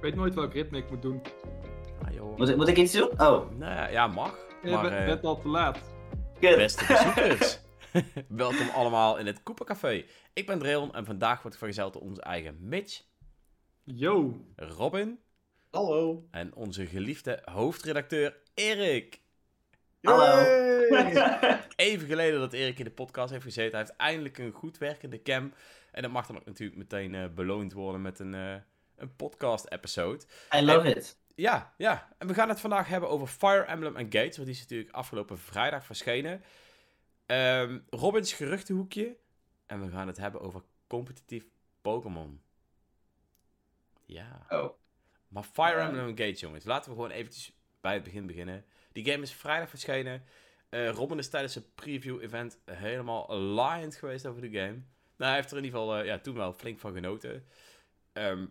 Ik weet nooit welk ritme ik moet doen. Ah, joh. Moet, ik- moet ik iets doen? Oh, Nou ja, ja, mag. Je Maar, bent, eh, bent al te laat. Beste bezoekers. Welkom allemaal in het Café. Ik ben Dreon en vandaag wordt vergezeld door onze eigen Mitch, Yo. Robin Hallo. en onze geliefde hoofdredacteur Erik. Hallo. Even geleden dat Erik in de podcast heeft gezeten. Hij heeft eindelijk een goed werkende cam. En dat mag dan ook natuurlijk meteen eh, beloond worden met een, eh, een podcast-episode. I love it. Ja, ja. En we gaan het vandaag hebben over Fire Emblem Engage. Want die is natuurlijk afgelopen vrijdag verschenen. Ehm, Robins geruchtenhoekje. En we gaan het hebben over competitief Pokémon. Ja. Oh. Maar Fire Ja. Emblem Engage, jongens. Laten we gewoon eventjes bij het begin beginnen. Die game is vrijdag verschenen. Eh, Robin is tijdens een preview-event helemaal aligned geweest over de game. Nou, hij heeft er in ieder geval eh, ja, toen wel flink van genoten. Ehm,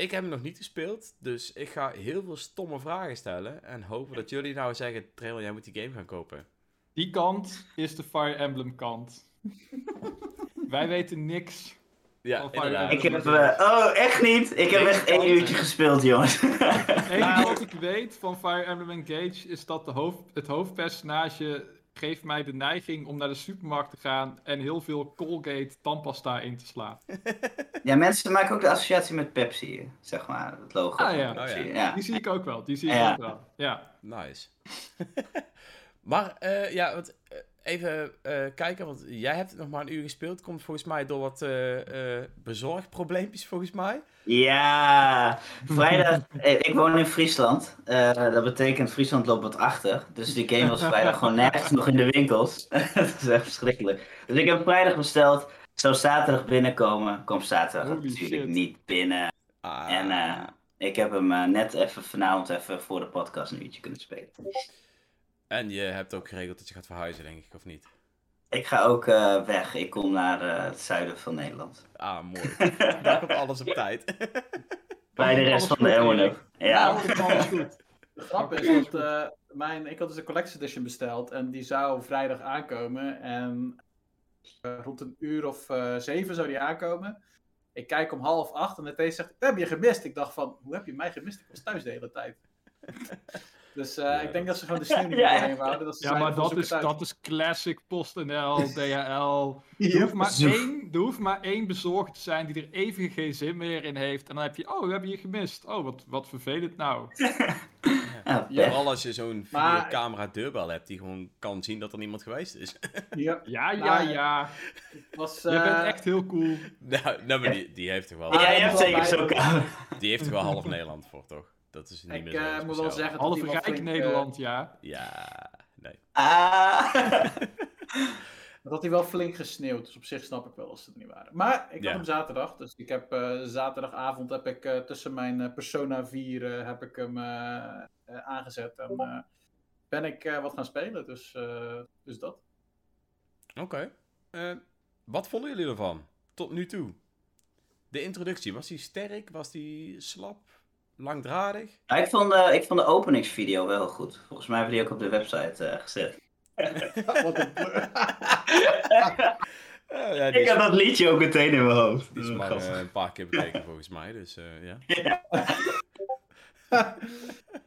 ik heb hem nog niet gespeeld, dus ik ga heel veel stomme vragen stellen. En hopen dat jullie nou zeggen, Trail, jij moet die game gaan kopen. Die kant is de Fire Emblem kant. Wij weten niks. Ja, Fire inderdaad. Ik heb... eh, oh, echt niet? Ik heb echt één uurtje gespeeld, jongens. Het enige wat ik weet van Fire Emblem Engage is dat de hoofd, het hoofdpersonage geeft mij de neiging om naar de supermarkt te gaan en heel veel Colgate tandpasta in te slaan. ja, mensen maken ook de associatie met Pepsi, zeg maar. Het logo. Ah, ja. Oh, ja. ja. Die zie ik ook wel, die zie ik Ja. ook wel. Ja. Nice. maar eh, ja, want, eh, even eh, kijken, want jij hebt nog maar een uur gespeeld. Komt volgens mij door wat eh, eh, bezorgprobleempjes, volgens mij. Ja, vrijdag. ik woon in Friesland. Eh, dat betekent Friesland loopt wat achter. Dus die game was vrijdag gewoon nergens nog in de winkels. dat is echt verschrikkelijk. Dus ik heb vrijdag besteld. Zou zaterdag binnenkomen. Komt zaterdag Holy natuurlijk shit. niet binnen. Ah, En eh, ik heb hem net even vanavond even voor de podcast een uurtje kunnen spelen. En je hebt ook geregeld dat je gaat verhuizen, denk ik, of niet? Ik ga ook eh, weg. Ik kom naar eh, het zuiden van Nederland. Ah, mooi. Daar komt alles op tijd. Bij de rest van de. Erik. Ja. Nou, komt alles goed. De grap is dat eh, mijn, ik had dus een Collector's Edition besteld en die zou vrijdag aankomen. En eh, rond een uur of eh, zeven zou die aankomen. Ik kijk om half acht en het zegt, hebben je gemist. Ik dacht van, hoe heb je mij gemist? Ik was thuis de hele tijd. Dus eh, ik denk dat ze gewoon de sneeuw niet Ja. meer houden. Dat ze Ja, maar dat is, dat is classic PostNL, DHL. Er Ja. hoeft, maar één, er hoeft maar één bezorgd te zijn die er even geen zin meer in heeft. En dan heb je, oh, we hebben je gemist. Oh, wat, wat vervelend nou. Ja, Ja. Vooral als je zo'n Maar- videocamera deurbel hebt die gewoon kan zien dat er niemand geweest is. Ja, Ja, ja, ja. het was, Je eh, bent echt heel cool. nou, nou, maar die, die heeft toch wel, Ja, je ik hebt zeker die heeft toch wel half Nederland voor, toch? Dat is niet Ik meer zo eh, moet wel zeggen dat Half rijk flink, eh, Nederland, ja. Ja, nee. Ah. Dat had hij wel flink gesneeuwd, dus op zich snap ik wel als ze er niet waren. Maar ik Ja. had hem zaterdag, dus ik heb eh, zaterdagavond heb ik eh, tussen mijn eh, Persona 4 eh, heb ik hem aangezet en ben ik eh, wat gaan spelen, dus, eh, dus dat. Oké. Eh, wat vonden jullie ervan? Tot nu toe. De introductie, was die sterk? Was die slap? Langdradig? Ja, ik, vond, eh, ik vond de openingsvideo wel goed. Volgens mij hebben die ook op de website eh, gezet. wat een Eh, ja, Ik is, heb dat liedje ook meteen in mijn hoofd. die is maar eh, een paar keer bekeken volgens mij, dus eh, ja.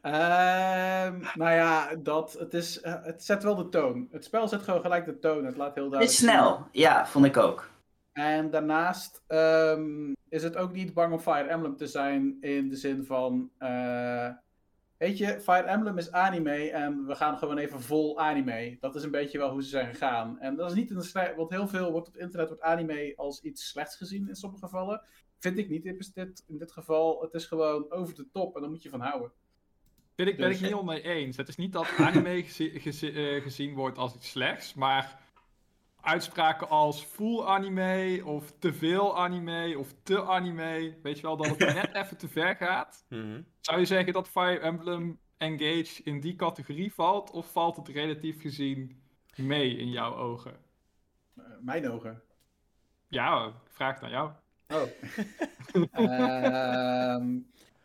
Ehm, nou ja, dat, het, is, het zet wel de toon. Het spel zet gewoon gelijk de toon. Het laat heel Het is duidelijk snel. Ja, vond ik ook. En daarnaast ehm, is het ook niet bang om Fire Emblem te zijn in de zin van, eh, weet je, Fire Emblem is anime en we gaan gewoon even vol anime. Dat is een beetje wel hoe ze zijn gegaan. En dat is niet een slecht, want heel veel wordt op het internet wordt anime als iets slechts gezien in sommige gevallen. Vind ik niet in dit, in dit geval. Het is gewoon over de top en daar moet je van houden. Ben ik, ben Dus- ik niet helemaal mee eens. Het is niet dat anime gezi- gezi- eh, gezien wordt als iets slechts, maar uitspraken als full anime of te veel anime of te anime, weet je wel, dat het net even te ver gaat. Mhm. Zou je zeggen dat Fire Emblem Engage in die categorie valt, of valt het relatief gezien mee in jouw ogen? Eh, mijn ogen. Ja, ik vraag naar jou. Oh. Ehm,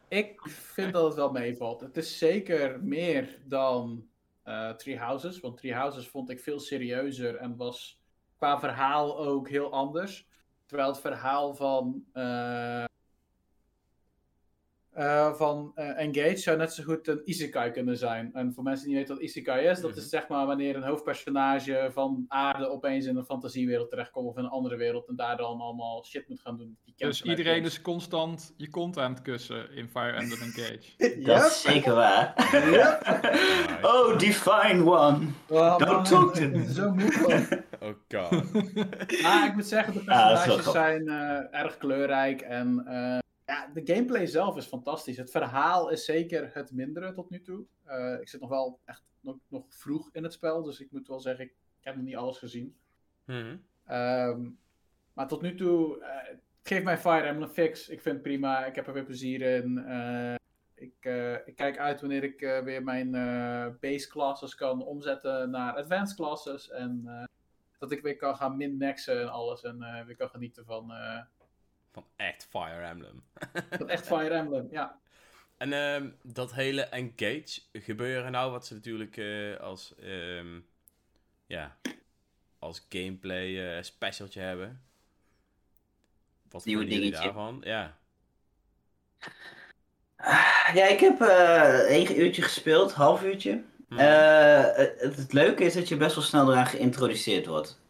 ik vind dat het wel meevalt. Het is zeker meer dan eh Three Houses. Want Three Houses vond ik veel serieuzer en was qua verhaal ook heel anders. Terwijl het verhaal van. eh, eh, van eh, Engage zou net zo goed een isekai kunnen zijn. En voor mensen die niet weten wat isekai is, dat Mhm. is zeg maar wanneer een hoofdpersonage van aarde opeens in een fantasiewereld terechtkomt of in een andere wereld en daar dan allemaal shit moet gaan doen. Die Dus iedereen is constant je kont aan het kussen in Fire Emblem Engage. Dat is zeker waar. Oh, Divine One. Don't talk to me. zo moe van. Oh god. Maar ik moet zeggen, de Ah, personages zijn eh, erg kleurrijk en eh, ja, de gameplay zelf is fantastisch. Het verhaal is zeker het mindere tot nu toe. Eh, ik zit nog wel echt nog, nog vroeg in het spel, dus ik moet wel zeggen, ik, heb nog niet alles gezien. Mhm. Ehm, maar tot nu toe, eh, geef mij Fire Emblem Fix. Ik vind het prima, ik heb er weer plezier in. Eh, ik, ik kijk uit wanneer ik weer mijn base classes kan omzetten naar advanced classes. En dat ik weer kan gaan min-maxen en alles. En weer kan genieten van, Van echt Fire Emblem. van echt Fire Emblem. Ja. En ehm, dat hele engage gebeuren nou, wat ze natuurlijk eh, als, ehm, ja, als gameplay eh specialtje hebben. Wat Nieuwe vinden jullie dingetje. daarvan? Ja. Ja, ik heb eh één uurtje gespeeld, half uurtje. Hm. Eh, het, het leuke is dat je best wel snel eraan geïntroduceerd wordt.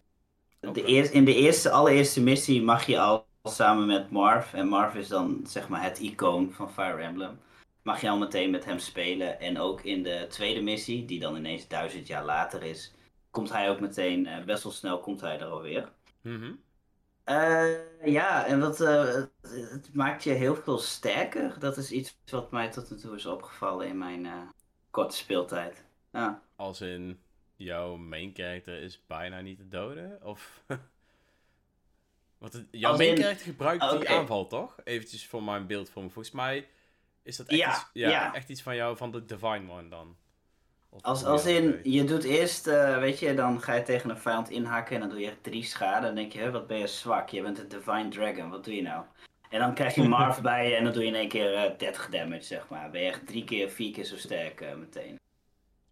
De in de eerste, allereerste missie mag je al samen met Marv, en Marv is dan zeg maar het icoon van Fire Emblem, mag je al meteen met hem spelen. En ook in de tweede missie, die dan ineens duizend jaar later is, komt hij ook meteen, eh, best wel snel komt hij er alweer. Eh, ja, en wat, eh, het, het maakt je heel veel sterker. Dat is iets wat mij tot nu toe is opgevallen in mijn korte speeltijd. Ja. Als in, jouw main character is bijna niet te doden? Of... Want jouw main gebruikt die Oké. aanval, toch? Eventjes voor mijn beeldvorming. Volgens mij is dat echt, Ja, iets, ja, ja. echt iets van jou, van de Divine One dan. Of Als, als in, je doet eerst, eh, weet je, dan ga je tegen een vijand inhakken en dan doe je drie schade. Dan denk je, wat ben je zwak, je bent een Divine Dragon, wat doe je nou? En dan krijg je Marv bij je en dan doe je in één keer eh, 30 damage, zeg maar. Ben je echt drie keer, vier keer zo sterk eh, meteen.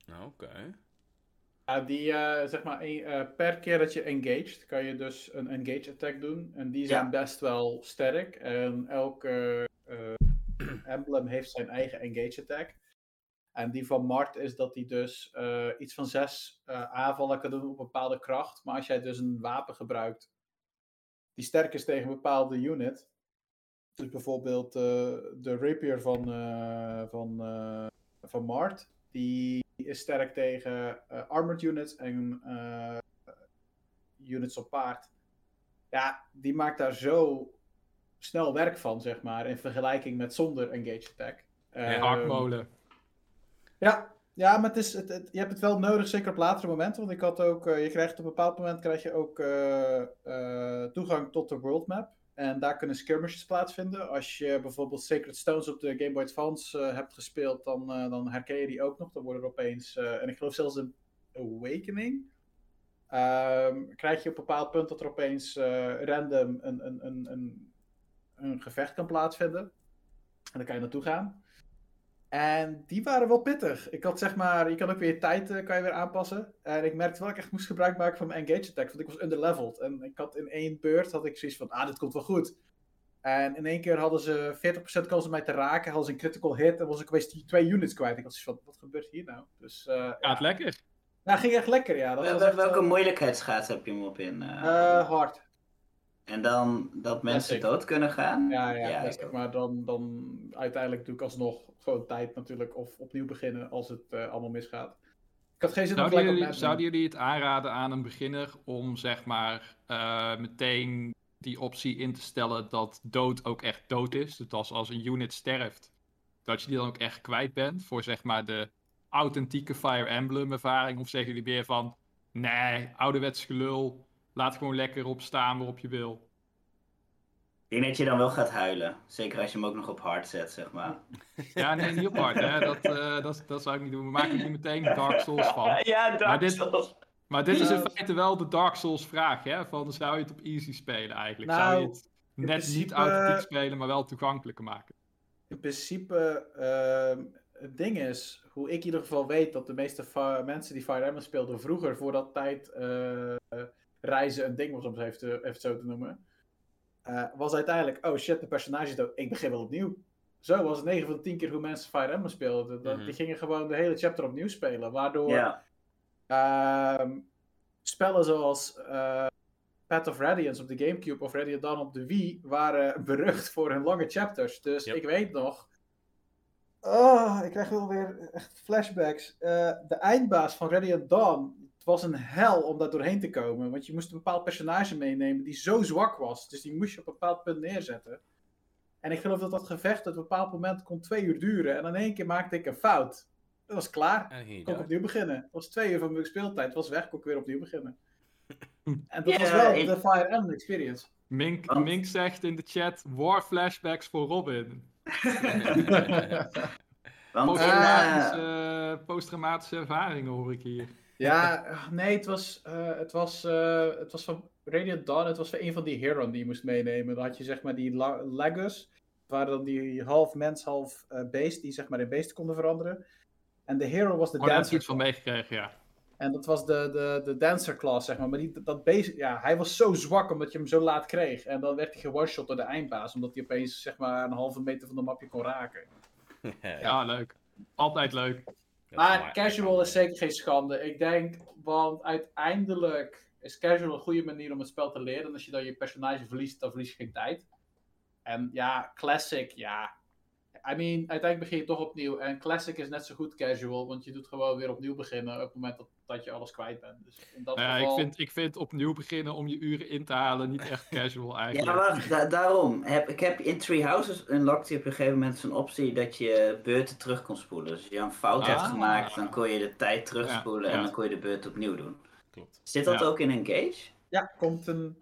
Nou, Oké. Ja, die, eh, zeg maar, een- eh, per keer dat je engaged, kan je dus een engage attack doen. En die zijn Ja. best wel sterk. En elke eh, emblem heeft zijn eigen engage attack. En die van Mart is dat hij dus iets van zes aanvallen kan doen op een bepaalde kracht. Maar als jij dus een wapen gebruikt die sterk is tegen een bepaalde unit. Dus bijvoorbeeld de rapier van, van, van Mart. Die is sterk tegen eh, armored units en eh, units op paard. Ja, die maakt daar zo snel werk van, zeg maar, in vergelijking met zonder engage attack. En Ehm, Hakmolen. ja, ja, maar het is, het, het- je hebt het wel nodig, zeker op latere momenten. Want ik had ook, eh, je krijgt op een bepaald moment krijg je ook toegang tot de world map. En daar kunnen skirmishes plaatsvinden. Als je bijvoorbeeld Sacred Stones op de Game Boy Advance eh, hebt gespeeld, dan, eh, dan herken je die ook nog. Dan worden er opeens, eh, en ik geloof zelfs een Awakening. Ehm, krijg je op een bepaald punt dat er opeens random een, een, een, een, een gevecht kan plaatsvinden. En dan kan je naartoe gaan. En die waren wel pittig. Ik had zeg maar, je kan ook weer je tijd eh, kan je weer aanpassen. En ik merkte wel dat ik echt moest gebruik maken van mijn engage attack, want ik was underleveled. En ik had in één beurt had ik zoiets van, ah, dit komt wel goed. En in één keer hadden ze 40% kans om mij te raken, hadden ze een critical hit en was ik opeens die twee units kwijt. Ik had zoiets van, wat gebeurt hier nou? Dus eh Gaat lekker. ja, ging echt lekker, ja. Dat Wel- was wel- echt, welke moeilijkheidsgraad heb je hem op in? hard. En dan dat mensen dood kunnen gaan? Ja, ja, maar dan, dan uiteindelijk doe ik alsnog gewoon tijd natuurlijk. Of opnieuw beginnen als het eh, allemaal misgaat. Ik had geen zin om Zouden jullie, zouden jullie het aanraden aan een beginner om zeg maar eh, meteen die optie in te stellen dat dood ook echt dood is? Dus als, als een unit sterft, dat je die dan ook echt kwijt bent voor zeg maar de authentieke Fire Emblem ervaring? Of zeggen jullie meer van, nee, ouderwets gelul, laat gewoon lekker opstaan waarop je wil? Ik denk dat je dan wel gaat huilen. Zeker als je hem ook nog op hard zet, zeg maar. Ja, nee, niet op hard, hè. Dat, eh, dat, dat zou ik niet doen. We maken er niet meteen Dark Souls van. Ja, Dark Maar dit- Souls. Maar dit is in feite wel de Dark Souls vraag, hè? Van zou je het op easy spelen eigenlijk? zou Nou, je het net niet principe- authentiek spelen, maar wel toegankelijker maken? In principe, ehm, het ding is, hoe ik in ieder geval weet dat de meeste mensen die Fire Emblem speelden vroeger, voor dat tijd eh, reizen een ding was, om het even, te- even zo te noemen, eh, was uiteindelijk, oh shit, de personage is dood, ik begin wel opnieuw. Zo was het 9 van de 10 keer hoe mensen Fire Emblem speelden. Dat, Mhm. Die gingen gewoon de hele chapter opnieuw spelen. Waardoor ehm, spellen zoals eh, Path of Radiance op de Gamecube of Radiant Dawn op de Wii waren berucht voor hun lange chapters. Dus Yep. ik weet nog. Oh, ik krijg wel weer echt flashbacks. Eh, de eindbaas van Radiant Dawn. Het was een hel om daar doorheen te komen. Want je moest een bepaald personage meenemen die zo zwak was. Dus die moest je op een bepaald punt neerzetten. En ik geloof dat dat gevecht op een bepaald moment kon twee uur duren. En in één keer maakte ik een fout. Dat was klaar. En Kon ik opnieuw beginnen. Het was twee uur van mijn speeltijd. Het was weg, kon ik weer opnieuw beginnen. En dat was wel de Fire Emblem experience. Mink, Mink zegt in de chat, war flashbacks voor Robin. Posttraumatische, eh, posttraumatische ervaringen hoor ik hier. Ja, nee, het was, eh, het, was, eh, het was van Radiant Dawn. Het was van een van die Heron die je moest meenemen. Dan had je zeg maar die. Het waren dan die half mens, half eh, beest. Die zeg maar in beesten konden veranderen. En de Hero was de Oh, dancer. iets van meegekregen, ja. En dat was de, de, de dancer class, zeg maar. Maar die, dat beest, ja, hij was zo zwak omdat je hem zo laat kreeg. En dan werd hij gewone-shot door de eindbaas. Omdat hij opeens zeg maar een halve meter van de mapje kon raken. ja, Ja, leuk. Altijd leuk. Maar casual is zeker geen schande. Ik denk, want uiteindelijk is casual een goede manier om het spel te leren. En als je dan je personage verliest, dan verlies je geen tijd. En ja, classic, ja. I mean, uiteindelijk begin je toch opnieuw. En classic is net zo goed casual, want je doet gewoon weer opnieuw beginnen op het moment dat, dat je alles kwijt bent. Dus in dat Nou ja, geval... ik, vind, ik vind opnieuw beginnen om je uren in te halen niet echt casual eigenlijk. ja, wacht, da- daarom. Heb, ik heb in Three Houses unlocked je op een gegeven moment zo'n optie dat je beurten terug kon spoelen. Dus als je een fout Ah. hebt gemaakt, dan kon je de tijd terugspoelen Ja, en ja. dan kon je de beurt opnieuw doen. Klopt. Zit dat Ja. ook in Engage? Ja, komt een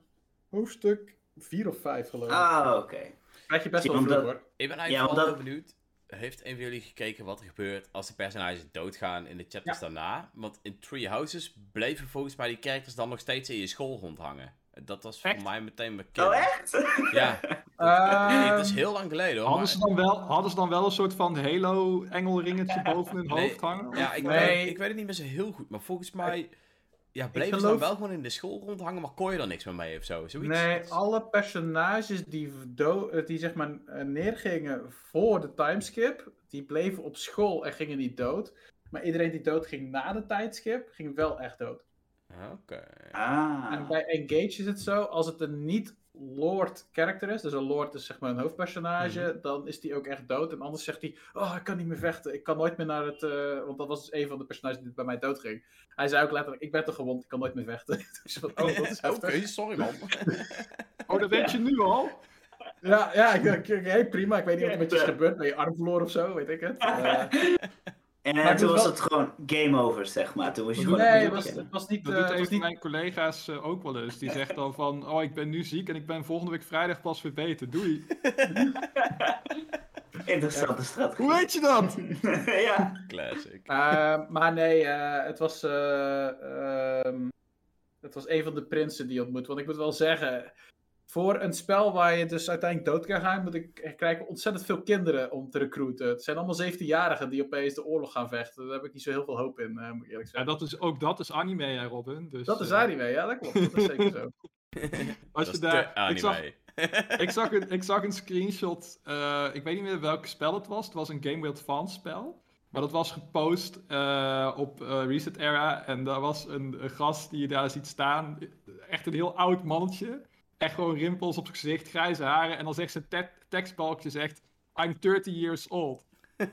hoofdstuk 4 of 5 geloof ik. Ah, oké. Krijg je best wel dat- hoor. Ik ben Ja, eigenlijk want wel dat- heel benieuwd. Heeft een van jullie gekeken wat er gebeurt als de personages doodgaan in de chapters daarna? Want in Three Houses bleven volgens mij die characters dan nog steeds in je school rondhangen. Dat was voor mij meteen bekend. Oh, echt? Ja, Ehm, het is heel lang geleden hoor. Hadden ze, dan wel, hadden ze dan wel een soort van Halo-engelringetje boven hun Nee. hoofd hangen? Ja, ik, Nee. weet, ik weet het niet meer zo heel goed, maar volgens mij ja, bleven ze geloof- dan wel gewoon in de school rondhangen, maar kon je er niks meer mee of zo. Zoiets. Nee, alle personages die, eh, die zeg maar eh, neergingen voor de timeskip, die bleven op school en gingen niet dood. Maar iedereen die dood ging na de tijdskip, ging wel echt dood. Oké. Ah. En bij Engage is het zo, als het een niet Lord character is, dus een Lord is zeg maar een hoofdpersonage, dan is die ook echt dood. En anders zegt hij, oh ik kan niet meer vechten, ik kan nooit meer naar het, eh, want dat was dus een van de personages die bij mij dood ging. Hij zei ook letterlijk, ik ben te gewond, ik kan nooit meer vechten. dus van, oh, dat is Oké, sorry man. Oh, dat weet je nu al? Ja, ja ik, ik, ik- hey, prima. Ik weet niet wat er met je is gebeurd. Ben je arm verloren of zo? Weet ik het. Eh, en maar eh, toen was wel- het gewoon game over, zeg maar. Toen was je gewoon nee, het was, het was niet... Dat eh, doet het een was van niet mijn collega's eh, ook wel eens. Die zegt dan van, oh ik ben nu ziek en ik ben volgende week vrijdag pas weer beter. Doei. Interessante strategie. Hoe weet je dat? ja. Classic. Eh, maar nee, eh, het was... eh, ehm, het was een van de prinsen die je ontmoet. Want ik moet wel zeggen... Voor een spel waar je dus uiteindelijk dood kan gaan... Moet ik, krijgen ontzettend veel kinderen om te recruiten. Het zijn allemaal 17-jarigen die opeens de oorlog gaan vechten. Daar heb ik niet zo heel veel hoop in, eh, moet ik eerlijk Ja, zeggen. dat is, ook dat is anime, hè, Robin. Dus, dat is eh, anime, ja, dat klopt. Dat is zeker zo. Als dat je is daar, ik, zag, anime. ik, zag een, ik zag een screenshot. eh, ik weet niet meer welk spel het was. Het was een Game Boy Advance spel. Maar dat was gepost eh, op eh, Reset Era. En daar was een, een gast die je daar ziet staan. Echt een heel oud mannetje. Echt gewoon rimpels op zijn gezicht, grijze haren. En dan zegt zijn te- tekstbalkje zegt... I'm 30 years old.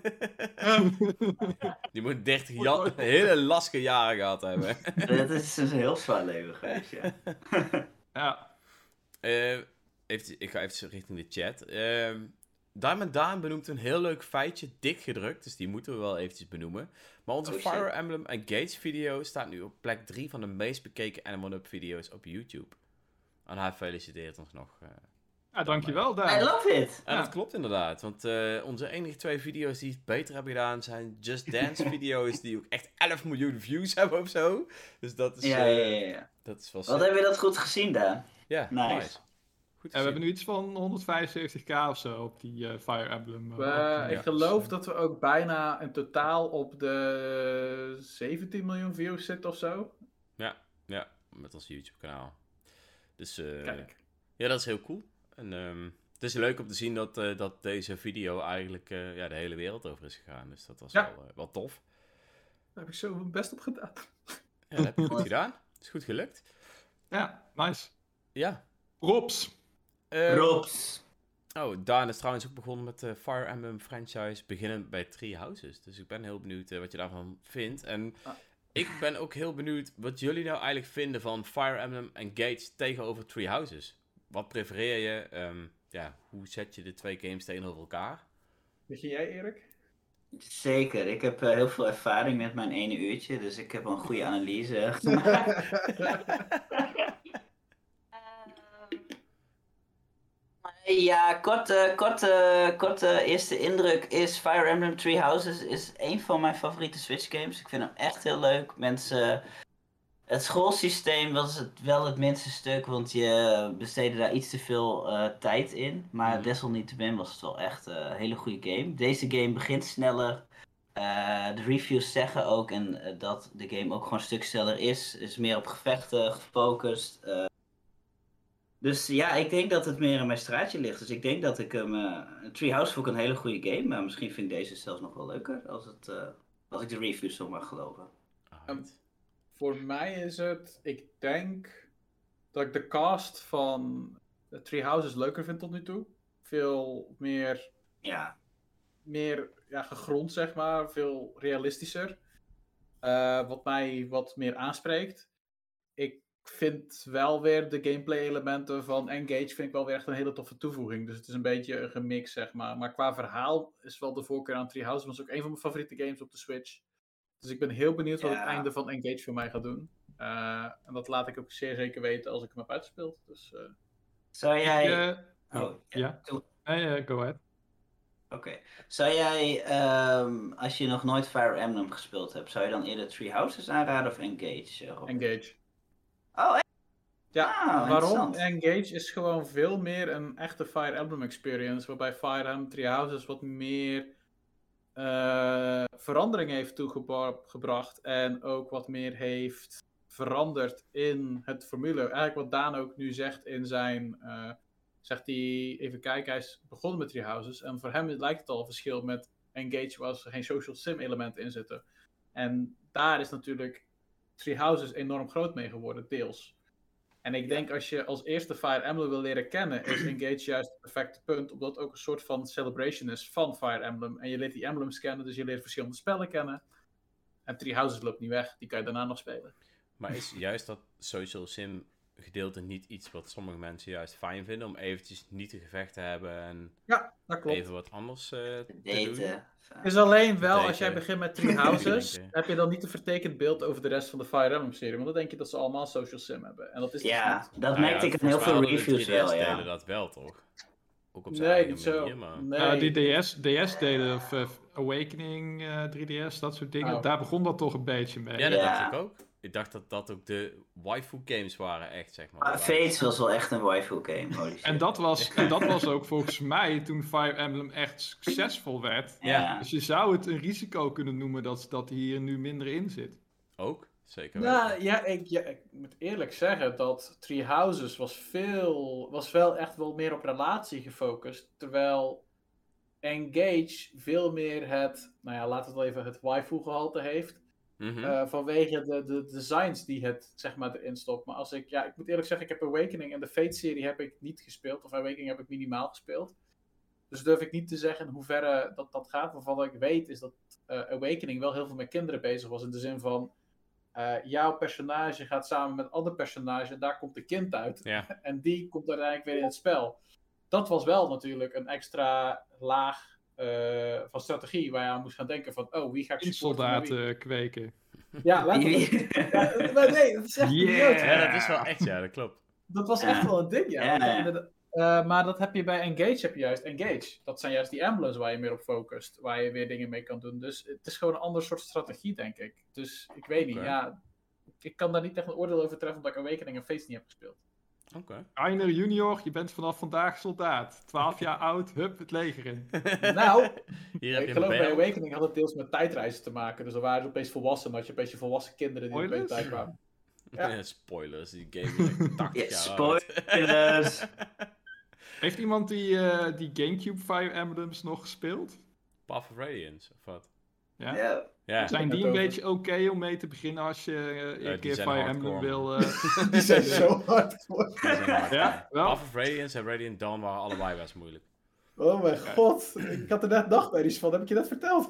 Die moet 30 ja hele lastige jaren gehad hebben. Dat is dus een heel zwaar leven geweest, ja. Ja, Eh, even, ik ga even richting de chat. Ehm Diamond Daan benoemt een heel leuk feitje, dik gedrukt, dus die moeten we wel eventjes benoemen. Maar onze Oh. Fire Emblem Engage video staat nu op plek 3 van de meest bekeken Animal Up video's op YouTube. En hij feliciteert ons nog. eh. ja dankjewel I daar. love it! En Ja. dat klopt inderdaad, want eh, onze enige twee video's die het beter hebben gedaan zijn Just Dance video's die ook echt 11 miljoen views hebben of zo. Dus dat is, Ja, eh, ja, ja. ja. dat is wel Wat sick. heb je dat goed gezien, Daan? Ja, Nice. nice. Goed En we hebben nu iets van 175k of zo op die eh, Fire Emblem. eh, We- ik ja, geloof dat we ook bijna in totaal op de 17 miljoen views zitten of zo. Ja, met ons YouTube kanaal. Dus eh, Kijk. ja, dat is heel cool. En ehm, Het is leuk om te zien dat, eh, dat deze video eigenlijk eh, ja, de hele wereld over is gegaan. Dus dat was Ja. wel, wel tof. Daar heb ik zo mijn best op gedaan. Ja, dat heb je goed gedaan. is goed gelukt. Ja, nice. Ja. Props. Eh, Robs. Oh, Daan is trouwens ook begonnen met de Fire Emblem franchise, beginnend bij Three Houses. Dus ik ben heel benieuwd wat je daarvan vindt. En Ah. Ik ben ook heel benieuwd wat jullie nou eigenlijk vinden van Fire Emblem Engage tegenover Three Houses. Wat prefereer je? Ehm, ja, hoe zet je de twee games tegenover elkaar? Je jij, Erik? Zeker, ik heb eh, heel veel ervaring met mijn ene uurtje, dus ik heb een goede analyse gemaakt. Ja, korte, korte, korte eerste indruk is Fire Emblem Three Houses is een van mijn favoriete Switch games. Ik vind hem echt heel leuk. Mensen, het schoolsysteem was het wel het minste stuk, want je besteedde daar iets te veel eh, tijd in. Maar Mhm. desalniettemin was het wel echt eh, een hele goede game. Deze game begint sneller. Eh, de reviews zeggen ook en, dat de game ook gewoon een stuk sneller is. Is meer op gevechten gefocust. Dus ja, ik denk dat het meer in mijn straatje ligt. Dus ik denk dat ik hem. eh Treehouse vond ik een hele goede game. Maar misschien vind ik deze zelfs nog wel leuker. Als, het, eh, als ik de reviews zo mag geloven. Alright. Voor mij is het, ik denk dat ik de cast van Three Houses leuker vind tot nu toe. Veel meer, Ja, meer ja, gegrond, zeg maar. Veel realistischer. Eh, wat mij wat meer aanspreekt. Ik vind wel weer de gameplay elementen van Engage vind ik wel weer echt een hele toffe toevoeging. Dus het is een beetje een gemix, zeg maar. Maar qua verhaal is wel de voorkeur aan Three Houses. was ook een van mijn favoriete games op de Switch. Dus ik ben heel benieuwd wat Ja. het einde van Engage voor mij gaat doen. Eh, en dat laat ik ook zeer zeker weten als ik hem heb uitgespeeld. Dus, eh, zou jij. Eh, oh, oh, ja. eh, go ahead. Oké. Zou jij, ehm, als je nog nooit Fire Emblem gespeeld hebt, zou je dan eerder Three Houses aanraden of Engage? Rob? Engage. Oh, echt? Ja, Ah, waarom? Engage is gewoon veel meer een echte Fire Emblem experience. Waarbij Fire Emblem Three Houses wat meer eh, verandering heeft toegebracht. En ook wat meer heeft veranderd in het formule. Eigenlijk wat Daan ook nu zegt in zijn. eh, zegt hij, even kijken, hij is begonnen met Three Houses. En voor hem lijkt het al een verschil met Engage, waar er geen social sim elementen in zitten. En daar is natuurlijk Three Houses enorm groot mee geworden, deels. En ik denk als je als eerste Fire Emblem wil leren kennen, is Engage juist het perfecte punt, omdat het ook een soort van celebration is van Fire Emblem. En je leert die emblems kennen, dus je leert verschillende spellen kennen. En Three Houses loopt niet weg, die kan je daarna nog spelen. Maar is juist dat social sim gedeelte niet iets wat sommige mensen juist fijn vinden om eventjes niet te gevecht te hebben en Ja, dat klopt. even wat anders eh, te doen? Is alleen wel, als jij begint met Three Houses, heb je dan niet een vertekend beeld over de rest van de Fire Emblem serie. Want dan denk je dat ze allemaal social sim hebben. En dat is dus Ja, niet. dat Nou ja, merkte ik in heel veel de reviews wel, 3DS ja. delen dat wel, toch? Ook op zijn Nee, niet zo. manier, maar... Nee. Ja, die DS, DS delen, of eh, Awakening eh, 3DS, dat soort dingen. Oh. Daar begon dat toch een beetje mee. Ja, dat Ja. dacht ik ook. Ik dacht dat dat ook de waifu games waren, echt, zeg maar. Maar Fates was wel echt een waifu game, holy shit. En dat, was, en dat was ook volgens mij toen Fire Emblem echt succesvol werd. Ja. Dus je zou het een risico kunnen noemen dat, dat hier nu minder in zit. Ook, zeker weten. Nou ja ik, ja, ik moet eerlijk zeggen dat Three Houses was, veel, was wel echt wel meer op relatie gefocust. Terwijl Engage veel meer het, nou ja, laten we het wel even het waifu gehalte heeft. Mhm. Eh, vanwege de, de designs die het zeg maar erin stopt. Maar als ik, ja, ik moet eerlijk zeggen, ik heb Awakening en de Fate-serie heb ik niet gespeeld. Of Awakening heb ik minimaal gespeeld. Dus durf ik niet te zeggen in hoeverre dat, dat gaat. Maar wat ik weet is dat eh, Awakening wel heel veel met kinderen bezig was. In de zin van, eh, jouw personage gaat samen met ander personage. En daar komt de kind uit. En die komt uiteindelijk weer in het spel. Dat was wel natuurlijk een extra laag eh, van strategie. Waar je aan moest gaan denken van, oh, wie ga ik? Soldaten kweken. Ja. Ja, maar nee, dat is echt Yeah. Ja, dat is wel echt, ja, dat klopt. Dat was Ja. echt wel een ding, ja. Eh, maar dat heb je bij Engage, heb je juist Engage. Dat zijn juist die emblems waar je meer op focust. Waar je weer dingen mee kan doen. Dus het is gewoon een ander soort strategie, denk ik. Dus ik weet niet, ja. Ik kan daar niet echt een oordeel over treffen omdat ik Awakening en Face niet heb gespeeld. Oké. Einer junior, je bent vanaf vandaag soldaat. 12 jaar oud, hup, het leger in. Nou, Hier heb ik je geloof een bij. Awakening had het deels met tijdreizen te maken. Dus dan waren ze opeens volwassen. Dan had je opeens je volwassen kinderen die opeens tijd kwamen. Ja. Spoilers, die game is echt 80 Ja, jaar oud. spoilers. Heeft iemand die, eh, die Gamecube Fire Emblems nog gespeeld? Path of Radiance, of wat? Ja? Ja. Ja, Zijn die een over. beetje oké om mee te beginnen als je eh, een keer zijn Fire Emblem wil... eh, Die zijn zo hard Ja, wel? Path of Radiance en Radiant Dawn waren allebei best moeilijk. Oh mijn god. Ik had er net nachtmerries van. Heb ik je dat verteld?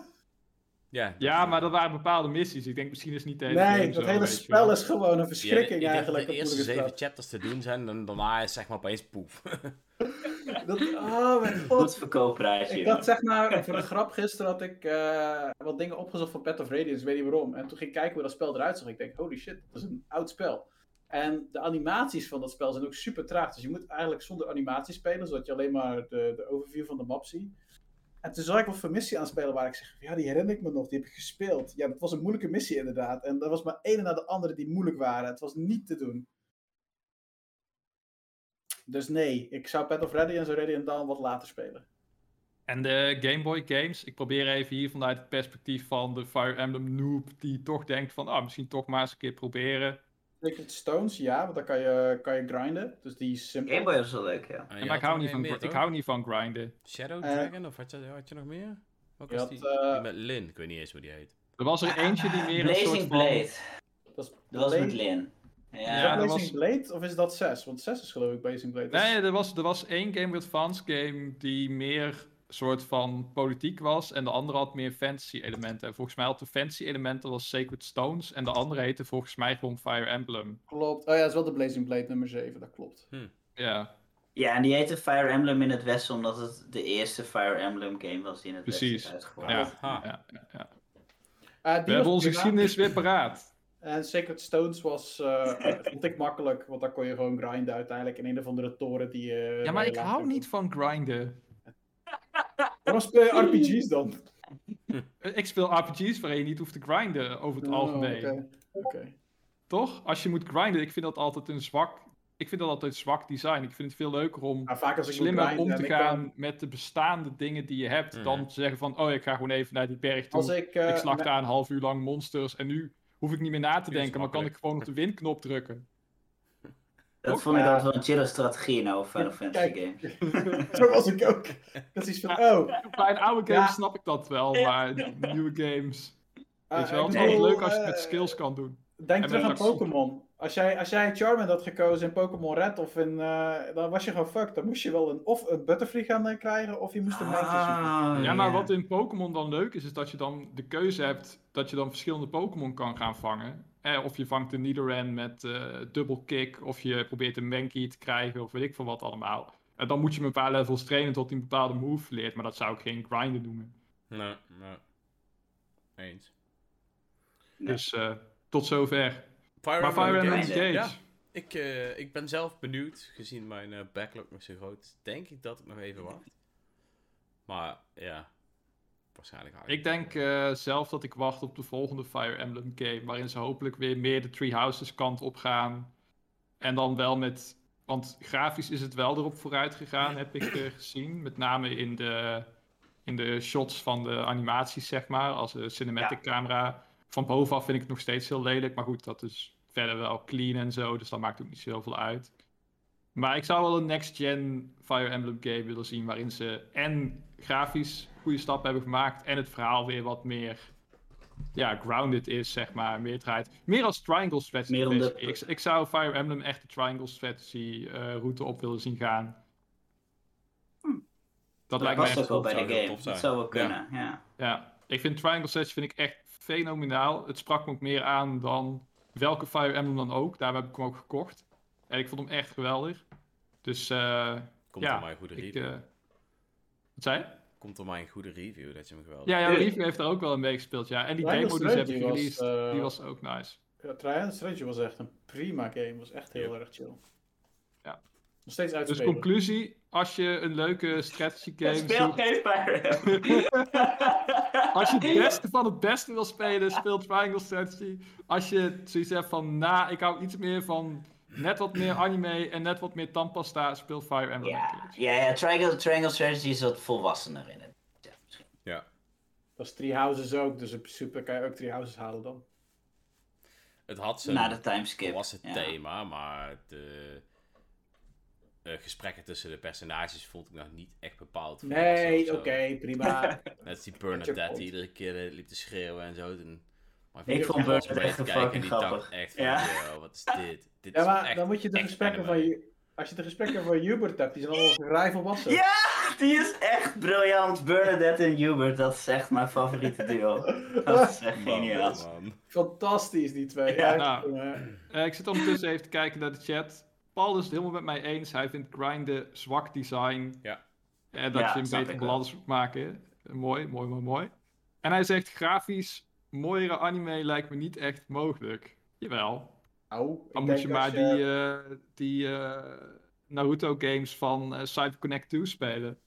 Ja, ja, maar dat waren bepaalde missies. Ik denk misschien is niet de hele Nee, dat hele spel wel. is gewoon een Ja, verschrikking ik denk dat eigenlijk. de eerste zeven chapters te doen zijn, dan daarna is zeg maar opeens poef. Dat, oh mijn Goed god. verkoopprijsje. Ik had zeg maar, voor een grap gisteren had ik eh, wat dingen opgezocht van Path of Radiance, ik weet niet waarom. En toen ging ik kijken hoe dat spel eruit zag. Ik denk, holy shit, dat is een oud spel. En de animaties van dat spel zijn ook super traag. Dus je moet eigenlijk zonder animatie spelen, zodat je alleen maar de, de overview van de map ziet. En toen zag ik wat voor missie aanspelen waar ik zeg, ja, die herinner ik me nog, die heb ik gespeeld. Ja, dat was een moeilijke missie inderdaad. En er was maar één na de andere die moeilijk waren. Het was niet te doen. Dus nee, ik zou Path of Radiance en Radiant Dawn wat later spelen. En de Game Boy games, ik probeer even hier vanuit het perspectief van de Fire Emblem noob, die toch denkt van, ah, misschien toch maar eens een keer proberen. Sacred Stones, ja, want dan kan je, kan je grinden. Dus die is simpel. Gameboy was wel leuk, ja. Maar had ik hou, niet van, ik hou niet van grinden. Shadow Eh, Dragon, of had je, had je nog meer? Wat was die? eh, Die met Lin, ik weet niet eens hoe die heet. Er was er eentje die meer een soort. Blade. Dat was met Blade- Lin. Ja, dat Blazing was- Blade of is dat 6? Want 6 is geloof ik Blazing Blade. Dus- Nee, er was, er was één Game Boy Advance game die meer soort van politiek was. En de andere had meer fantasy elementen. En volgens mij had de fantasy elementen was Sacred Stones. En de andere heette volgens mij gewoon Fire Emblem. Klopt. Oh ja, dat is wel de Blazing Blade nummer 7, dat klopt. Ja, ja, en die heette Fire Emblem in het Westen omdat het de eerste Fire Emblem game was die in het Precies. Westen is uitgebracht. ja, ja, ja, ja. Eh, die We hebben was onze geschiedenis weer paraat. En Sacred Stones was, eh vond ik makkelijk, want daar kon je gewoon grinden uiteindelijk in een of andere toren die eh, Ja, maar je ik hou kon- niet van grinden. Waarom speel je RPG's dan? Ik speel RPG's waarin je niet hoeft te grinden over het Oh, algemeen. oké. Oké. Toch? Als je moet grinden, ik vind dat altijd een zwak... Ik vind dat altijd zwak design. Ik vind het veel leuker om vaak als ik slimmer grinden om te gaan kan- met de bestaande dingen die je hebt. Mhm. Dan te zeggen van, oh, ik ga gewoon even naar die berg toe. Als ik, eh, ik slag met- daar een half uur lang monsters. En nu hoef ik niet meer na te denken, maar kan ik gewoon op de windknop drukken. Dat Ook, vond ik altijd wel een chille strategie nou Final Fantasy Kijk. games. Zo was ik ook. Dat is van, oh. Bij een oude games Ja. snap ik dat wel, maar nieuwe games... ah, Weet je wel, ik het is bedoel, leuk als je het met eh, skills kan doen. Denk En terug aan. Pokémon. Als jij, als jij Charmander had gekozen in Pokémon Red of in... eh, dan was je gewoon fucked. Dan moest je wel een, of een Butterfree gaan eh, krijgen, of je moest een Mantis zoeken. Ah, Ja, maar wat in Pokémon dan leuk is, is dat je dan de keuze hebt dat je dan verschillende Pokémon kan gaan vangen. Eh, of je vangt een Nidoran met eh double kick, of je probeert een Mankey te krijgen, of weet ik veel wat allemaal. En dan moet je hem een paar levels trainen tot hij een bepaalde move leert, maar dat zou ik geen grinden noemen. Nee, nee. Eens. Nee. Dus eh, tot zover. Fire Maar Fire Emblem. Engage. Ja, ik, eh, ik ben zelf benieuwd, gezien mijn eh, backlog nog zo groot denk ik dat ik nog even wacht. Maar ja, waarschijnlijk haal Ik denk eh, zelf dat ik wacht op de volgende Fire Emblem game, waarin ze hopelijk weer meer de Three Houses kant op gaan. En dan wel met, want grafisch is het wel erop vooruit gegaan, heb ik eh, gezien. Met name in de, in de shots van de animaties, zeg maar, als een cinematic camera. Van bovenaf vind ik het nog steeds heel lelijk, maar goed, dat is verder wel clean en zo, dus dat maakt ook niet zoveel uit. Maar ik zou wel een next-gen Fire Emblem game willen zien, waarin ze en grafisch goede stappen hebben gemaakt en het verhaal weer wat meer ja, grounded is, zeg maar. Meer draait. Meer als Triangle Strategy. Meer de- ik, ik zou Fire Emblem echt de Triangle Strategy eh, route op willen zien gaan. Dat Dat lijkt me past echt ook wel bij de game. Dat zou wel kunnen, ja. Ja, ik vind Triangle Strategy vind ik echt fenomenaal. Het sprak me ook meer aan dan welke Fire Emblem dan ook. Daar heb ik hem ook gekocht. En ik vond hem echt geweldig. Dus eh Komt ja, door mijn goede ik... review. eh, wat zei je? Komt door mijn goede review dat je hem geweldig Ja, ja. Review heeft er ook wel een mee gespeeld, ja. En die Triangle demo die ze hebben gereleased, eh, die was ook nice. Ja, Triangle Strategy was echt een prima game. Was echt heel erg chill. Ja. Nog steeds Dus uitspelen. conclusie, als je een leuke strategy game Speel zoekt, geen Fire Emblem. als je het beste van het beste wil spelen, speel Triangle Strategy. Als je zoiets hebt van, nou, ik hou iets meer van net wat meer anime en net wat meer tandpasta, speel Fire Emblem Ja, ja, ja Triangle, Triangle Strategy is wat volwassener in het. Ja, misschien. Dat is Three Houses ook, dus in principe kan je ook Three Houses halen dan. Het had zijn Na de timeskip. was het ja. thema, maar de... eh, gesprekken tussen de personages vond ik nog niet echt bepaald. Nee, oké, prima. Net als die Bernadette die iedere keer eh, liep te schreeuwen en zo. Toen, maar Ik vond mee echt te kijken en fucking grappig. echt van, Ja. yo, wat is dit? Dit Ja, is maar echt, dan moet je de gesprekken anime. van. Als je de gesprekken van Hubert hebt, die zijn allemaal vrij volwassen. Ja, die is echt briljant. Bernadette en Hubert, dat is echt mijn favoriete duo. Dat is echt Man, geniaal. man. Fantastisch, die twee. Ja. Nou. Eh, ik zit ondertussen even te kijken naar de chat. Paul is het helemaal met mij eens. Hij vindt grinden zwak design. Ja. En dat Ja, je een wel. balans moet maken. Eh, Mooi, mooi, mooi, mooi. En hij zegt grafisch mooiere anime lijkt me niet echt mogelijk. Jawel. Nou, Dan moet je maar die, eh, die eh, Naruto games van eh CyberConnect 2 spelen.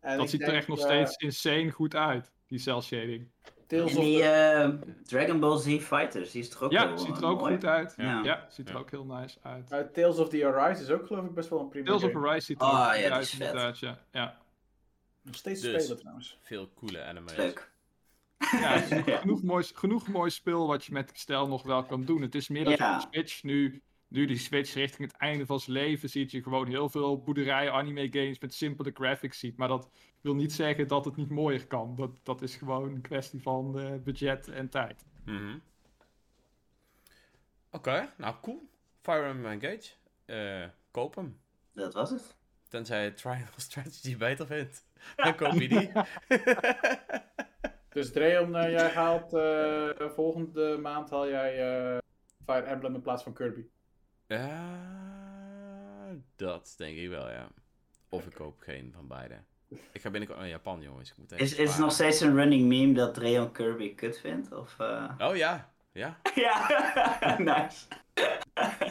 en dat ziet er echt nog steeds insane goed uit. Die cel shading. Tales En of die eh, Dragon Ball Z Fighters, die is toch ook Ja, ziet er ook mooi? goed uit. Ja. Ja, ziet er Ja. ook heel nice uit. Tales of the Arise is ook geloof ik best wel een prima Tales of game. Arise ziet er Oh, ook ja, goed uit inderdaad, ja. ja. Nog steeds Dus. spelen trouwens. Veel coole anime's. Leuk. Ja, het is genoeg, mooi, genoeg mooi spel wat je met stijl nog wel kan doen. Het is meer dat je Ja. op de Switch nu, nu die Switch richting het einde van zijn leven ziet, je gewoon heel veel boerderij anime games met simpele graphics ziet. Maar dat wil niet zeggen dat het niet mooier kan. Dat, dat is gewoon een kwestie van eh, budget en tijd. Mhm. Oké, nou cool. Fire Emblem Engage. Eh, koop hem. Dat was het. Tenzij je Triangle Strategy beter vindt. Dan koop je die. Dus Dreon, eh, jij haalt eh, volgende maand haal jij eh, Fire Emblem in plaats van Kirby. Ja, dat denk ik wel, ja. Of ik koop geen van beide. Ik ga binnenkort naar Japan, jongens. Ik moet even Is, is het nog steeds een running meme dat Dreon Kirby kut vindt? Of, eh? Oh ja, ja. ja, nice.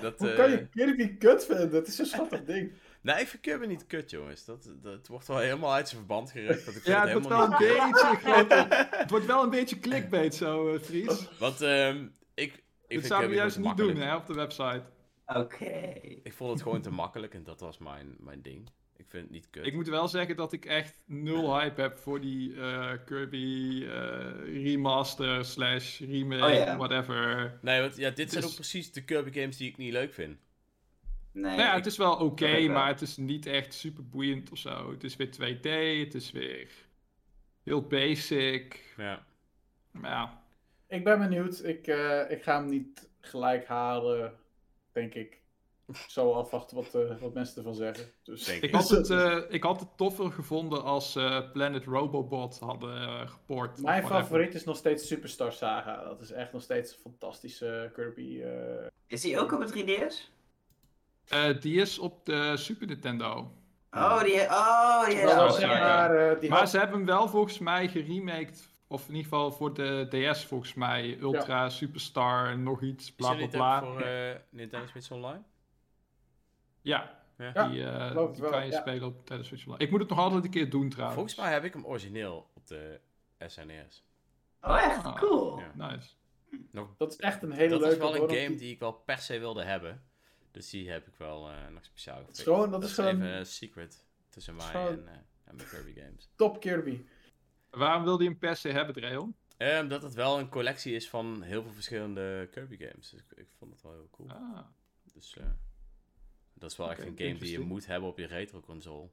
Dat, Hoe eh, kan je Kirby kut vinden? Dat is zo'n schattig ding. Nee, ik vind Kirby niet kut, jongens. Dat, dat wordt wel helemaal uit zijn verband gerukt. Dat ik vind Ja, het het wordt helemaal wel een beetje. Het wordt wel een beetje clickbait zo, eh, Fries. Want ehm, ik, ik Dit vind zouden we Kirby juist niet doen hè, op de website. Oké. Ik vond het gewoon te makkelijk en dat was mijn, mijn ding. Ik vind het niet kut. Ik moet wel zeggen dat ik echt nul hype heb voor die eh, Kirby eh, remaster slash remake, Oh ja. whatever. Nee, want ja, dit zijn ook precies de Kirby games die ik niet leuk vind. Nee. Nou ja, het is wel oké, maar het is niet echt super boeiend of zo. Het is weer 2D, het is weer heel basic. Ja. Maar ja, Ik ben benieuwd. Ik, eh, ik ga hem niet gelijk halen, denk ik. Ik zal afwachten wat, eh, wat mensen ervan zeggen. Dus, Denk ik had, het, eh, ik had het toffer gevonden als eh, Planet Robobot hadden gepoord. of Mijn favoriet is nog steeds Superstar Saga. Dat is echt nog steeds een fantastische Kirby. eh, Is die ook op het 3DS? Eh, die is op de Super Nintendo. Oh, die, oh, die dat was maar, eh, die Maar had- ze hebben hem wel volgens mij geremaked. Of in ieder geval voor de DS volgens mij. Ultra, Superstar, nog iets, bla bla bla. voor eh, Nintendo Switch Online? Ja, Ja. Die, eh, die wel, kan je ja. spelen op tijdens Switch Online. Ik moet het nog altijd een keer doen trouwens. Volgens mij heb ik hem origineel op de SNES. Oh, echt? Ah. Cool. Ja. Nice. Nog, dat is echt een hele dat leuke is wel een game die ik wel per se wilde hebben. Dus die heb ik wel eh, nog speciaal gepikt. is gewoon- dat is gewoon- even een secret tussen mij gewoon- en, eh, en mijn Kirby games. top Kirby. Waarom wilde je een per se hebben, Dreon? Eh, Omdat het wel een collectie is van heel veel verschillende Kirby games. Dus ik, ik vond het wel heel cool. Ah, Dus eh, dat is wel echt een game die je moet hebben op je retro console.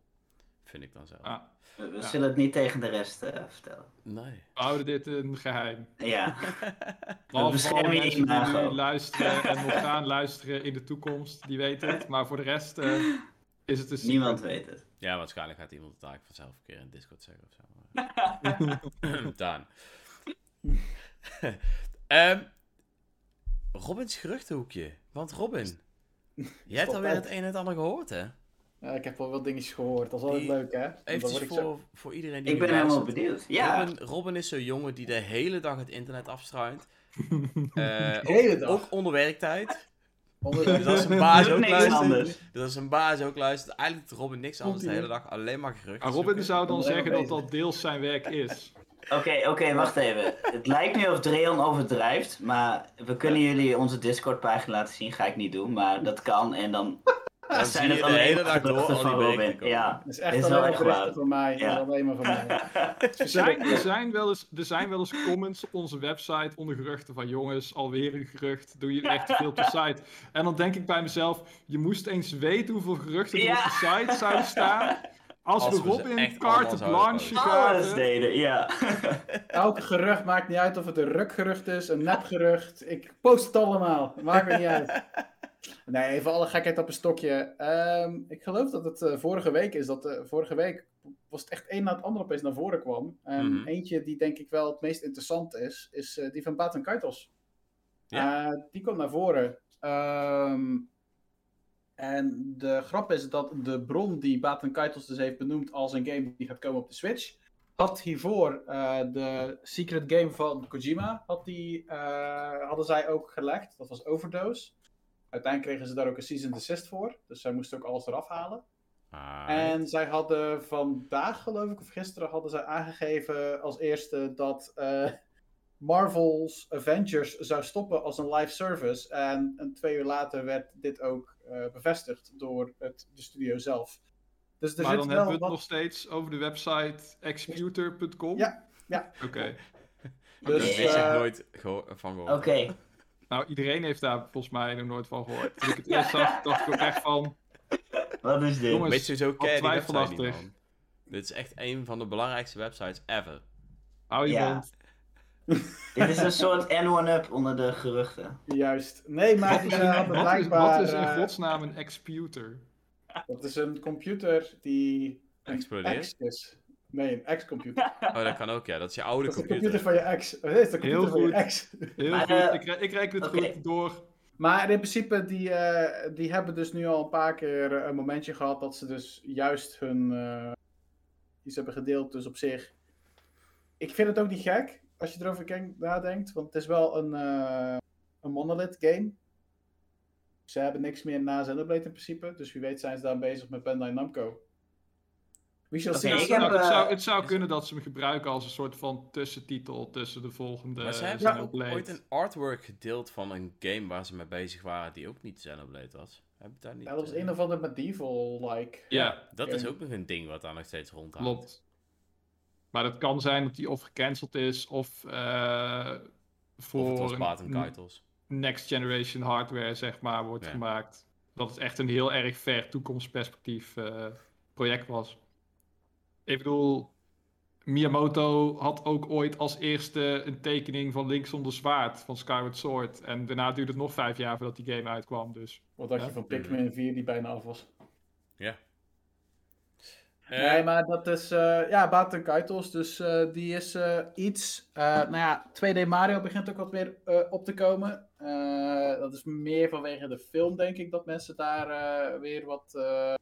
Vind ik dan zelf. ah. We, we Ja. zullen het niet tegen de rest eh, vertellen. Nee. We houden dit een geheim. Ja. Behalve beschermen je mensen imago. luisteren en nog gaan luisteren in de toekomst, die weten het. Maar voor de rest eh, is het een secret. Niemand weet het. Ja, waarschijnlijk gaat iemand het eigenlijk vanzelf een keer in Discord zeggen of zo. Daan. Ehm Robins geruchtenhoekje. Want Robin, jij hebt alweer het een en het ander gehoord, hè? Ja, ik heb wel wat dingetjes gehoord. Dat is altijd Die- leuk, hè? Even voor, zo- voor iedereen die Ik ben helemaal benieuwd. Ja. Robin, Robin is zo'n jongen die de hele dag het internet afstruint. Eh, De hele ook, dag. ook onder werktijd. Onder Dus de... als zijn baas ook luistert. Dus als zijn baas ook luistert. Eigenlijk doet Robin niks anders de hele dag. Alleen maar geruchten Ah, Robin zoeken. zou dan zeggen dat dat deels zijn werk is. Oké, oké, wacht even. Het lijkt nu of Dreon overdrijft, maar we kunnen jullie onze Discord pagina laten zien. Ga ik niet doen, maar dat kan. En dan Dan zijn zie je het de hele dag door van Robin. komen. Ja, Dat is echt Is alleen maar van mij. Ja. Alleen maar van mij. Er zijn, er, zijn wel eens, er zijn wel eens comments op onze website onder geruchten van jongens, alweer een gerucht, doe je echt te veel op de site. En dan denk ik bij mezelf, je moest eens weten hoeveel geruchten er Ja. op de site zouden staan. Als, Als we Robin carte blanche alles gaven. deden, ja. Elke gerucht maakt niet uit of het een rukgerucht is, een nepgerucht. Ik post het allemaal. Maakt me niet uit. Nee, even alle gekheid op een stokje. Ehm, ik geloof dat het eh, vorige week is. Dat eh, vorige week was het echt een na het andere opeens naar voren kwam. En Mhm. eentje die denk ik wel het meest interessant is, is eh, die van Baten Kaitos. Ja. Die komt naar voren. Ehm, en de grap is dat de bron die Baten Kaitos dus heeft benoemd als een game die gaat komen op de Switch, had hiervoor de secret game van Kojima, had die, hadden zij ook gelekt. Dat was Overdose. Uiteindelijk kregen ze daar ook een season desist voor, dus zij moesten ook alles eraf halen. Ah, En zij hadden vandaag, geloof ik, of gisteren, hadden zij aangegeven als eerste dat eh, Marvel's Avengers zou stoppen als een live service. En, en twee uur later werd dit ook eh, bevestigd door het, de studio zelf. Dus er Maar zit dan wel hebben we het wat... nog steeds over de website executor.com. Ja, ja. Oké. Daar Dus, wist ik eh, nooit geho- van gehoord. Oké. Nou, iedereen heeft daar volgens mij nog nooit van gehoord. Toen ik het eerst zag, dacht ik ook echt van... Wat is dit? Jongens, Weet je zo ken je die website niet, twijfelachtig. Dit is echt een van de belangrijkste websites ever. Hou je Ja. mond. Dit is een soort N1-up onder de geruchten. Juist. Nee, maar Wat die is, hadden wat, is, blijkbaar... wat is in eh, godsnaam een executor? dat is een computer die... Explodeert? Nee, een ex-computer. Oh, dat kan ook, ja. Dat is je oude Dat is de computer. computer van je ex. Nee, dat is de Heel computer van je goed. ex. Heel Maar, goed, eh, ik, re- ik reken het goed door. Maar in principe, die, eh, die hebben dus nu al een paar keer eh, een momentje gehad dat ze dus juist hun eh, iets hebben gedeeld. Dus op zich, ik vind het ook niet gek als je erover nadenkt, want het is wel een, eh, een monolith game. Ze hebben niks meer na Xenoblade in principe, dus wie weet zijn ze daar bezig met Bandai Namco. Wie shall Oké, see. het, ik zou, het, eh, zou, het zou kunnen dat ze hem gebruiken als een soort van tussentitel tussen de volgende Maar ze hebben Ja. ook ooit een artwork gedeeld van een game waar ze mee bezig waren die ook niet Xenoblade was. Heb je daar niet... Ja, dat was eh, een of ander medieval-like. Ja, Dat is ook nog een ding wat daar nog steeds rondhangt. klopt. Maar het kan zijn dat die of gecanceld is of eh, voor Of het was next generation hardware zeg maar wordt Ja. gemaakt. Dat het echt een heel erg ver toekomstperspectief eh, project was. Ik bedoel, Miyamoto had ook ooit als eerste een tekening van Link zonder zwaard van Skyward Sword. En daarna duurde het nog vijf jaar voordat die game uitkwam. Dus Wat dacht je Ja. van Pikmin 4 die bijna af was? Eh, Nee, maar dat is, eh ja, Baten Kaitos, dus eh, die is eh, iets, eh, nou ja, 2D Mario begint ook wat weer eh, op te komen. Eh, dat is meer vanwege de film, denk ik, dat mensen daar eh, weer wat, eh,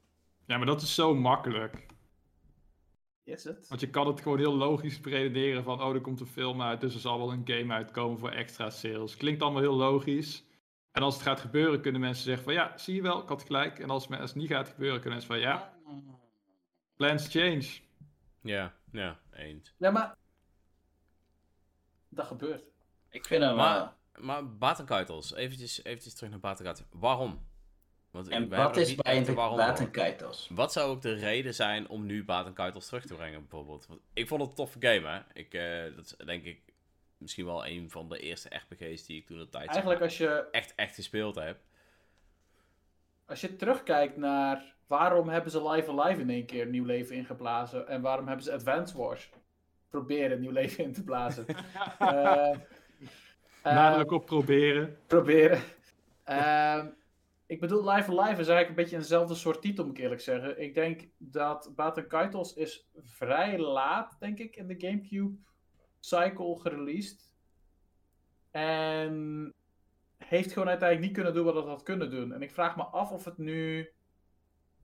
ja, maar dat is zo makkelijk. Is het? Want je kan het gewoon heel logisch redeneren van, oh, er komt een film uit, dus er zal wel een game uitkomen voor extra sales. Klinkt allemaal heel logisch. En als het gaat gebeuren, kunnen mensen zeggen van, ja, zie je wel, ik had gelijk. En als, het niet gaat gebeuren, kunnen mensen van, ja, plans change. Ja, ja, eens. Ja, maar dat gebeurt. Ik vind hem Maar- wel. Maar Baten Kaitos, eventjes, eventjes terug naar Baten Kaitos. Waarom? Want En wat is bij Baten. Kaitos? Wat zou ook de reden zijn om nu Baten Kaitos terug te brengen, bijvoorbeeld? Want ik vond het een toffe game, hè. Ik, eh, dat is denk ik misschien wel een van de eerste RPG's die ik toen de tijd zeg Eigenlijk maar, als je, echt, echt gespeeld heb. als je terugkijkt naar waarom hebben ze Live Alive in één keer nieuw leven ingeblazen en waarom hebben ze Advance Wars proberen nieuw leven in te blazen. Eh, eh, Nadelijk op proberen. proberen. Ehm, ik bedoel, Live Alive is eigenlijk een beetje eenzelfde soort titel, moet ik eerlijk zeggen. Ik denk dat Baten Kaitos is vrij laat, denk ik, in de Gamecube cycle gereleased. En heeft gewoon uiteindelijk niet kunnen doen wat het had kunnen doen. En ik vraag me af of het nu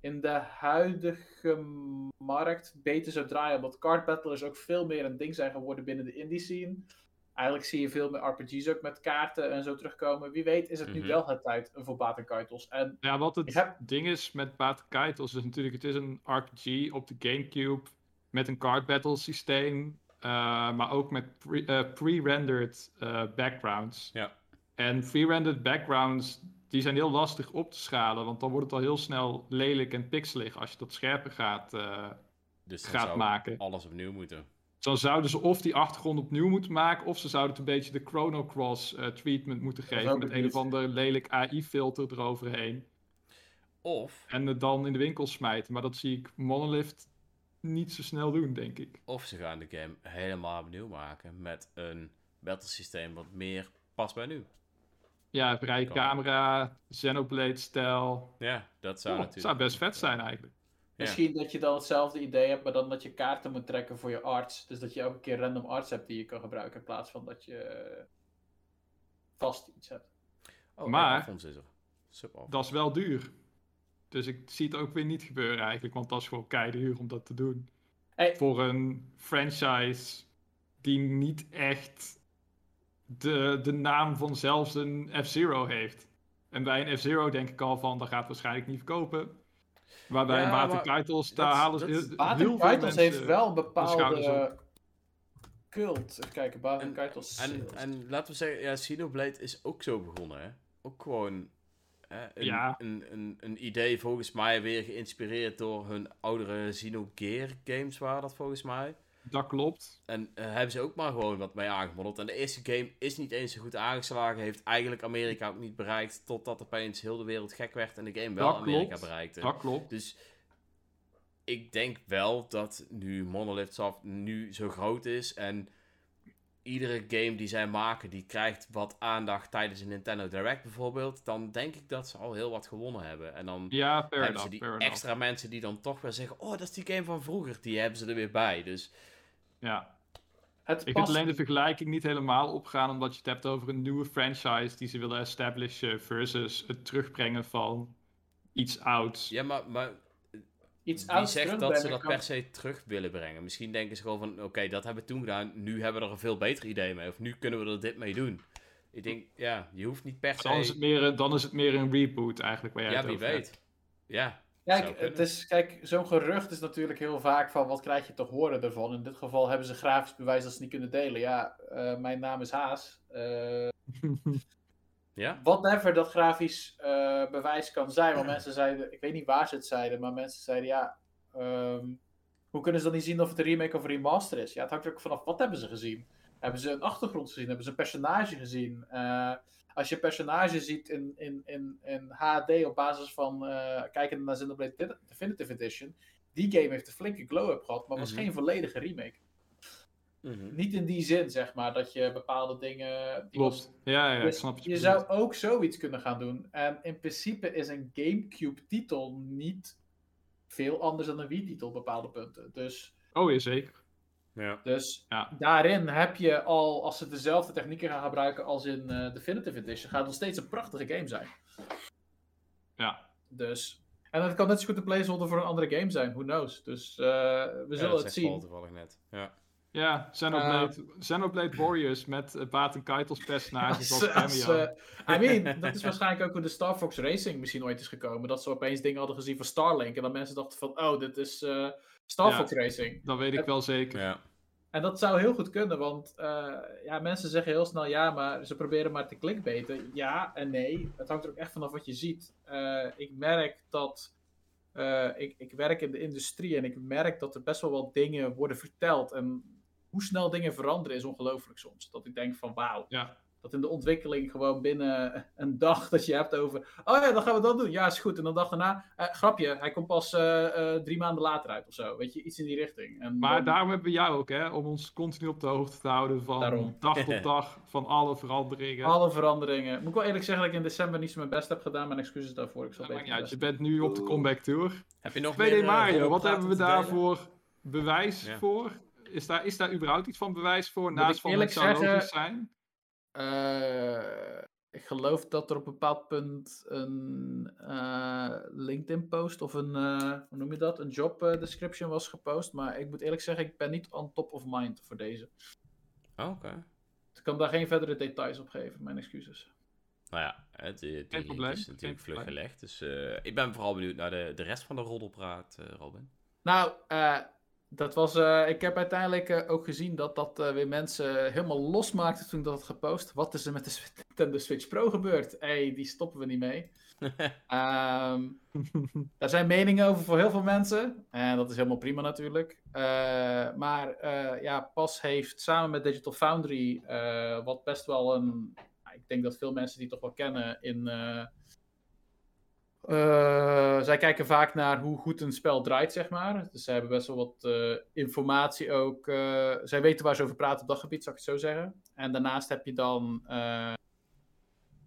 in de huidige markt beter zou draaien. Want card battlers ook veel meer een ding zijn geworden binnen de indie scene. Eigenlijk zie je veel meer RPG's ook met kaarten en zo terugkomen. Wie weet is het nu Mhm. wel het tijd voor Baten Kaitos. En Ja, wat het heb- ding is met Baten Kaitos is natuurlijk, het is een RPG op de Gamecube met een card battle systeem, eh, maar ook met pre- eh, pre-rendered eh, backgrounds. Ja. En pre-rendered backgrounds die zijn heel lastig op te schalen, want dan wordt het al heel snel lelijk en pixelig als je dat scherper gaat, eh, Dus gaat zou maken. alles opnieuw moeten. Dan zouden ze of die achtergrond opnieuw moeten maken, of ze zouden het een beetje de Chrono Cross eh, treatment moeten Dat geven met een of ander lelijk AI-filter eroverheen. Of, En het dan in de winkel smijten. Maar dat zie ik Monolith niet zo snel doen, denk ik. of ze gaan de game helemaal opnieuw maken met een battle systeem wat meer past bij nu. Ja, vrije camera, Xenoblade-stijl. Ja, dat zou Oh, natuurlijk... zou best vet zijn eigenlijk. Ja. Misschien dat je dan hetzelfde idee hebt, maar dan dat je kaarten moet trekken voor je arts. Dus dat je elke keer random arts hebt die je kan gebruiken in plaats van dat je eh, vast iets hebt. Oh, Maar- is er. Dat is wel duur. Dus ik zie het ook weer niet gebeuren eigenlijk, want dat is gewoon keiduur om dat te doen. Hey. Voor een franchise die niet echt de, de naam van zelfs een F-Zero heeft. En bij een F-Zero denk ik al van, dat gaat waarschijnlijk niet verkopen. Waarbij Ja, Titles, daar halen ze mensen- heeft wel een bepaalde cult. Even kijken, Baten En-. En, en laten we zeggen, ja, Xenoblade is ook zo begonnen, hè? Ook gewoon hè, een, Ja. een, een, een idee volgens mij weer geïnspireerd door hun oudere Xenogear games waren dat volgens mij. Dat klopt. En eh, hebben ze ook maar gewoon wat mee aangemodderd. En de eerste game is niet eens zo goed aangeslagen. Heeft eigenlijk Amerika ook niet bereikt. Totdat opeens heel de wereld gek werd en de game wel Dat Amerika klopt. bereikte. Dat klopt. Dus ik denk wel dat nu Monolith Soft nu zo groot is en iedere game die zij maken, die krijgt wat aandacht tijdens een Nintendo Direct bijvoorbeeld, dan denk ik dat ze al heel wat gewonnen hebben. En dan Ja, hebben enough. ze die enough. extra mensen die dan toch weer zeggen, oh, dat is die game van vroeger, die hebben ze er weer bij. Dus Ja. het Ik vind past alleen de vergelijking niet helemaal opgaan, omdat je het hebt over een nieuwe franchise die ze willen establishen versus het terugbrengen van iets ouds. ja, maar, maar Iets wie ouds zegt dat ze dat kan- per se terug willen brengen? Misschien denken ze gewoon van, oké, dat hebben we toen gedaan, nu hebben we er een veel beter idee mee. Of nu kunnen we er dit mee doen. Ik denk, ja, je hoeft niet per se... Dan is het meer, een- dan is het meer een reboot eigenlijk waar jij Ja, het wie over hebt. weet. Ja. Kijk, het is, kijk, zo'n gerucht is natuurlijk heel vaak van wat krijg je te horen ervan. In dit geval hebben ze grafisch bewijs dat ze niet kunnen delen. Ja, eh, mijn naam is Haas. Eh, Ja? whatever dat grafisch eh, bewijs kan zijn. Want mensen zeiden, ik weet niet waar ze het zeiden, maar mensen zeiden ja, ehm, hoe kunnen ze dan niet zien of het een remake of een remaster is? Ja, het hangt er ook vanaf wat hebben ze gezien. Hebben ze een achtergrond gezien? Hebben ze een personage gezien? Als je personage ziet in, in, in, in HD op basis van eh kijken naar Xenoblade Definitive Edition, die game heeft een flinke glow-up gehad, maar was Mhm. geen volledige remake. Mhm. Niet in die zin, zeg maar, dat je bepaalde dingen... was- Klopt. Ja, ja, ik dus snap wat je zou ook zoiets kunnen gaan doen. En in principe is een GameCube-titel niet veel anders dan een Wii-titel op bepaalde punten. Dus, Oh, ja, zeker. Ja. dus Ja. daarin heb je al, als ze dezelfde technieken gaan gebruiken als in eh, Definitive Edition, gaat het nog steeds een prachtige game zijn. Ja. Dus, en het kan net zo goed een placeholder voor een andere game zijn, who knows. Dus eh, we Ja, zullen dat het zien. toevallig net. Ja. Ja, Xenoblade, Xenoblade Warriors met uh, Baten Keitels personages als Als- cameo. eh, I mean, dat is waarschijnlijk ook hoe de Star Fox Racing misschien ooit is gekomen. Dat ze opeens dingen hadden gezien van Starlink. En dan mensen dachten van, oh, dit is eh, Star Ja. Fox Racing. dat weet ik wel zeker. ja. En dat zou heel goed kunnen, want eh, ja, mensen zeggen heel snel ja, maar ze proberen maar te clickbaiten. Ja en nee, het hangt er ook echt vanaf wat je ziet. Eh, ik merk dat, eh, ik, ik werk in de industrie en ik merk dat er best wel wat dingen worden verteld. En hoe snel dingen veranderen is ongelooflijk soms. Dat ik denk van wauw, Ja. Dat in de ontwikkeling gewoon binnen een dag dat je hebt over, oh ja, dan gaan we dat doen. Ja, is goed. En dan dag daarna, eh, grapje, hij komt pas eh, eh, drie maanden later uit of zo. Weet je, iets in die richting. En Maar dan- daarom hebben we jou ook, hè, om ons continu op de hoogte te houden van Daarom. dag tot dag, van alle veranderingen. Alle veranderingen. Moet ik wel eerlijk zeggen dat ik in december niet zo mijn best heb gedaan. Mijn excuses daarvoor. Ik zal uit. mijn Je bent nu op de comeback tour. Heb je nog 2D meer, Mario, wat hebben we daarvoor bewijs Ja. voor? Is daar, is daar überhaupt iets van bewijs voor? Naast van het zou zijn? Eh, ik geloof dat er op een bepaald punt een eh, LinkedIn-post of een, eh, hoe noem je dat, een job description was gepost. Maar ik moet eerlijk zeggen, ik ben niet on top of mind voor deze. Oh, Oké. Ik kan daar geen verdere details op geven. Mijn excuses. Nou ja, het, die, link is geen natuurlijk vlug gelegd. Dus eh, ik ben vooral benieuwd naar de, de rest van de roddelpraat, eh, Robin. Nou, eh, Dat was, eh, ik heb uiteindelijk eh, ook gezien dat dat eh, weer mensen helemaal losmaakte toen dat had gepost. Wat is er met de Nintendo Switch Pro gebeurd? Hé, hey, die stoppen we niet mee. Ehm, daar zijn meningen over voor heel veel mensen. En dat is helemaal prima natuurlijk. Maar ja, PAS heeft samen met Digital Foundry, wat best wel een... Ik denk dat veel mensen die toch wel kennen in... eh, zij kijken vaak naar hoe goed een spel draait, zeg maar. Dus zij hebben best wel wat eh, informatie ook. eh, zij weten waar ze over praten op dat gebied, zou ik het zo zeggen. En daarnaast heb je dan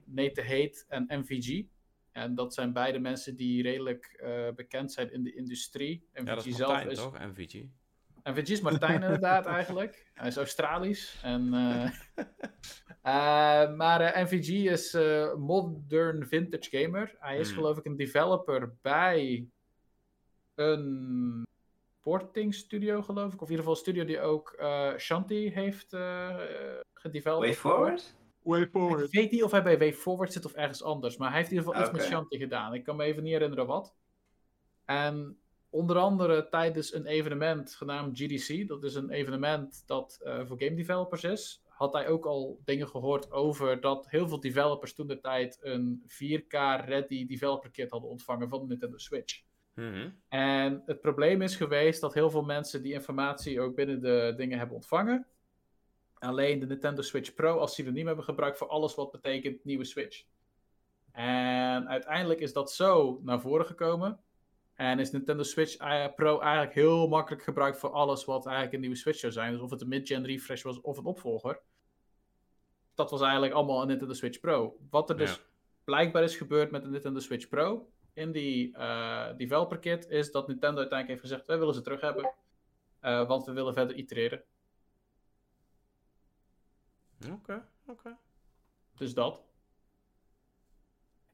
Nate Hate en MVG. En dat zijn beide mensen die redelijk bekend zijn in de industrie. MVG Ja, dat is zelf Martijn, is. toch? MVG. MVG is Martijn inderdaad eigenlijk. Hij is Australisch. En, eh, eh, maar eh, MVG is eh, Modern Vintage Gamer. Hij is Hmm. geloof ik een developer bij een porting studio geloof ik. Of in ieder geval een studio die ook eh, Shanti heeft eh gedeveloped. Way forward? Way Ik forward. weet niet of hij bij Way Forward zit of ergens anders. Maar hij heeft in ieder geval iets met. Shanti gedaan. Ik kan me even niet herinneren wat. En onder andere tijdens een evenement genaamd GDC. Dat is een evenement dat eh, voor game developers is. Had hij ook al dingen gehoord over dat heel veel developers toen de tijd een 4K ready developer kit hadden ontvangen van de Nintendo Switch. Mhm. En het probleem is geweest dat heel veel mensen die informatie ook binnen de dingen hebben ontvangen. Alleen de Nintendo Switch Pro als synoniem hebben gebruikt voor alles wat betekent nieuwe Switch. En uiteindelijk is dat zo naar voren gekomen. En is Nintendo Switch eh, Pro eigenlijk heel makkelijk gebruikt voor alles wat eigenlijk een nieuwe Switch zou zijn. Dus of het een mid-gen refresh was of een opvolger. Dat was eigenlijk allemaal een Nintendo Switch Pro. Wat er dus blijkbaar is gebeurd met de Nintendo Switch Pro in die eh, developer kit is dat Nintendo uiteindelijk heeft gezegd: wij willen ze terug hebben, eh, want we willen verder itereren. Oké, oké. Dus dat.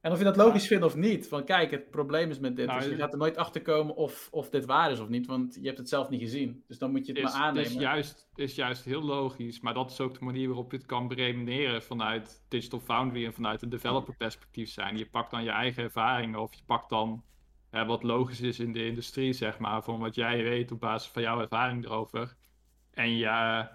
En of je dat logisch vindt of niet, want kijk, het probleem is met dit, Nou, dus je gaat er nooit achter komen of, of dit waar is of niet, want je hebt het zelf niet gezien. Dus dan moet je het is, maar aannemen. is, juist, is juist heel logisch, maar dat is ook de manier waarop je het kan beredeneren vanuit Digital Foundry en vanuit een developer perspectief zijn. Je pakt dan je eigen ervaringen of je pakt dan hè, wat logisch is in de industrie, zeg maar, van wat jij weet op basis van jouw ervaring erover. En je eh,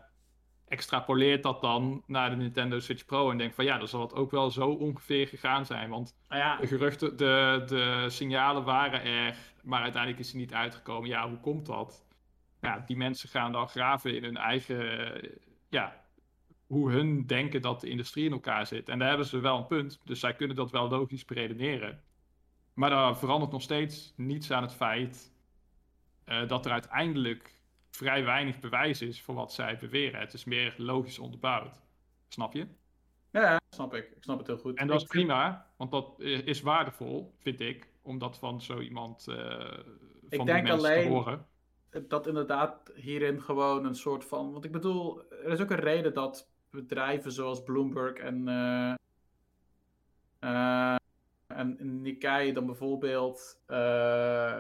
extrapoleert dat dan naar de Nintendo Switch Pro en denkt van ja, dan zal het ook wel zo ongeveer gegaan zijn, want Nou ja, de geruchten, de, de signalen waren er, maar uiteindelijk is er niet uitgekomen. Ja, hoe komt dat? Ja, die mensen gaan dan graven in hun eigen, ja, hoe hun denken dat de industrie in elkaar zit. En daar hebben ze wel een punt, dus zij kunnen dat wel logisch beredeneren. Maar daar verandert nog steeds niets aan het feit eh, dat er uiteindelijk vrij weinig bewijs is voor wat zij beweren. Het is meer logisch onderbouwd. Snap je? ja, snap ik. Ik snap het heel goed. En dat is prima, want dat i- is waardevol, vind ik, om dat van zo iemand eh van denk mensen alleen- te horen. dat inderdaad hierin gewoon een soort van. Want ik bedoel, er is ook een reden dat bedrijven zoals Bloomberg en. eh, eh, en Nikkei dan bijvoorbeeld. eh,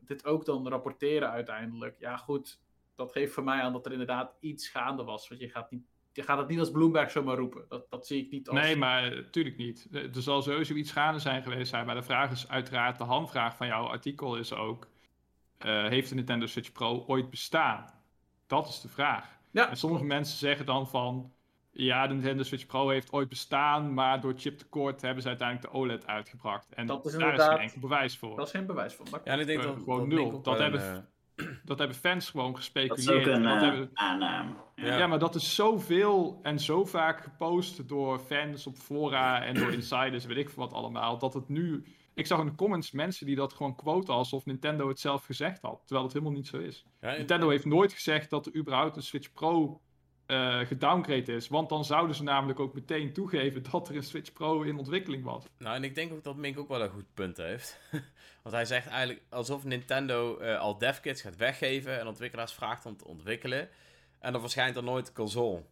dit ook dan rapporteren uiteindelijk. Ja, goed. Dat geeft voor mij aan dat er inderdaad iets gaande was. Want je gaat, niet, je gaat het niet als Bloomberg zomaar roepen. Dat, dat zie ik niet als. Nee, maar natuurlijk niet. Eh, Er zal sowieso iets gaande zijn geweest zijn, maar de vraag is uiteraard, de handvraag van jouw artikel is ook, eh, heeft de Nintendo Switch Pro ooit bestaan? Dat is de vraag. Ja. En sommige mensen zeggen dan van, ja, de Nintendo Switch Pro heeft ooit bestaan, maar door chiptekort hebben ze uiteindelijk de OLED uitgebracht. En Dat is daar is inderdaad- geen enkel bewijs voor. Dat is geen bewijs. Dat Ja, en ik denk Eh, dat gewoon dat nul. Dat hebben- eh, Dat hebben fans gewoon Dat is gespeculeerd. ook een dat eh, hebben, aanname. Ja. Ja, maar dat is zoveel en zo vaak gepost door fans op fora en door insiders, weet ik wat allemaal, dat het nu... Ik zag in de comments mensen die dat gewoon quoten alsof Nintendo het zelf gezegd had, terwijl het helemaal niet zo is. ja, Nintendo heeft nooit gezegd dat er überhaupt een Switch Pro eh gedowngrade is, want dan zouden ze namelijk ook meteen toegeven dat er een Switch Pro in ontwikkeling was. Nou, en ik denk ook dat Mink ook wel een goed punt heeft. Want hij zegt eigenlijk alsof Nintendo eh, al devkits gaat weggeven en ontwikkelaars vraagt om te ontwikkelen. En dan verschijnt er nooit een console.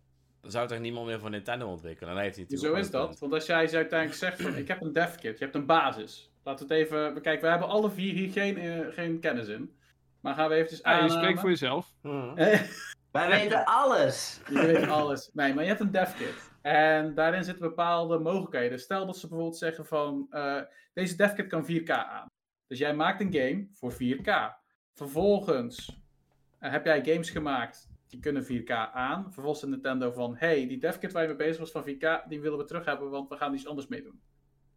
Dan zou toch niemand meer voor Nintendo ontwikkelen? En hij heeft hij natuurlijk Zo is dat. Want als jij uiteindelijk zegt van ik heb een devkit, je hebt een basis. Laten we het even bekijken. We hebben alle vier hier geen, eh, geen kennis in. Maar gaan we eventjes Ja, je spreekt voor jezelf. punt. Wij weten alles. je weet alles. Nee, maar je hebt een devkit. En daarin zitten bepaalde mogelijkheden. Stel dat ze bijvoorbeeld zeggen van eh, deze devkit kan 4K aan. Dus jij maakt een game voor 4K. Vervolgens eh, heb jij games gemaakt die kunnen 4K aan. Vervolgens de Nintendo van, hey, die devkit waar je mee bezig was van 4K, die willen we terug hebben, want we gaan iets anders mee doen.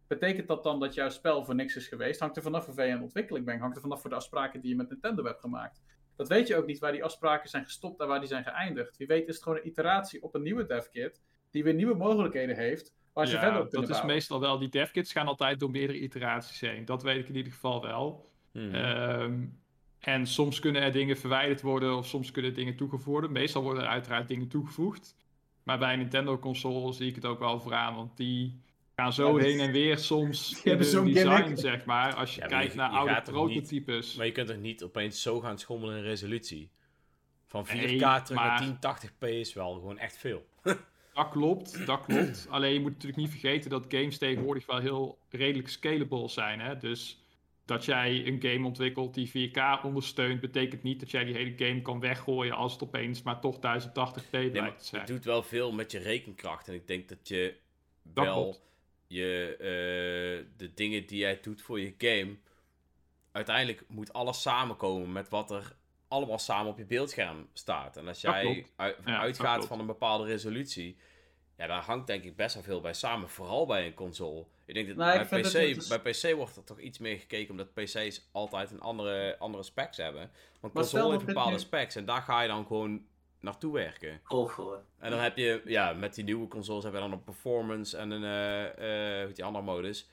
Betekent dat dan dat jouw spel voor niks is geweest? Hangt er vanaf hoeveel je aan ontwikkeling bent. Hangt er vanaf voor de afspraken die je met Nintendo hebt gemaakt. Dat weet je ook niet waar die afspraken zijn gestopt en waar die zijn geëindigd. Wie weet is het gewoon een iteratie op een nieuwe devkit die weer nieuwe mogelijkheden heeft. Waar je Ja, verder op dat is meestal wel. Die devkits gaan altijd door meerdere iteraties heen. Dat weet ik in ieder geval wel. Mhm. Ehm, en soms kunnen er dingen verwijderd worden of soms kunnen dingen toegevoegd worden. Meestal worden er uiteraard dingen toegevoegd. Maar bij een Nintendo-console zie ik het ook wel vooraan, want die gaan zo Ja, die- heen en weer soms in hebben zo'n design, gimmick. zeg maar. Als je Ja, maar kijkt je- naar je oude niet- prototypes. Maar je kunt toch niet opeens zo gaan schommelen in resolutie? Van 4K Nee, terug maar- naar 1080p is wel gewoon echt veel. Dat klopt, dat klopt. Alleen je moet natuurlijk niet vergeten dat games tegenwoordig wel heel redelijk scalable zijn. Hè? Dus dat jij een game ontwikkelt die 4K ondersteunt, betekent niet dat jij die hele game kan weggooien als het opeens maar toch 1080p Nee, blijkt maar te zijn. het doet wel veel met je rekenkracht. En ik denk dat je Dat wel klopt. Je, eh, de dingen die jij doet voor je game. Uiteindelijk moet alles samenkomen met wat er allemaal samen op je beeldscherm staat. En als jij uit- Ja, uitgaat van een bepaalde resolutie. Ja, daar hangt denk ik best wel veel bij samen. Vooral bij een console. Ik denk dat Nou, bij, PC, is- bij PC wordt er toch iets meer gekeken. Omdat PC's altijd een andere, andere specs hebben. Want console heeft bepaalde nu- specs. En daar ga je dan gewoon naartoe werken. En dan heb je, ja, met die nieuwe consoles heb je dan een performance en een, heet die andere modus.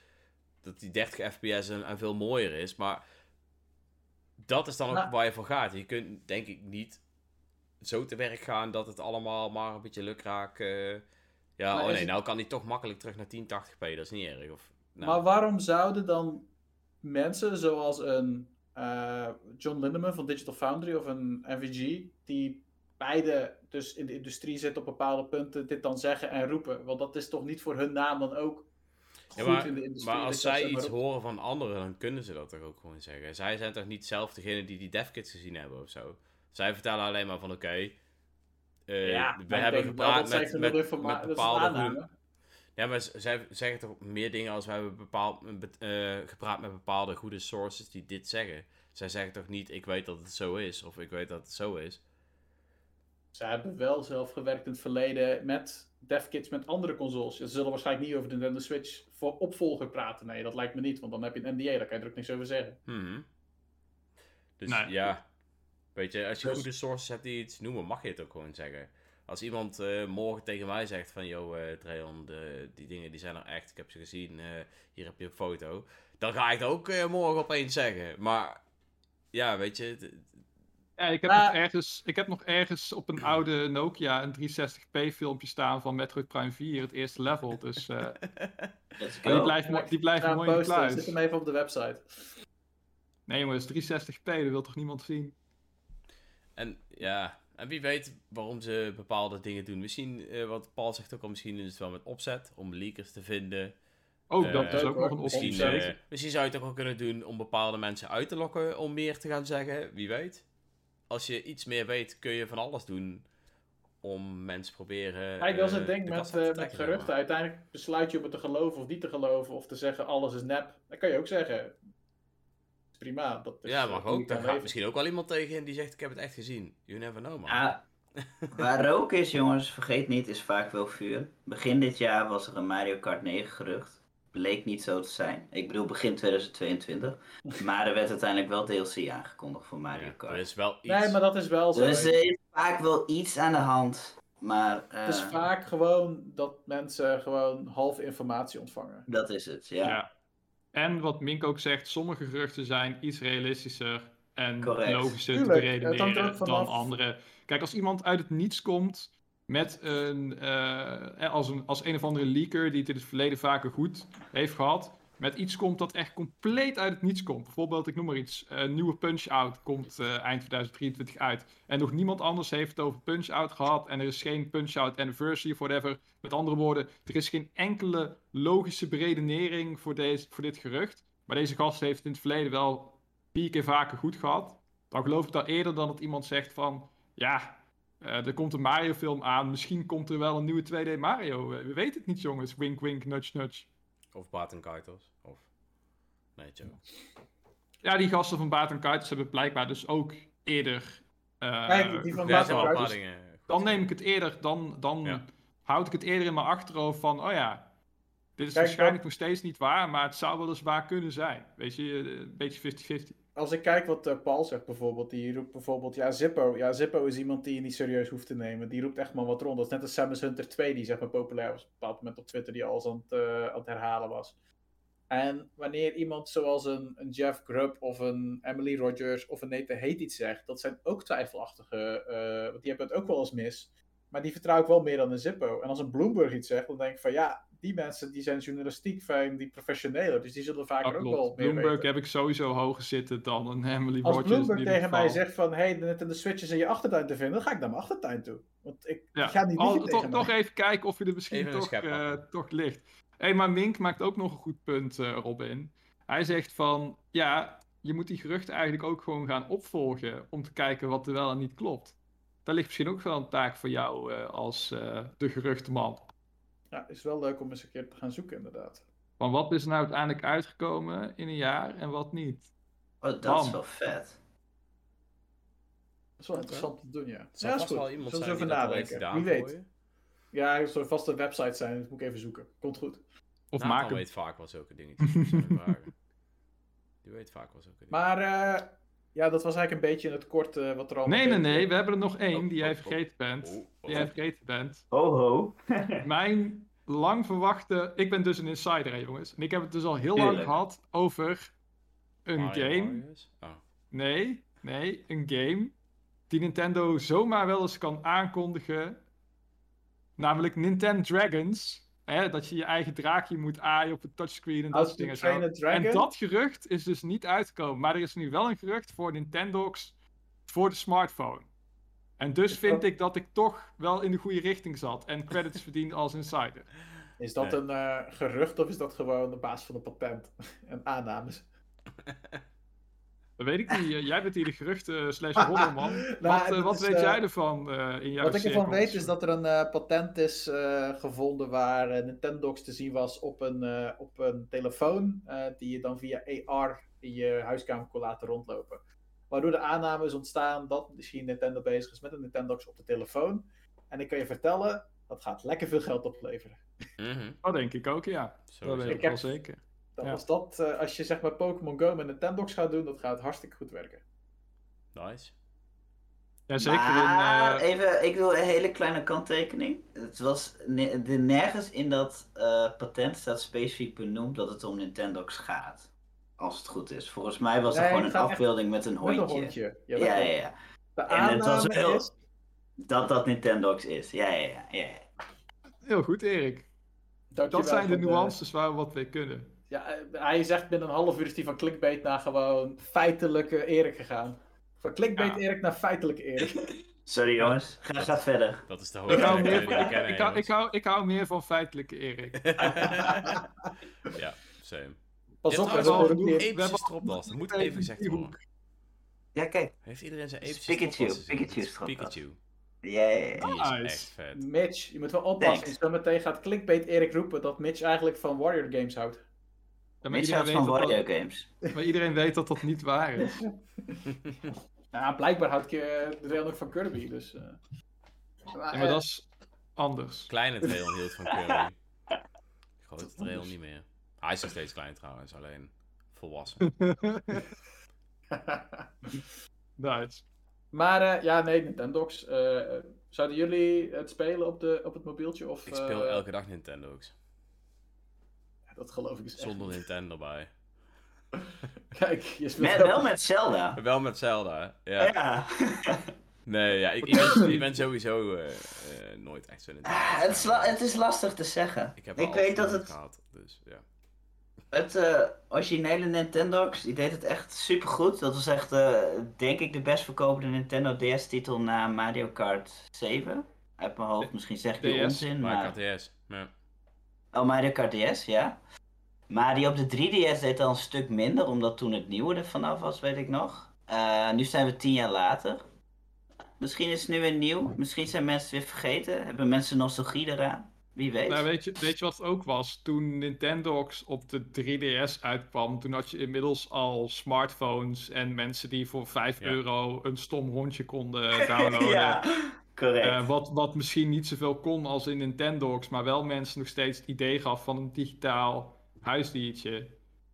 Dat die 30 fps en, en veel mooier is. Maar dat is dan ook Nou- waar je voor gaat. Je kunt denk ik niet zo te werk gaan dat het allemaal maar een beetje lukraak... eh, ja, Maar oh nee, het- nou kan die toch makkelijk terug naar 1080p. Dat is niet erg. Of, nou, Maar waarom zouden dan mensen zoals een John Lindeman van Digital Foundry of een NVG, die beide dus in de industrie zitten op bepaalde punten, dit dan zeggen en roepen? Want dat is toch niet voor hun naam dan ook goed Ja, maar, in de industrie? maar als zij iets horen van anderen, dan kunnen ze dat toch ook gewoon zeggen. Zij zijn toch niet zelf degene die die devkits gezien hebben of zo. Zij vertellen alleen maar van oké, eh, Ja, we ik hebben gepraat met, met, met bepaalde. Ja, maar zij zeggen toch meer dingen als we hebben bepaald, eh, gepraat met bepaalde goede sources die dit zeggen. Zij zeggen toch niet, ik weet dat het zo is, of ik weet dat het zo is. Ze hebben wel zelf gewerkt in het verleden met devkits met andere consoles. Ze zullen waarschijnlijk niet over de Nintendo Switch voor opvolger praten. Nee, dat lijkt me niet, want dan heb je een NDA, daar kan je er ook niks over zeggen. Mhm. Dus Nee. ja, weet je, als je Dus- goede sources hebt die iets noemen, mag je het ook gewoon zeggen. Als iemand eh, morgen tegen mij zegt van, yo eh de, die dingen die zijn er echt, ik heb ze gezien, eh, hier heb je een foto. Dan ga ik dat ook eh, morgen opeens zeggen. Maar ja, weet je, het- Ja, ik, heb nog ergens, ik heb nog ergens op een oude Nokia een 360p filmpje staan van Metroid Prime 4, het eerste level. Dus eh, die blijft, die blijft mooi in de posten. Zet kluis. hem even op de website. Nee jongens, 360p, dat wil toch niemand zien? en ja, en wie weet waarom ze bepaalde dingen doen. Misschien, eh, wat Paul zegt ook al, misschien is het wel met opzet, om leakers te vinden. Ook Eh, dat is ook nog een Misschien, optie. eh, misschien zou je het ook wel kunnen doen om bepaalde mensen uit te lokken om meer te gaan zeggen. Wie weet. Als je iets meer weet, kun je van alles doen om mensen proberen. Kijk, dat is eh, het ding de met, eh, met geruchten. maar. Uiteindelijk besluit je om het te geloven of niet te geloven. Of te zeggen alles is nep. Dat kan je ook zeggen. Prima. Dat is, Ja, eh, mag ook. Daar gaat leven. misschien ook wel iemand tegen in die zegt: Ik heb het echt gezien. You never know, man. Ja, waar rook is, jongens, vergeet niet, is vaak wel vuur. Begin dit jaar was er een Mario Kart 9 gerucht. Bleek niet zo te zijn. Ik bedoel begin 2022. Maar er werd uiteindelijk wel DLC aangekondigd voor Mario Ja, Kart. er is wel iets. Nee, maar dat is wel zo. Dus er is vaak wel iets aan de hand. Maar eh, Het is vaak gewoon dat mensen gewoon halve informatie ontvangen. dat is het, ja. Ja. En wat Mink ook zegt, sommige geruchten zijn iets realistischer en Correct. logischer te Tuurlijk, er vanaf. dan andere. Kijk, als iemand uit het niets komt met een, eh, als, een, als een of andere leaker die het in het verleden vaker goed heeft gehad, met iets komt dat echt compleet uit het niets komt. Bijvoorbeeld, ik noem maar iets, een nieuwe Punch-Out komt eh, eind 2023 uit. En nog niemand anders heeft het over Punch-Out gehad en er is geen Punch-Out Anniversary of whatever. Met andere woorden, er is geen enkele logische beredenering voor, deze, voor dit gerucht. Maar deze gast heeft het in het verleden wel vier keer vaker goed gehad. Dan geloof ik dat eerder dan dat iemand zegt van... Ja, eh, er komt een Mario film aan. Misschien komt er wel een nieuwe 2D Mario. We weten het niet jongens. Wink wink, nudge nudge. Of Barton Kaitos. Of. Nee, Joe. Ja, die gasten van Baat en Kuiters hebben blijkbaar dus ook eerder eh, Kijk, die van goed. dan neem ik het eerder, dan, dan Ja. houd ik het eerder in mijn achterhoofd van, oh ja, dit is Kijk, waarschijnlijk nog steeds niet waar, maar het zou wel eens waar kunnen zijn. Weet je, eh, een beetje 50-50. Als ik kijk wat eh, Paul zegt bijvoorbeeld, die roept bijvoorbeeld, ja Zippo. Ja, Zippo is iemand die je niet serieus hoeft te nemen. Die roept echt maar wat rond. Dat is net als Samus Hunter 2, die zeg maar populair was op een bepaald moment op Twitter, die alles aan het, eh, aan het herhalen was. En wanneer iemand zoals een, een Jeff Grubb of een Emily Rogers of een Nathan Hate iets zegt, dat zijn ook twijfelachtige, eh, want die hebben het ook wel eens mis. Maar die vertrouw ik wel meer dan een Zippo. En als een Bloomberg iets zegt, dan denk ik van ja, die mensen die zijn journalistiek fijn, die professioneler. Dus die zullen vaker Dat ook wel meer Bloomberg weten. heb ik sowieso hoger zitten dan een Emily Als in Bloomberg ieder tegen mij zegt van, hey, de Nintendo Switch is in je achtertuin te vinden, dan ga ik naar mijn achtertuin toe. Want ik, Ja, ik ga niet al- liegen toch, even kijken of je er misschien Even toch, eh, toch ligt. Hé, maar Mink maakt ook nog een goed punt, eh, Robin. Hij zegt van, ja, je moet die geruchten eigenlijk ook gewoon gaan opvolgen om te kijken wat er wel en niet klopt. Daar ligt misschien ook wel een taak voor jou eh, als eh, de geruchtenman. Ja, is wel leuk om eens een keer te gaan zoeken inderdaad. Van wat is er nou uiteindelijk uitgekomen in een jaar en wat niet? Oh, dat Bam. is wel vet. Dat is wel interessant te doen, ja. Zal vast goed. wel iemand Zullen zijn even dat nadenken. Wie weet. Ja, er zal vast een website zijn, dat moet ik even zoeken. Komt goed. Of maak hem. weet vaak wel zulke dingetjes. dat vragen. Die weet vaak wel zulke dingen. Maar eh, ja, dat was eigenlijk een beetje in het kort eh, wat er al... Nee, nee, nee, we hebben er nog één Oh, die jij oh, oh. vergeten bent. Oh, oh. Die jij vergeten bent. Ho ho. Mijn lang verwachte. Ik ben dus een insider, hè, jongens. En ik heb het dus al heel lang gehad over een Mario game. Oh. Nee, nee, een game. Die Nintendo zomaar wel eens kan aankondigen. Namelijk Nintendo Dragons. Hè, dat je je eigen draakje moet aaien op een touchscreen en dat soort dingen. Zo. En dat gerucht is dus niet uitgekomen. Maar er is nu wel een gerucht voor Nintendo's voor de smartphone. En dus Is vind dat- ik dat ik toch wel in de goede richting zat. En credits verdiende als insider. Is dat Nee. een eh, gerucht of is dat gewoon de basis van een patent? en aannames? Dat weet ik niet. Eh, Jij bent hier de geruchten slash roddelman. Nou, wat eh, wat is, weet eh, jij ervan eh, in jouw Wat ik ervan weet is dat er een eh, patent is eh, gevonden waar eh, Nintendox te zien was op een, eh, op een telefoon. eh, die je dan via AR in je huiskamer kon laten rondlopen. Waardoor de aanname is ontstaan dat misschien Nintendo bezig is met een Nintendox op de telefoon. En ik kan je vertellen, dat gaat lekker veel geld opleveren. Mhm, Dat denk ik ook, ja. Dat sowieso. weet ik Ik wel heb- zeker. Dat Ja. Als, dat, eh, als je zeg maar Pokémon Go met Nintendox gaat doen, dat gaat hartstikke goed werken. Nice. Ja, zeker maar, in... eh, even, ik wil een hele kleine kanttekening. Het was ne- de, nergens in dat eh, patent staat specifiek benoemd dat het om Nintendox gaat. Als het goed is. Volgens mij was er Nee, gewoon het een afbeelding met een Met hondje. een hondje. Ja, Ja, dat ja, klopt. ja. De En het was is... Dat dat Nintendox is. Ja, ja, ja. Heel goed, Erik. Dat Dankjewel zijn de nuances waar we wat mee kunnen. Ja, eh, hij zegt binnen een half uur is hij van clickbait naar gewoon feitelijke Erik gegaan. Van clickbait Ja. Erik naar feitelijke Erik. Sorry jongens, ga, ga verder. Dat is de Ik hoogste hou, die meer van, ik, hou, ik, hou, ik hou meer van feitelijke Erik. ja, same. Pas op, we hebben al een Epische hebben- stropdas, dat moet even gezegd die worden. Ja, kijk. Heeft iedereen zijn epische Pikachu? Pikachu stropdas. Pikachu. Ja. Die is Nice. echt vet. Mitch, je moet wel oppassen. Zometeen gaat clickbait Erik roepen dat Mitch eigenlijk van Warrior Games houdt. Ja, maar, Mitch iedereen van weet dat Games. maar iedereen weet dat dat niet waar is. Ja, blijkbaar houdt ik eh, de deel nog van Kirby, dus... eh. Ja, maar dat is anders. Kleine trail hield van Kirby. Grote trail niet meer. Hij is nog steeds klein trouwens, alleen volwassen. nice. maar eh, ja, nee, Nintendox. eh, zouden jullie het spelen op, de, op het mobieltje? Of, Ik speel elke dag Nintendo's. Dat geloof ik dus echt Zonder. Nintendo erbij. Kijk, je speelt Met, wel met Zelda. Wel met Zelda, ja. Ja. Nee, ja, ik, ik, ben, ik ben sowieso eh, eh, nooit echt zo'n Nintendo. Ah, het, is het is lastig te zeggen. Ik, heb Ik weet dat het, gehad, dus ja. het eh, originele Nintendox, die deed het echt super goed. Dat was echt, eh, denk ik, de best verkopende Nintendo DS-titel na Mario Kart 7. Uit mijn hoofd, misschien zeg ik die onzin, Maar ik had DS. Ja. Oh, Mario Kart DS, ja. Maar die op de 3DS deed al een stuk minder, omdat toen het nieuwe er vanaf was, weet ik nog. Eh, nu zijn we tien jaar later. Misschien is het nu weer nieuw. Misschien zijn mensen het weer vergeten. Hebben mensen nostalgie eraan. Wie weet. Nou, weet je, weet je wat het ook was? Toen Nintendox op de 3DS uitkwam, toen had je inmiddels al smartphones en mensen die voor 5 Ja. euro een stom hondje konden downloaden. ja, correct. Eh, wat, wat misschien niet zoveel kon als in Nintendox, maar wel mensen nog steeds het idee gaf van een digitaal huisdiertje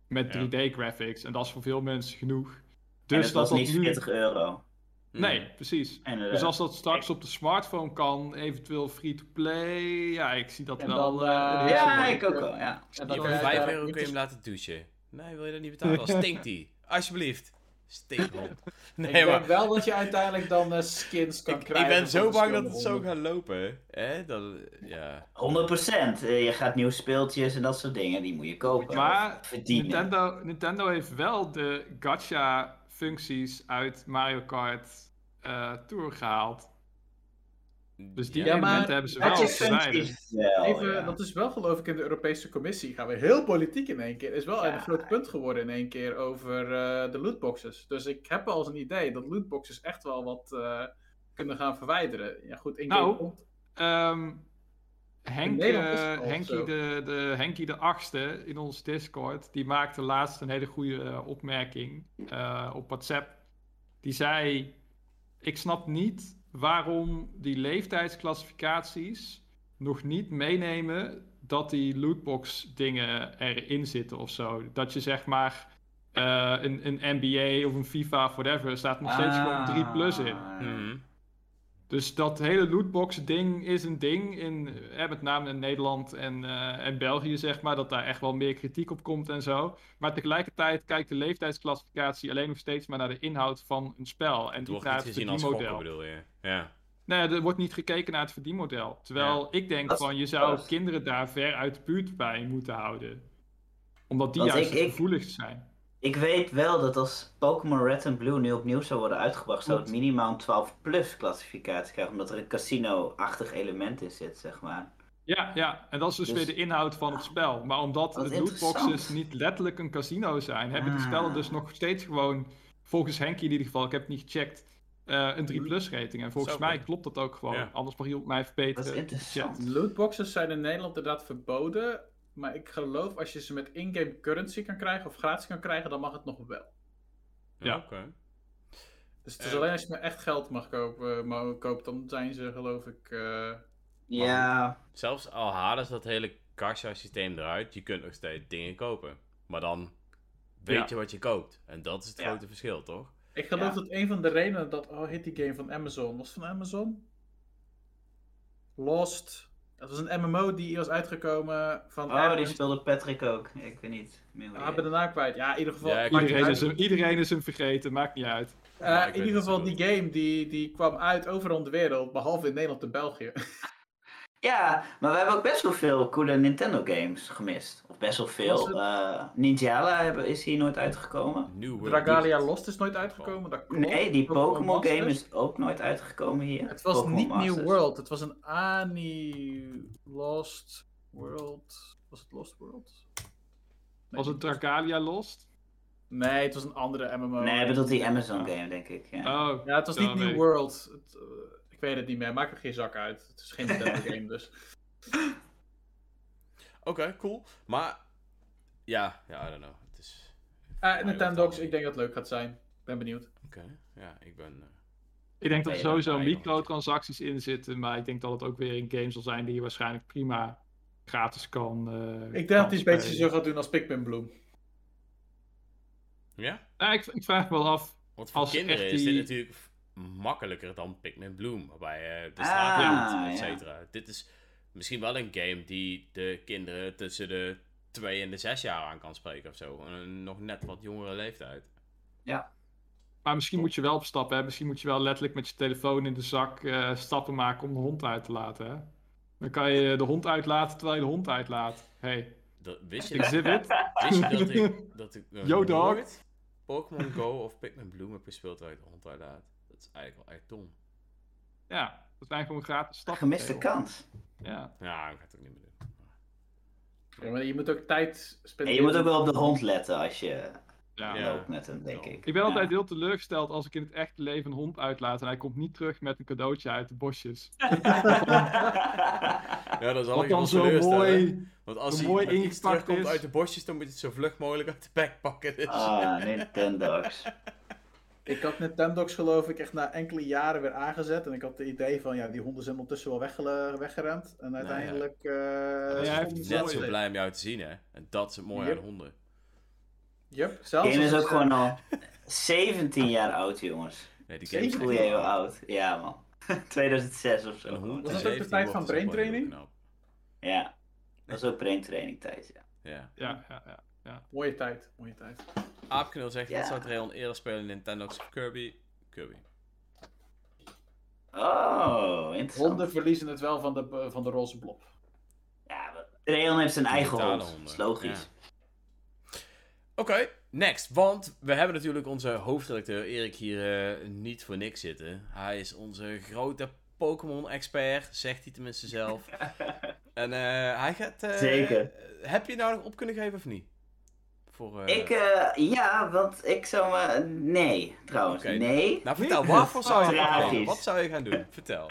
met Ja. 3D-graphics. En dat is voor veel mensen genoeg. en Dus het dat was dat niet nu... 40 euro. Hmm. Nee, precies. Inderdaad. Dus als dat straks op de smartphone kan, eventueel free-to-play, ja, ik zie dat En wel. dan, eh, eh, Ja, ik ook wel, ja. En dan voor kan je 5 daar euro kun je hem laten douchen. Nee, wil je dat niet betalen? Dan stinkt die. Alsjeblieft. Ik Nee, denk maar... wel dat je uiteindelijk dan eh, skins kan Ik, ik krijgen. ben zo bang dat het zo gaat lopen. Hè? Dat, ja. 100%. Eh, je gaat nieuwe speeltjes en dat soort dingen, die moet je kopen. Maar verdienen. Nintendo, Nintendo heeft wel de gacha-functies uit Mario Kart eh, Tour gehaald. Dus die Ja, maar elementen hebben ze wel verwijderd. Even, ja. Dat is wel geloof ik in de Europese Commissie. Gaan we heel politiek in één keer. Is wel Ja. een groot punt geworden in één keer over eh, de lootboxes. Dus ik heb wel eens een idee dat lootboxes echt wel wat eh, kunnen gaan verwijderen. Ja goed, in Nou. Ehm, Henk, eh, Henkie, de, de, Henkie de achtste in ons Discord, die maakte laatst een hele goede opmerking eh, op WhatsApp. Die zei, ik snap niet waarom die leeftijdsclassificaties nog niet meenemen dat die lootbox dingen erin zitten of zo. Dat je zeg maar eh, een, een NBA of een FIFA of whatever staat nog steeds gewoon 3 plus in. Ah. Dus dat hele lootbox ding is een ding, in, eh, met name in Nederland en, eh, en België zeg maar, dat daar echt wel meer kritiek op komt en zo. Maar tegelijkertijd kijkt de leeftijdsclassificatie alleen nog steeds maar naar de inhoud van een spel. En Het niet wordt naar niet het gezien als gokken, verdienmodel. bedoel je? Ja. Nee, er wordt niet gekeken naar het verdienmodel. Terwijl ik denk Dat van, je zou kinderen daar ver uit de buurt bij moeten houden. Omdat die Want juist ik- het ik- gevoeligst zijn. Ik weet wel dat als Pokémon Red en Blue nu opnieuw zou worden uitgebracht, zou het minimaal een 12 plus classificatie krijgen, omdat er een casino-achtig element in zit, zeg maar. Ja, ja, en dat is dus, Dus- weer de inhoud van het spel. Maar omdat de lootboxes niet letterlijk een casino zijn, hebben de spellen Ah. dus nog steeds gewoon, volgens Henkie in ieder geval, ik heb het niet gecheckt, eh, een 3 plus rating. En volgens mij klopt dat ook gewoon. Ja. Anders mag iemand mij Dat verbeteren. is interessant. Lootboxes zijn in Nederland inderdaad verboden. Maar ik geloof als je ze met in-game currency kan krijgen of gratis kan krijgen, dan mag het nog wel. Ja. Oké. Dus het is Eh. alleen als je echt geld mag kopen, maar koopt, dan zijn ze geloof ik... eh, Ja, Zelfs al halen ze dat hele Gacha-systeem eruit, je kunt nog steeds dingen kopen. Maar dan weet Ja. je wat je koopt. En dat is het Ja. grote verschil, toch? Ik geloof Ja. dat een van de redenen dat. Oh, heet die game van Amazon? Was het van Amazon? Lost. Dat was een MMO die was uitgekomen van. oh, die speelde Patrick ook. Ik weet niet Ah, ben de naam kwijt. Ja, in ieder geval. Ja, Iedereen is, hem, iedereen is hem vergeten, maakt niet uit. Eh, in ieder geval, die game die, die kwam uit overal in de wereld, behalve in Nederland en België. Ja, maar we hebben ook best wel veel coole Nintendo games gemist. Of best wel veel. het- Eh Ninjala hebben, is hier nooit uitgekomen. New World Dragalia. Lost is nooit uitgekomen. Dat. Nee, die Pokémon game is ook nooit uitgekomen hier. Het was niet New. World, het was een Ani Lost World. Was het Lost World? Nee, Was het Dragalia Lost? Nee, het was een andere MMO. Nee, hij bedoelt die Amazon game, denk ik. Ja. Oh, Ja, het was niet New ik. World. Het, eh, ik weet het niet meer. Maakt er geen zak uit. Het is geen Nintendo game, dus. Oké, cool. Maar, ja, ja, I don't know. Het is... Eh Nintendo's, ik denk dat het leuk gaat zijn. Ben benieuwd. Oké, ja, ik ben... eh, ik denk dat er sowieso microtransacties in zitten, maar ik denk dat het ook weer een game zal zijn die je waarschijnlijk prima gratis kan. eh, Ik denk kan dat hij een beetje zo gaat doen als Pikmin Bloom. Ja? Ik, ik vraag me wel af. Want voor Als kinderen echt is dit die- natuurlijk f- makkelijker dan Pikmin Bloom, waarbij je de Ah, straat ja. et cetera. Dit is misschien wel een game die de kinderen tussen de 2 en de 6 jaar aan kan spreken of zo. Een nog net wat jongere leeftijd. Maar misschien moet je wel op stappen. Hè? Misschien moet je wel letterlijk met je telefoon in de zak eh, stappen maken om de hond uit te laten. Hè? Dan kan je de hond uitlaten terwijl je de hond uitlaat. Hey, Dat, wist, je exhibit. wist je dat ik, dat ik nog Yo, dog. Pokémon Go of Pikmin Bloom heb gespeeld terwijl ik de hond uitlaat? Dat is eigenlijk wel echt dom. Ja, dat zijn gewoon gratis stappen. Gemiste kans. Ja. Ja, ik ga het ook niet meer doen. Ja, maar je moet ook tijd En spenderen. je moet ook wel op de hond letten als je Ja. Loopt met hem, denk Ja. ik. Ik ben altijd Ja. heel teleurgesteld als ik in het echte leven een hond uitlaat en hij komt niet terug met een cadeautje uit de bosjes. Ja, dat zal Wat ik dan wel zo mooi. Want als zo hij mooi ingepakt terugkomt is. uit de bosjes, dan moet je het zo vlug mogelijk uit de bek pakken. Dus. Ah, Nintendo's. Ik had Nintendox geloof ik echt na enkele jaren weer aangezet. En ik had het idee van, ja, die honden zijn ondertussen wel weggele- weggerend. En uiteindelijk... eh, Hij was hij heeft net zo blij om jou te zien, hè. En dat is het mooie Yep. aan honden. Yep, zelfs game is ook gewoon eh, al 17 jaar oud, jongens. Nee, die game is heel oud? Ja, man. 2006 of zo. Een Was dat ook de 17 tijd van braintraining? Ja. Dat is ook braintraining tijd, ja. Ja. Ja, ja, ja. Mooie tijd, mooie tijd. Aapknul zegt, Ja. wat zou Dreon eerder spelen, Nintendo's of Kirby? Kirby. Oh, interessant. Honden verliezen het wel van de, van de roze blob. Ja, maar Leon heeft zijn eigen hond. honden, Dat is logisch. Oké, next. Want we hebben natuurlijk onze hoofdredacteur Erik hier eh, niet voor niks zitten. Hij is onze grote Pokémon-expert, zegt hij tenminste zelf. en eh, hij gaat... eh, Zeker. Heb je nou nog op kunnen geven of niet? Voor, eh, Ik, eh, ja, want ik zou me... Nee, trouwens. Oké. Nee. Nou, vertel, waarvoor zou je Tragisch. opnemen? Wat zou je gaan doen? Vertel.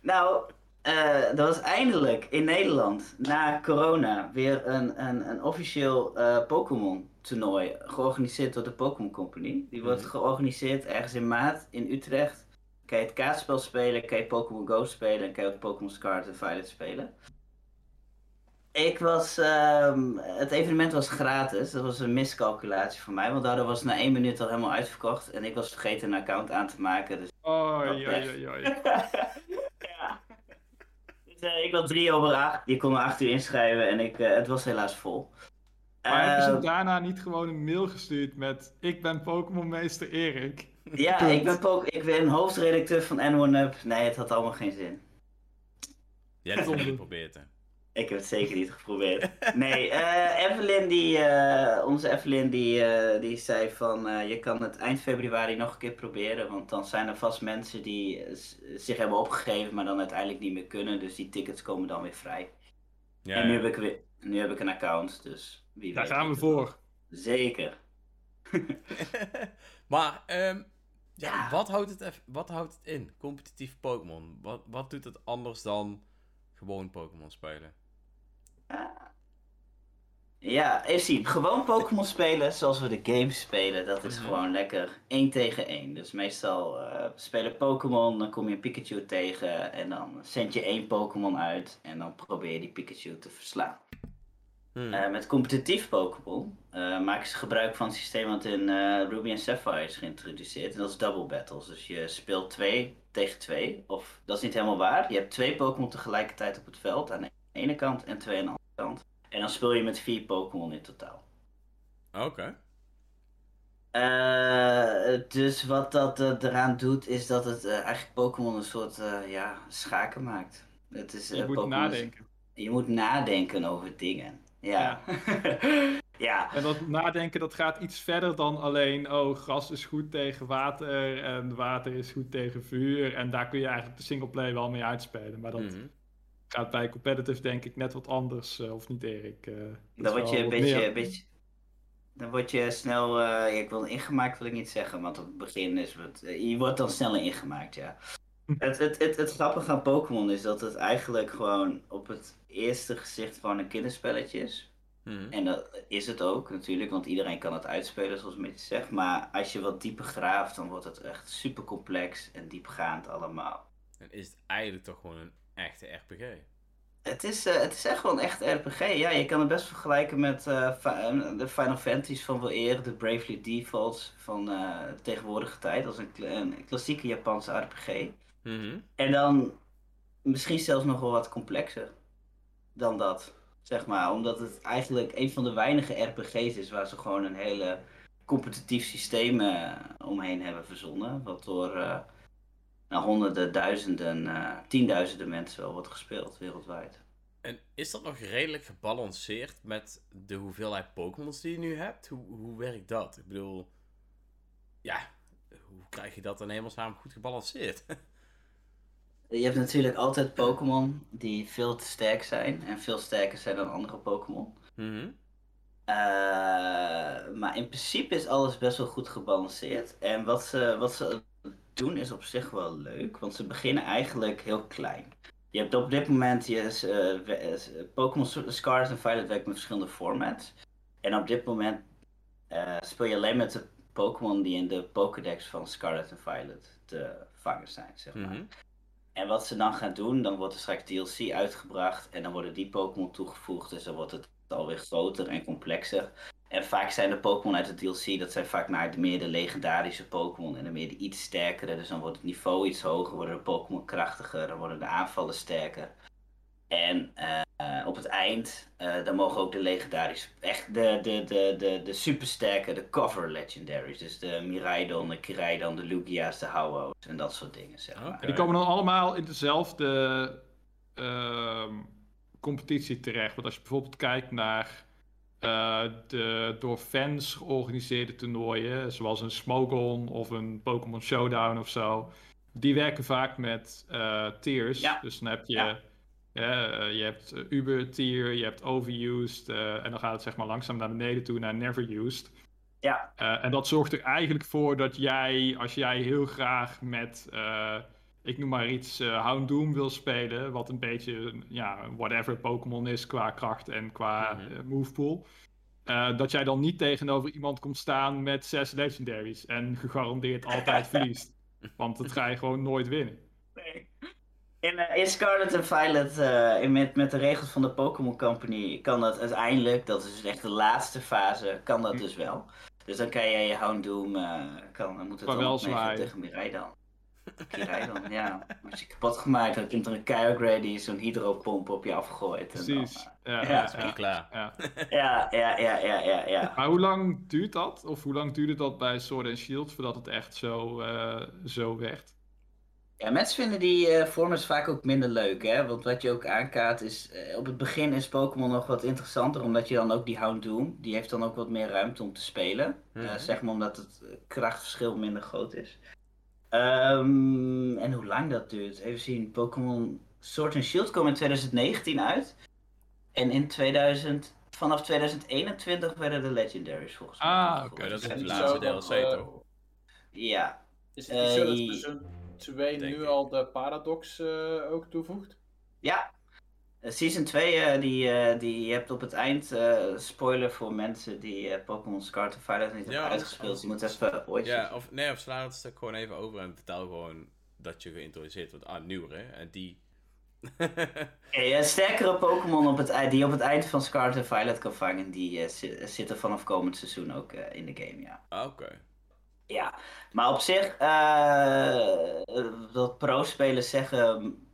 Nou, eh dat was eindelijk in Nederland, na corona, weer een, een, een officieel eh, Pokémon-toernooi. Georganiseerd door de Pokémon Company. Die wordt Mhm. georganiseerd ergens in maart in Utrecht. Kan je het kaartspel spelen, kan je Pokémon Go spelen en kan je ook Pokémon Scarlet en Violet spelen. Ik was, ehm, het evenement was gratis. Dat was een miscalculatie voor mij, want daardoor was het na één minuut al helemaal uitverkocht. En ik was vergeten een account aan te maken, dus oei, oei, oei. ja. Dus, eh, ik was drie over acht. Je kon me acht uur inschrijven en ik, eh, het was helaas vol. Maar hebben ze Ehm, daarna niet gewoon een mail gestuurd met ik ben Pokémon-meester Erik? ja, ik ben, Pok- ik ben hoofdredacteur van N1UP. Nee, het had allemaal geen zin. Jij hebt het niet geprobeerd, hè? Ik heb het zeker niet geprobeerd. Nee, eh, Evelyn, die, eh, onze Evelyn, die, eh, die zei van je kan het eind februari nog een keer proberen. Want dan zijn er vast mensen die zich hebben opgegeven, maar dan uiteindelijk niet meer kunnen. Dus die tickets komen dan weer vrij. Ja, en nu ja. heb, ik weer, nu heb ik een account, dus wie Daar weet. gaan we voor. Zeker. maar, ehm, ja, Ja. Wat, houdt het wat houdt het in? Competitief Pokémon. Wat, wat doet het anders dan gewoon Pokémon spelen? Ja, even zien. Gewoon Pokémon spelen zoals we de games spelen, dat is Mhm. gewoon lekker 1 tegen 1. Dus meestal eh, spelen Pokémon, dan kom je een Pikachu tegen en dan zend je één Pokémon uit en dan probeer je die Pikachu te verslaan. Hmm. Eh, met competitief Pokémon eh, maken ze gebruik van het systeem wat in Ruby en Sapphire is geïntroduceerd. En dat is double battles. Dus je speelt 2 tegen 2. Of dat is niet helemaal waar. Je hebt twee Pokémon tegelijkertijd op het veld aan de ene kant en twee aan de andere kant. En dan speel je met vier Pokémon in totaal. Oké. Eh, dus wat dat eh, eraan doet, is dat het eh, eigenlijk Pokémon een soort eh, ja, schaken maakt. Het is, eh, Je moet Pokémon is- nadenken. Je moet nadenken over dingen. Ja. ja. En dat nadenken dat gaat iets verder dan alleen, oh, gras is goed tegen water en water is goed tegen vuur. En daar kun je eigenlijk de singleplay wel mee uitspelen. Maar dat Mhm. Gaat bij competitive denk ik net wat anders, eh, of niet Erik? Eh, Dan word je een beetje, meer. een beetje. Dan word je snel. eh, ja, ik wil ingemaakt wil ik niet zeggen, want op het begin is het. je wordt dan sneller ingemaakt, ja. Het, het, het, het grappige aan Pokémon is dat het eigenlijk gewoon op het eerste gezicht gewoon een kinderspelletje is. Mhm. En dat is het ook natuurlijk, want iedereen kan het uitspelen, zoals Mitch zegt. Maar als je wat dieper graaft, dan wordt het echt super complex en diepgaand allemaal. Dan is het eigenlijk toch gewoon een echte RPG. Het is, eh, het is echt wel een echt RPG. Ja, je kan het best vergelijken met eh, eh, de Final Fantasies van wel eerder, de Bravely Defaults van de tegenwoordige tijd. Is een, kla- een klassieke Japanse RPG. Mhm. En dan misschien zelfs nog wel wat complexer dan dat, zeg maar. Omdat het eigenlijk een van de weinige RPG's is waar ze gewoon een hele competitief systeem omheen hebben verzonnen. Wat door eh, nou, honderden, duizenden, eh, tienduizenden mensen wel wordt gespeeld wereldwijd. En is dat nog redelijk gebalanceerd met de hoeveelheid Pokémons die je nu hebt? Hoe, hoe werkt dat? Ik bedoel, ja, hoe krijg je dat in hemelsnaam goed gebalanceerd? Je hebt natuurlijk altijd Pokémon die veel te sterk zijn en veel sterker zijn dan andere Pokémon. Mhm. Eh, maar in principe is alles best wel goed gebalanceerd. En wat ze, wat ze doen is op zich wel leuk, want ze beginnen eigenlijk heel klein. je hebt op dit moment eh, Pokémon Scarlet en Violet werkt met verschillende formats. En op dit moment eh, speel je alleen met de Pokémon die in de Pokédex van Scarlet en Violet te vangen zijn, zeg maar. Mhm. En wat ze dan gaan doen, dan wordt er straks DLC uitgebracht en dan worden die Pokémon toegevoegd. Dus dan wordt het alweer groter en complexer. En vaak zijn de Pokémon uit de DLC, dat zijn vaak naar de meer de legendarische Pokémon en de meer de iets sterkere. Dus dan wordt het niveau iets hoger, worden de Pokémon krachtiger, dan worden de aanvallen sterker. En eh, op het eind, eh, dan mogen ook de legendarische, echt de, de, de, de, de supersterke, de cover legendaries. Dus de Miraidon, de Kiraidon, de Lugia's, de Howos en dat soort dingen, zeg maar. Die komen dan allemaal in dezelfde ehm, competitie terecht. Want als je bijvoorbeeld kijkt naar eh, de door fans georganiseerde toernooien, zoals een Smogon of een Pokémon Showdown of zo, die werken vaak met eh, tiers. Ja. Dus dan heb je, Ja. eh, je hebt eh, Uber tier, je hebt overused en dan gaat het zeg maar langzaam naar beneden toe naar never used. Ja, en dat zorgt er eigenlijk voor dat jij, als jij heel graag met, ik noem maar iets, eh Houndoom wil spelen, wat een beetje, ja, whatever Pokémon is qua kracht en qua Mhm. eh, movepool, eh, dat jij dan niet tegenover iemand komt staan met zes legendaries en gegarandeerd altijd verliest. Want dat ga je gewoon nooit winnen. Nee. In, eh, in Scarlet en Violet, eh, in met, met de regels van de Pokémon Company, kan dat uiteindelijk, dat is dus echt de laatste fase, kan dat Hm. dus wel. Dus dan kan jij je Houndoom, eh kan, dan moet het dan wel nog meegaan zwaaien. Ja. Als je kapot gemaakt, dan komt er een Kyogre die zo'n hydropomp op je afgooit. en dan, Precies. Ja, Ja. ja, Dat is ja, klaar. ja. eh, ja, ja, ja, ja, ja, ja. Maar hoe lang duurt dat? Of hoe lang duurde dat bij Sword and Shield voordat het echt zo, eh, zo werd? Ja, mensen vinden die eh formats vaak ook minder leuk, hè? Want wat je ook aankaart is, eh, op het begin is Pokémon nog wat interessanter, omdat je dan ook die Houndoom, die heeft dan ook wat meer ruimte om te spelen. Eh, Mhm. zeg maar omdat het eh, krachtverschil minder groot is. Ehm, en hoe lang dat duurt? Even zien, Pokémon Sword and Shield kwam in 2019 uit. En in 2000, vanaf 2021 werden de Legendaries volgens mij. Ah, oké, dat is het laatste DLC eh, toch? Ja, Is het niet zo dat Eh, seizoen 2 denk nu ik. al de Paradox eh, ook toevoegt? Ja. Eh, Season 2, eh, die, eh, die je hebt op het eind, spoiler voor mensen die Pokémon Scarlet en Violet niet Ja, hebben uitgespeeld. Je moet even ooit. Ja, of nee, of sla het stuk gewoon even over en vertel gewoon dat je geïntroduceerd wordt aan nieuwere. En die. Sterkere Pokémon op het die op het eind van Scarlet en Violet kan vangen, die zi- zitten vanaf komend seizoen ook in de game, ja. Ah, Oké. Ja, maar op zich, eh dat pro-spelers zeggen,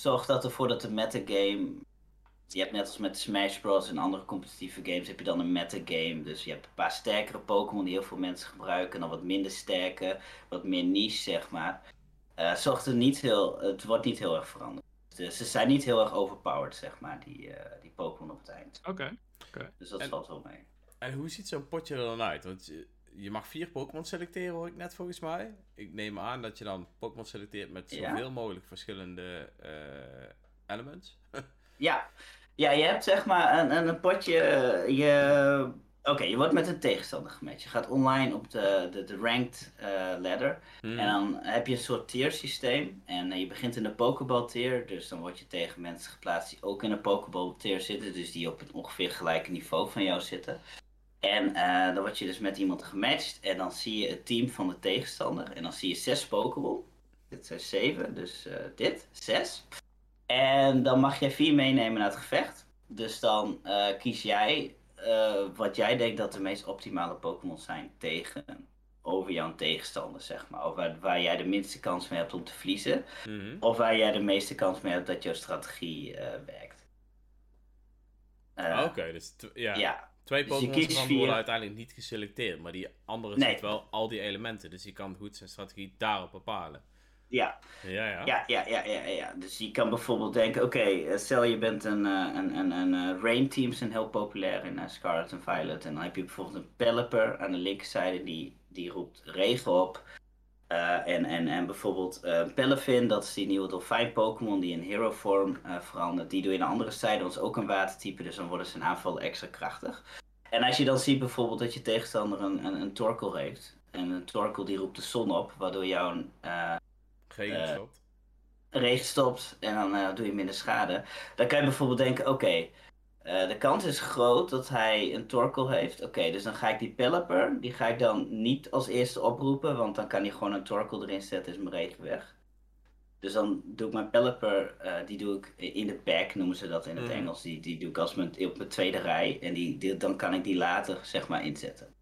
zorgt dat ervoor dat de metagame, je hebt net als met Smash Bros. en andere competitieve games, heb je dan een metagame. Dus je hebt een paar sterkere Pokémon die heel veel mensen gebruiken, en dan wat minder sterke, wat meer niche, zeg maar. Eh zorgt er niet heel, het wordt niet heel erg veranderd. Dus ze zijn niet heel erg overpowered, zeg maar, die, eh, die Pokémon op het eind. Oké. Dus dat En- valt wel mee. En hoe ziet zo'n potje er dan uit? Want je, mag vier Pokémon selecteren, hoor ik net volgens mij. Ik neem aan dat je dan Pokémon selecteert met Ja. zoveel mogelijk verschillende eh, elements. Ja. ja, je hebt zeg maar een, een, een potje. eh, Je... Oké, je wordt met een tegenstander gematcht. Je gaat online op de, de, de ranked eh, ladder. Hmm. En dan heb je een soort tier systeem. En je begint in de Pokéball tier. Dus dan word je tegen mensen geplaatst die ook in de Pokéball tier zitten. Dus die op een ongeveer gelijke niveau van jou zitten. En eh, dan word je dus met iemand gematcht. En dan zie je het team van de tegenstander. En dan zie je zes Pokéball. Dit zijn zeven, dus eh, dit, zes. En dan mag jij vier meenemen naar het gevecht. Dus dan eh, kies jij wat jij denkt dat de meest optimale Pokémon zijn tegen over jouw tegenstander, zeg maar. Of waar, waar jij de minste kans mee hebt om te verliezen. Mhm. Of waar jij de meeste kans mee hebt dat jouw strategie werkt. Oké, dus ja. Ja, twee Dus je Pokémon vier. worden uiteindelijk niet geselecteerd. Maar die andere Nee. wel al die elementen. Dus die kan goed zijn strategie daarop bepalen. ja. Ja, ja. Ja, ja, ja, ja, ja. Dus je kan bijvoorbeeld denken, oké, eh, stel je bent een, eh, een, een, een eh, Rain Team zijn heel populair in Scarlet en Violet. En dan heb je bijvoorbeeld een Pelipper aan de linkerzijde die, die roept regen op. Eh, en, en, en bijvoorbeeld eh Pelifin, dat is die nieuwe dolfijn Pokémon die in hero vorm eh, verandert. Die doe je aan de andere zijde, dat is ook een watertype, dus dan worden zijn aanvallen extra krachtig. En als je dan ziet bijvoorbeeld dat je tegenstander een, een, een Torkoal heeft. En een Torkoal die roept de zon op, waardoor jouw Eh, stopt. race stopt en dan doe je minder schade. Dan kan je bijvoorbeeld denken, oké, eh, de kans is groot dat hij een Torkel heeft. Oké, dus dan ga ik die Pelipper, die ga ik dan niet als eerste oproepen, want dan kan hij gewoon een Torkel erin zetten, is mijn regen weg. Dus dan doe ik mijn Pelipper, eh, die doe ik in de pack, noemen ze dat in het Mhm. Engels. Die, die doe ik als mijn, op mijn tweede rij en die, die- dan kan ik die later, zeg maar, inzetten.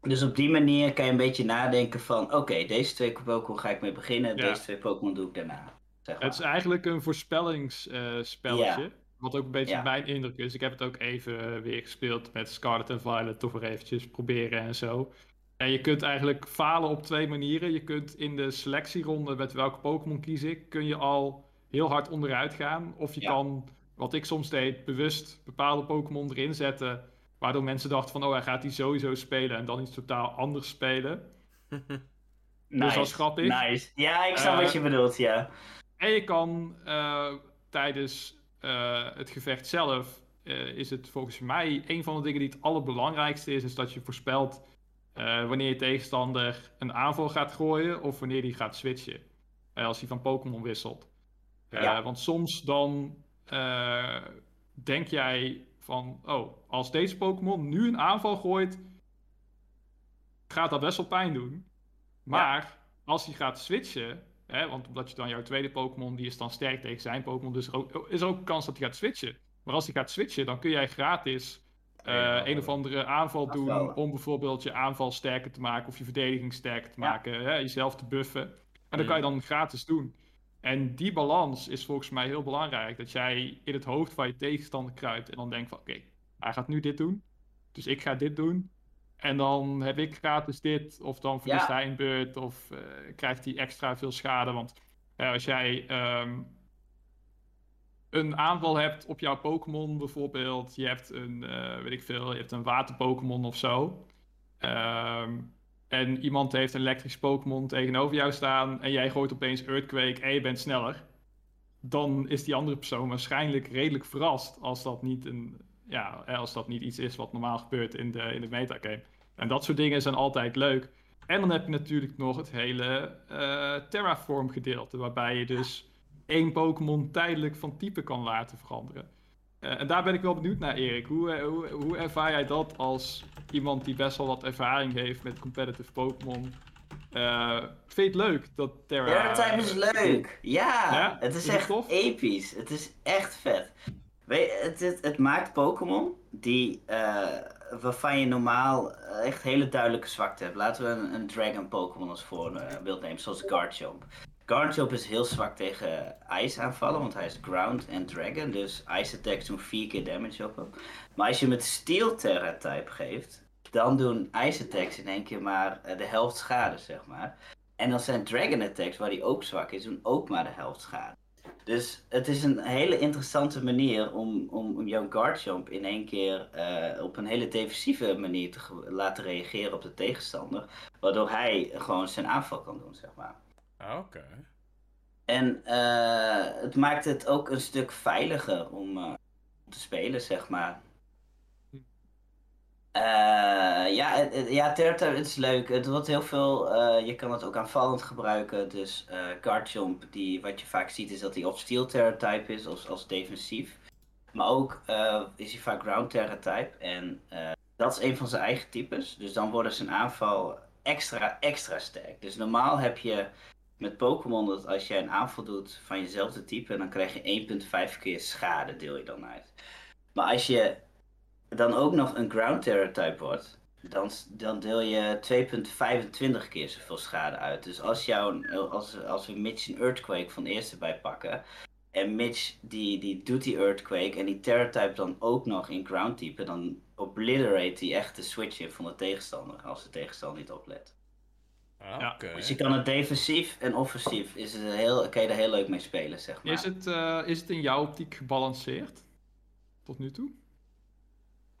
Dus op die manier kan je een beetje nadenken van, oké, deze twee Pokémon ga ik mee beginnen, Ja. deze twee Pokémon doe ik daarna. Zeg Het is eigenlijk een voorspellingsspelletje. Ja. Wat ook een beetje Ja. mijn indruk is. Ik heb het ook even eh, weer gespeeld met Scarlet en Violet. Toch weer eventjes proberen en zo. En je kunt eigenlijk falen op twee manieren. Je kunt in de selectieronde met welke Pokémon kies ik, kun je al heel hard onderuit gaan. Of je Ja. kan, wat ik soms deed, bewust bepaalde Pokémon erin zetten. Waardoor mensen dachten van, oh hij gaat die sowieso spelen. En dan iets totaal anders spelen. Dus dat is grappig. Nice. Ja, ik snap Eh, wat je bedoelt, ja. En je kan eh, tijdens eh, het gevecht zelf, eh, is het volgens mij een van de dingen die het allerbelangrijkste is, is dat je voorspelt eh, wanneer je tegenstander een aanval gaat gooien of wanneer die gaat switchen. Als hij van Pokémon wisselt. Ja. Want soms dan denk jij van, oh, als deze Pokémon nu een aanval gooit, gaat dat best wel pijn doen. Maar als hij gaat switchen, hè, want omdat je dan jouw tweede Pokémon, die is dan sterk tegen zijn Pokémon, dus er ook, is er ook een kans dat hij gaat switchen. Maar als hij gaat switchen, dan kun jij gratis eh, Ja, een of andere aanval doen om bijvoorbeeld je aanval sterker te maken of je verdediging sterker te Ja. maken, hè, jezelf te buffen. En dat kan je dan gratis doen. En die balans is volgens mij heel belangrijk. Dat jij in het hoofd van je tegenstander kruipt en dan denkt van oké, hij gaat nu dit doen. Dus ik ga dit doen. En dan heb ik gratis dit. Of dan verliest Ja. hij een beurt. Of eh, krijgt hij extra veel schade. Want eh, als jij ehm, een aanval hebt op jouw Pokémon bijvoorbeeld. Je hebt een, eh, weet ik veel, je hebt een water-Pokémon of zo. Ehm, en iemand heeft een elektrisch Pokémon tegenover jou staan. En jij gooit opeens Earthquake en je bent sneller. Dan is die andere persoon waarschijnlijk redelijk verrast als dat niet, een, ja, eh, als dat niet iets is wat normaal gebeurt in de, in de metagame. En dat soort dingen zijn altijd leuk. En dan heb je natuurlijk nog het hele eh, Terraform gedeelte, waarbij je dus één Pokémon tijdelijk van type kan laten veranderen. Eh, en daar ben ik wel benieuwd naar, Erik. Hoe, hoe, hoe ervaar jij dat als iemand die best wel wat ervaring heeft met competitive Pokémon? Eh, vind je het leuk dat Terra... Ja, dat time is leuk. Ja, Ja? het Is echt episch. Het is echt vet. Het, het, maakt Pokémon die, eh, waarvan je normaal eh, echt hele duidelijke zwakte hebt. Laten we een, een Dragon Pokémon als voorbeeld nemen, zoals Garchomp. Garchomp is heel zwak tegen ijsaanvallen, want hij is Ground en Dragon. Dus Ice Attacks doen 4 keer damage op hem. Maar als je hem het Steel Terra type geeft, dan doen Ice Attacks in één keer maar eh, de helft schade, zeg maar. En dan zijn Dragon Attacks, waar die ook zwak is, doen ook maar de helft schade. Dus het is een hele interessante manier om, om, om jouw Garchomp in één keer eh, op een hele defensieve manier te laten reageren op de tegenstander. Waardoor hij gewoon zijn aanval kan doen, zeg maar. Ah, Oké. En eh, het maakt het ook een stuk veiliger om eh, te spelen, zeg maar. Eh, ja, ja, is leuk. Het wordt heel veel. eh, je kan het ook aanvallend gebruiken. Dus eh Garchomp, die wat je vaak ziet, is dat hij of Steel Terra type is als, als defensief. Maar ook is hij vaak Ground Terra type. En dat is een van zijn eigen types. Dus dan worden zijn aanval extra, extra sterk. Dus normaal heb je met Pokémon dat als jij een aanval doet van jezelfde type, dan krijg je 1,5 keer schade, deel je dan uit. Maar als je dan ook nog een Ground Terror type wordt, dan, dan deel je 2,25 keer zoveel schade uit. Dus als, jou, als, als we Mitch een Earthquake van eerste bij pakken, en Mitch die, die doet die Earthquake en die Terror type dan ook nog in Ground type, dan obliterate die echt de switch in van de tegenstander, als de tegenstander niet oplet. Ah, Ja. Oké. Dus je kan het defensief en offensief, is het heel, kan je er heel leuk mee spelen, zeg maar. Is het, eh, is het in jouw optiek gebalanceerd? Tot nu toe?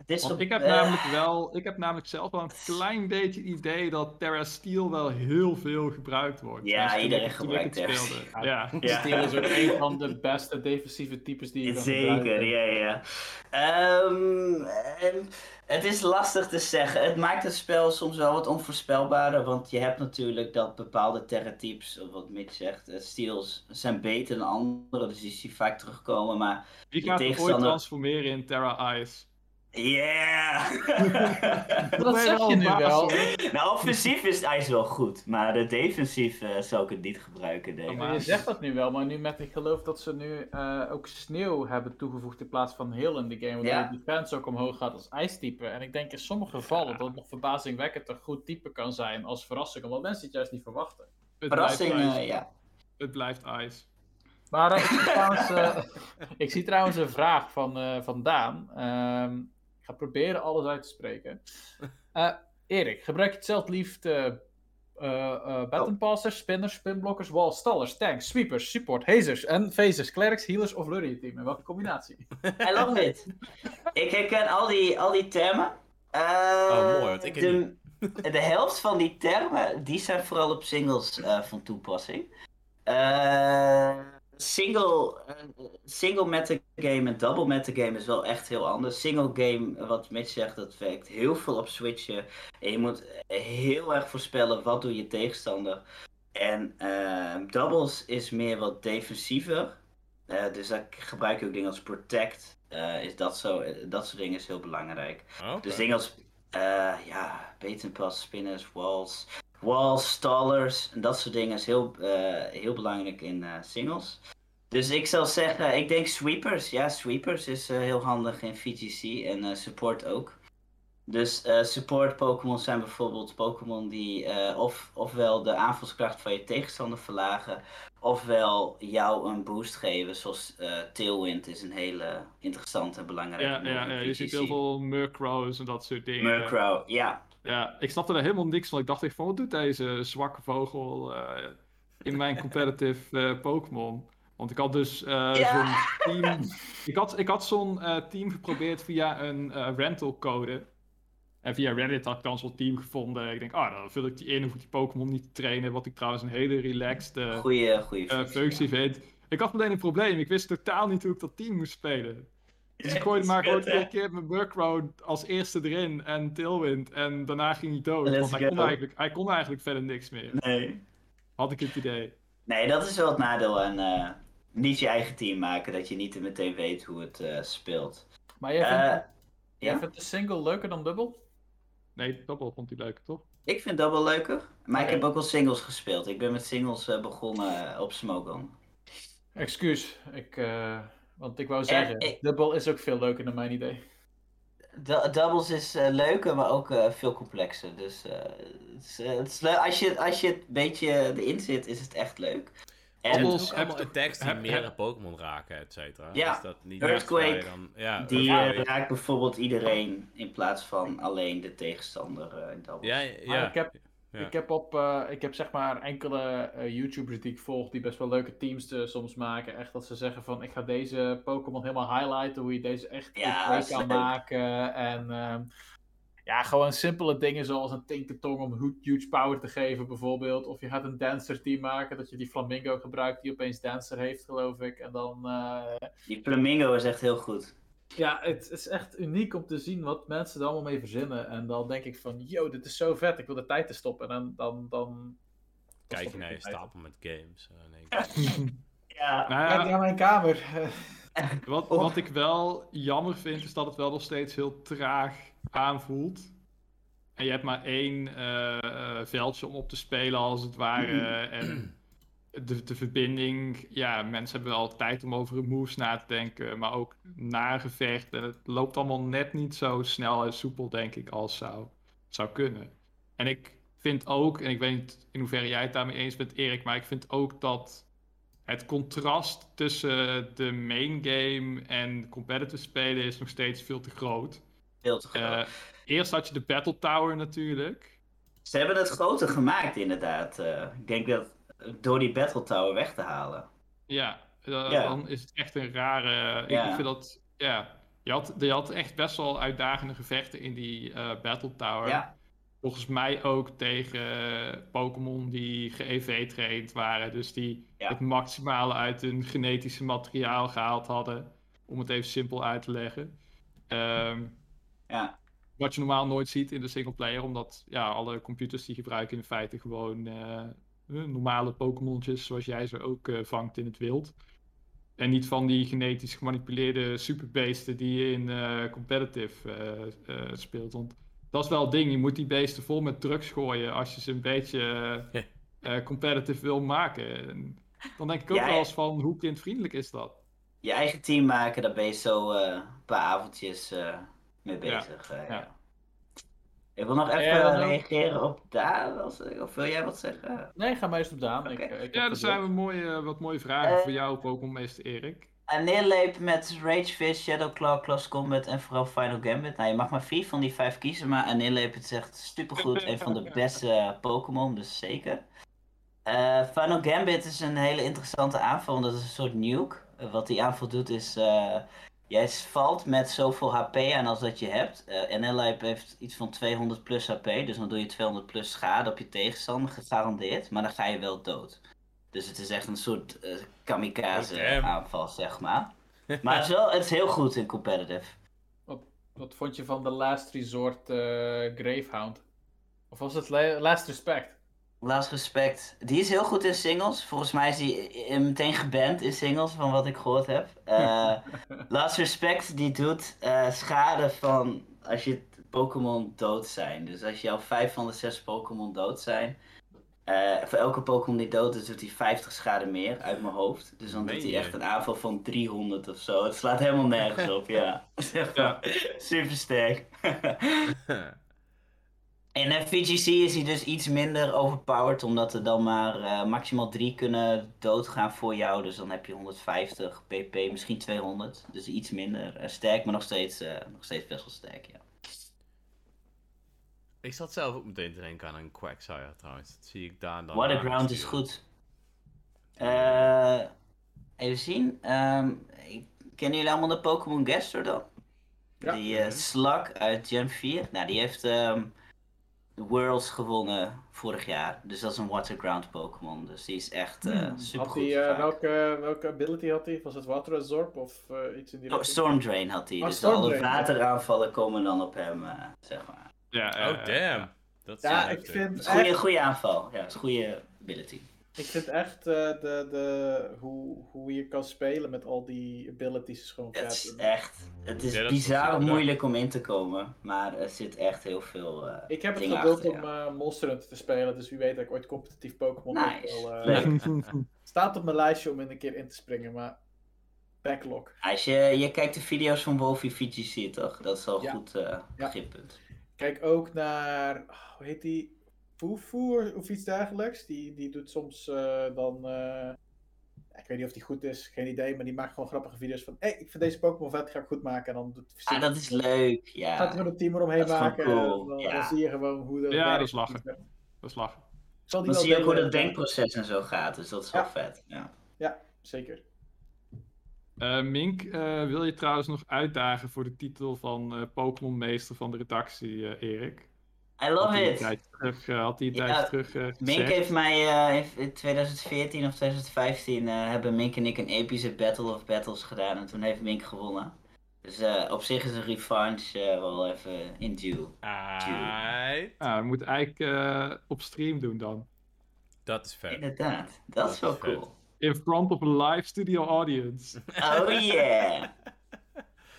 Het is Want op- ik heb eh, namelijk wel, ik heb namelijk zelf wel een klein beetje het idee dat Terra Steel wel heel veel gebruikt wordt. Ja, iedereen gebruikt Terra speelde. Ja. Ja. Steel is ook een van de beste defensieve types die je kan Zeker, ja, ja. Ehm, en het is lastig te zeggen. Het maakt het spel soms wel wat onvoorspelbaarder. Want je hebt natuurlijk dat bepaalde terratypes, of wat Mitch zegt, eh, steels zijn beter dan andere. Dus die zie vaak terugkomen. Maar Wie Die gaat er ooit tegenstander- transformeren in Terra Ice? Yeah! Dat zeg wel je nu wel. nou, offensief is het ijs wel goed. Maar de defensief eh, zou ik het niet gebruiken, denk ik. Maar je zegt dat nu wel, maar nu met ik geloof dat ze nu eh, ook sneeuw hebben toegevoegd in plaats van heel in de game. Waardoor Ja. de defense ook omhoog gaat als ijstype. En ik denk in sommige gevallen dat het nog verbazingwekkend een goed type kan zijn als verrassing. Omdat mensen het juist niet verwachten. Het Verrassing, blijft eh, ja. Het blijft Ice. Maar ik, zie trouwens, ik zie trouwens een vraag van, eh, van Daan. Ehm, ga proberen alles uit te spreken. Eh, Erik, gebruik je het zelf liefst eh eh, eh, baton passers, spinners, spinblokkers, walls, stallers, tanks, sweepers, support, hazers en phasers, clerics, healers of lurry team? In welke combinatie? I love it. ik herken al die, al die termen. Eh, Oh, mooi, want ik de, de helft van die termen, die zijn vooral op singles eh, van toepassing. Eh, single, eh, single metagame en double metagame is wel echt heel anders. Single game, wat Mitch zegt, dat werkt heel veel op switchen. En je moet heel erg voorspellen wat doet je tegenstander. En eh, doubles is meer wat defensiever. Eh, dus daar gebruik je ook dingen als protect. Eh, is dat, zo, dat soort dingen is heel belangrijk. Oké. Dus dingen als ja, bait pass, spinners, walls, walls, stallers en dat soort dingen is heel, eh, heel belangrijk in eh, singles. Dus ik zal zeggen, ik denk sweepers. Ja, sweepers is eh, heel handig in VGC en support ook. Dus support Pokémon zijn bijvoorbeeld Pokémon die of, ofwel de aanvalskracht van je tegenstander verlagen, ofwel jou een boost geven, zoals Tailwind is een hele interessante en belangrijke Ja, ja, ja, je ziet heel veel Murkrows en dat soort dingen. Murkrow, ja. Ja, ik snapte er helemaal niks van. Ik dacht echt van, wat doet deze zwakke vogel eh, in mijn competitive eh, Pokémon? Want ik had dus eh, Ja. zo'n team... Ik had, ik had zo'n team geprobeerd via een rental code. En via Reddit had ik dan zo'n team gevonden. Ik denk, ah, dan vul ik die in, hoef ik die Pokémon niet te trainen. Wat ik trouwens een hele relaxed Goeie, goeie functie, functie ja. vind. Ik had meteen een probleem. Ik wist totaal niet hoe ik dat team moest spelen. Dus ik gooide maar gewoon twee keer mijn Burkrow als eerste erin en Tailwind. En daarna ging hij dood. Let's want hij kon, eigenlijk, hij kon eigenlijk verder niks meer. Nee. Had ik het idee. nee, dat is wel het nadeel aan eh, niet je eigen team maken. Dat je niet meteen weet hoe het eh, speelt. Maar jij vindt, Eh, jij ja? vindt de single leuker dan dubbel? Nee, Double vond hij leuk, toch? Ik vind dat wel leuker. Maar ik heb ook wel singles gespeeld. Ik ben met singles eh, begonnen op Smogon. Excuus, ik, eh, want ik wou zeggen, ik- dubbel is ook veel leuker naar mijn idee. Du- doubles is eh, leuker, maar ook eh, veel complexer. Dus eh, het is, het is leuk. Als je, als je het een beetje erin zit, is het echt leuk. En Doubles- Doubles heb- allemaal attacks die heb- meerdere Pokémon raken, et cetera. Ja. Is dat niet Earthquake, Dan, ja, die Earthquake. raakt bijvoorbeeld iedereen in plaats van alleen de tegenstander in doubles. ja, Maar ja. ik heb- Ja. Ik heb op, eh, ik heb zeg maar enkele eh, YouTubers die ik volg die best wel leuke teams eh, soms maken. Echt dat ze zeggen van ik ga deze Pokémon helemaal highlighten, hoe je deze echt Ja, goed kan maken. En ehm, ja, gewoon simpele dingen zoals een Tinkertong om hu- huge power te geven bijvoorbeeld. Of je gaat een Dancer team maken, dat je die Flamingo gebruikt die opeens Dancer heeft geloof ik. En dan... eh, Die Flamingo is echt heel goed. Ja, het is echt uniek om te zien wat mensen er allemaal mee verzinnen. En dan denk ik van, yo, dit is zo vet, ik wil de tijd te stoppen. En dan... dan, dan Kijk je naar je stapel met games. ik, Ja. Nou Kijk ja, naar mijn kamer. wat, Oh. wat ik wel jammer vind, is dat het wel nog steeds heel traag aanvoelt. En je hebt maar één eh, eh, veldje om op te spelen, als het ware. En de, de verbinding, ja, mensen hebben wel tijd om over hun moves na te denken, maar ook na gevecht. En het loopt allemaal net niet zo snel en soepel, denk ik, als zou, zou kunnen. En ik vind ook, en ik weet niet in hoeverre jij het daarmee eens bent, Erik, maar ik vind ook dat het contrast tussen de main game en competitive spelen is nog steeds veel te groot. Veel te groot. Eh, eerst had je de Battle Tower natuurlijk. Ze hebben het groter gemaakt, inderdaad. Eh, ik denk dat door die Battle Tower weg te halen. Ja, Ja. dan is het echt een rare. ik- Ja. Ik vind dat. Ja. Je had, je had echt best wel uitdagende gevechten in die eh, Battle Tower. Ja, Volgens mij ook tegen eh, Pokémon die ge-EV-traind waren. Dus die het maximale uit hun genetische materiaal gehaald hadden. Om het even simpel uit te leggen. Ehm, ja. wat je normaal nooit ziet in de singleplayer. Omdat ja, alle computers die gebruiken in feite gewoon eh, normale Pokémontjes. Zoals jij ze ook eh, vangt in het wild. En niet van die genetisch gemanipuleerde superbeesten die je in eh, competitive eh, eh, speelt. Want dat is wel het ding. Je moet die beesten vol met drugs gooien als je ze een beetje competitive wil maken. En dan denk ik ook Ja, wel eens van hoe kindvriendelijk is dat? Je eigen team maken, daar ben je zo eh, een paar avondjes eh, mee Ja, bezig. ja. ja. Ik wil nog even Ja, dan- reageren op daar. Als, of wil jij wat zeggen? Nee, ga maar eens op Daan. Oké. Ik, eh, ik Ja, er het zijn we mooie, wat mooie vragen Eh. voor jou, Pokémon-meester Erik. Neerleep met Ragefish, Shadowclaw, Close Combat en vooral Final Gambit. Nou, je mag maar vier van die vijf kiezen, maar neerleep is echt supergoed. een van de beste eh, Pokémon, dus zeker. Eh, Final Gambit is een hele interessante aanval, want dat is een soort nuke. Eh, wat die aanval doet is, eh, jij valt met zoveel HP aan als dat je hebt. Eh en Neerleep heeft iets van 200 plus HP, dus dan doe je 200 plus schade op je tegenstander, gegarandeerd. Maar dan ga je wel dood. Dus het is echt een soort eh, kamikaze aanval, zeg maar. Maar het is, wel, het is heel goed in competitive. Wat vond je van de Last Resort eh, Gravehound? Of was het La- Last Respect? Last respect. Die is heel goed in singles. Volgens mij is die eh, meteen geband in singles, van wat ik gehoord heb. Eh, Last respect, die doet eh, schade van als je Pokémon dood zijn. Dus als jouw vijf van de zes Pokémon dood zijn. eh, voor elke Pokémon die dood is, doet hij 50 schade meer uit mijn hoofd. Dus dan Meen doet hij echt een aanval van 300 of zo. Het slaat helemaal nergens op, ja. Ja. Super sterk. In FVGC is hij dus iets minder overpowered, omdat er dan maar eh, maximaal drie kunnen doodgaan voor jou. Dus dan heb je 150 pp, misschien 200. Dus iets minder eh, sterk, maar nog steeds, eh, nog steeds best wel sterk, ja. ik zat zelf ook meteen te denken aan een Quagsire trouwens. Dat zie ik daar dan. Waterground is goed. Eh, even zien. Ehm, ik- kennen jullie allemaal de Pokémon Gaster dan? Ja. Die Slug uit Gen 4. Nou, die heeft ehm, de Worlds gewonnen vorig jaar. Dus dat is een Waterground Pokémon. Dus die is echt eh super goed. hij, eh, welke, welke ability had hij? Was het Water Absorb of eh, iets in die Oh, richting? Storm Drain had hij. Oh, dus alle wateraanvallen komen dan op hem, eh, zeg maar. Ja, Oh, damn. Dat is Ja, wel ik heftig. vind, Het is een goede, goede aanval. Ja, is een goede ability. Ik vind echt eh, de, de, hoe, hoe je kan spelen met al die abilities is gewoon Het is echt, het is Ja, dat is bizar moeilijk om in te komen, maar er zit echt heel veel. eh, Ik heb het geduld om ja. eh, Monster Hunter te spelen, dus wie weet dat ik ooit competitief Pokémon Nice. eh. Staat op mijn lijstje om in een keer in te springen, maar backlog. Als je, je kijkt de video's van Wolfie VGC toch? Dat is al Ja. goed eh Ja. beginpunt. Kijk ook naar, oh, hoe heet die? Fufu of iets dergelijks. Die, die doet soms eh, dan, eh, ik weet niet of die goed is, geen idee, maar die maakt gewoon grappige video's van, hé, hey, ik vind deze Pokémon vet, ga ik goed maken. En dan doet Ah, dat is leuk, gaat ja. gewoon een team eromheen Dat is gewoon maken. cool, en dan, ja. dan zie je gewoon hoe dat Ja, dat is lachen. Dat is lachen. Zal die Dan wel zie je ook hoe dat eh, denkproces en zo gaat, dus dat is wel vet. Ja. Ja, zeker. Eh, Mink, eh, wil je trouwens nog uitdagen voor de titel van eh Pokémon-meester van de redactie, eh, Erik? I love it! terug, had hij een Ja, tijdje terug eh, Mink heeft mij eh, heeft in 2014 of 2015 eh, hebben Mink en ik een epische Battle of Battles gedaan en toen heeft Mink gewonnen. Dus eh, op zich is een revanche wel even in due. Ja, we moeten eigenlijk eh, op stream doen dan. Dat is vet. Inderdaad, dat, is wel vet. cool. In front of a live studio audience. Oh yeah!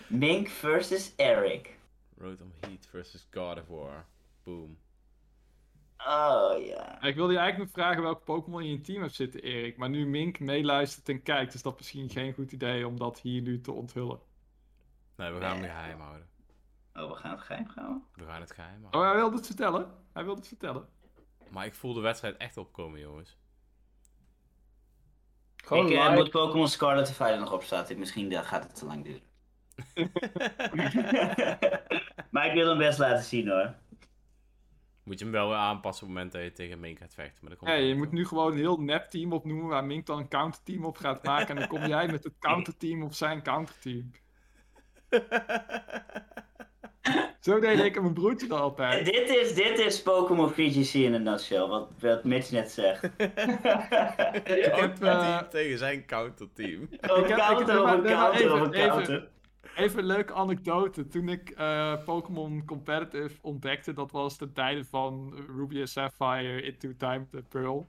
Mink versus Eric. Rotom Heat versus God of War. Boom. Oh ja. Ik wilde je eigenlijk nog vragen welke Pokémon je in je team hebt zitten, Erik. Maar nu Mink meeluistert en kijkt, is dat misschien geen goed idee om dat hier nu te onthullen. Nee, we gaan hem Nee. geheim houden. Oh, we gaan het geheim houden. We gaan het geheim Oh, houden. hij wilde het vertellen. Hij wilde het vertellen. Maar ik voel de wedstrijd echt opkomen, jongens. Gewoon ik eh, moet Pokémon Scarlet en Violet nog opstarten. Misschien eh, gaat het te lang duren. maar ik wil hem best laten zien hoor. Moet je hem wel weer aanpassen op het moment dat je tegen Mink gaat vechten. Maar dat komt je moet nu gewoon een heel nep team opnoemen waar Mink dan een counterteam op gaat maken. En dan kom jij met het counterteam of zijn counterteam. Zo deed ik en mijn broertje altijd. dit is, dit is Pokémon VGC in een nutshell, wat, wat Mitch net zegt. Ik heb, eh, Counterteam tegen zijn counterteam. Op Ik heb- ik heb- counter, op counter, op counter. Even een leuke anekdote. Toen ik eh, Pokémon Competitive ontdekte, dat was de tijden van Ruby and Sapphire, Into Time, the Pearl.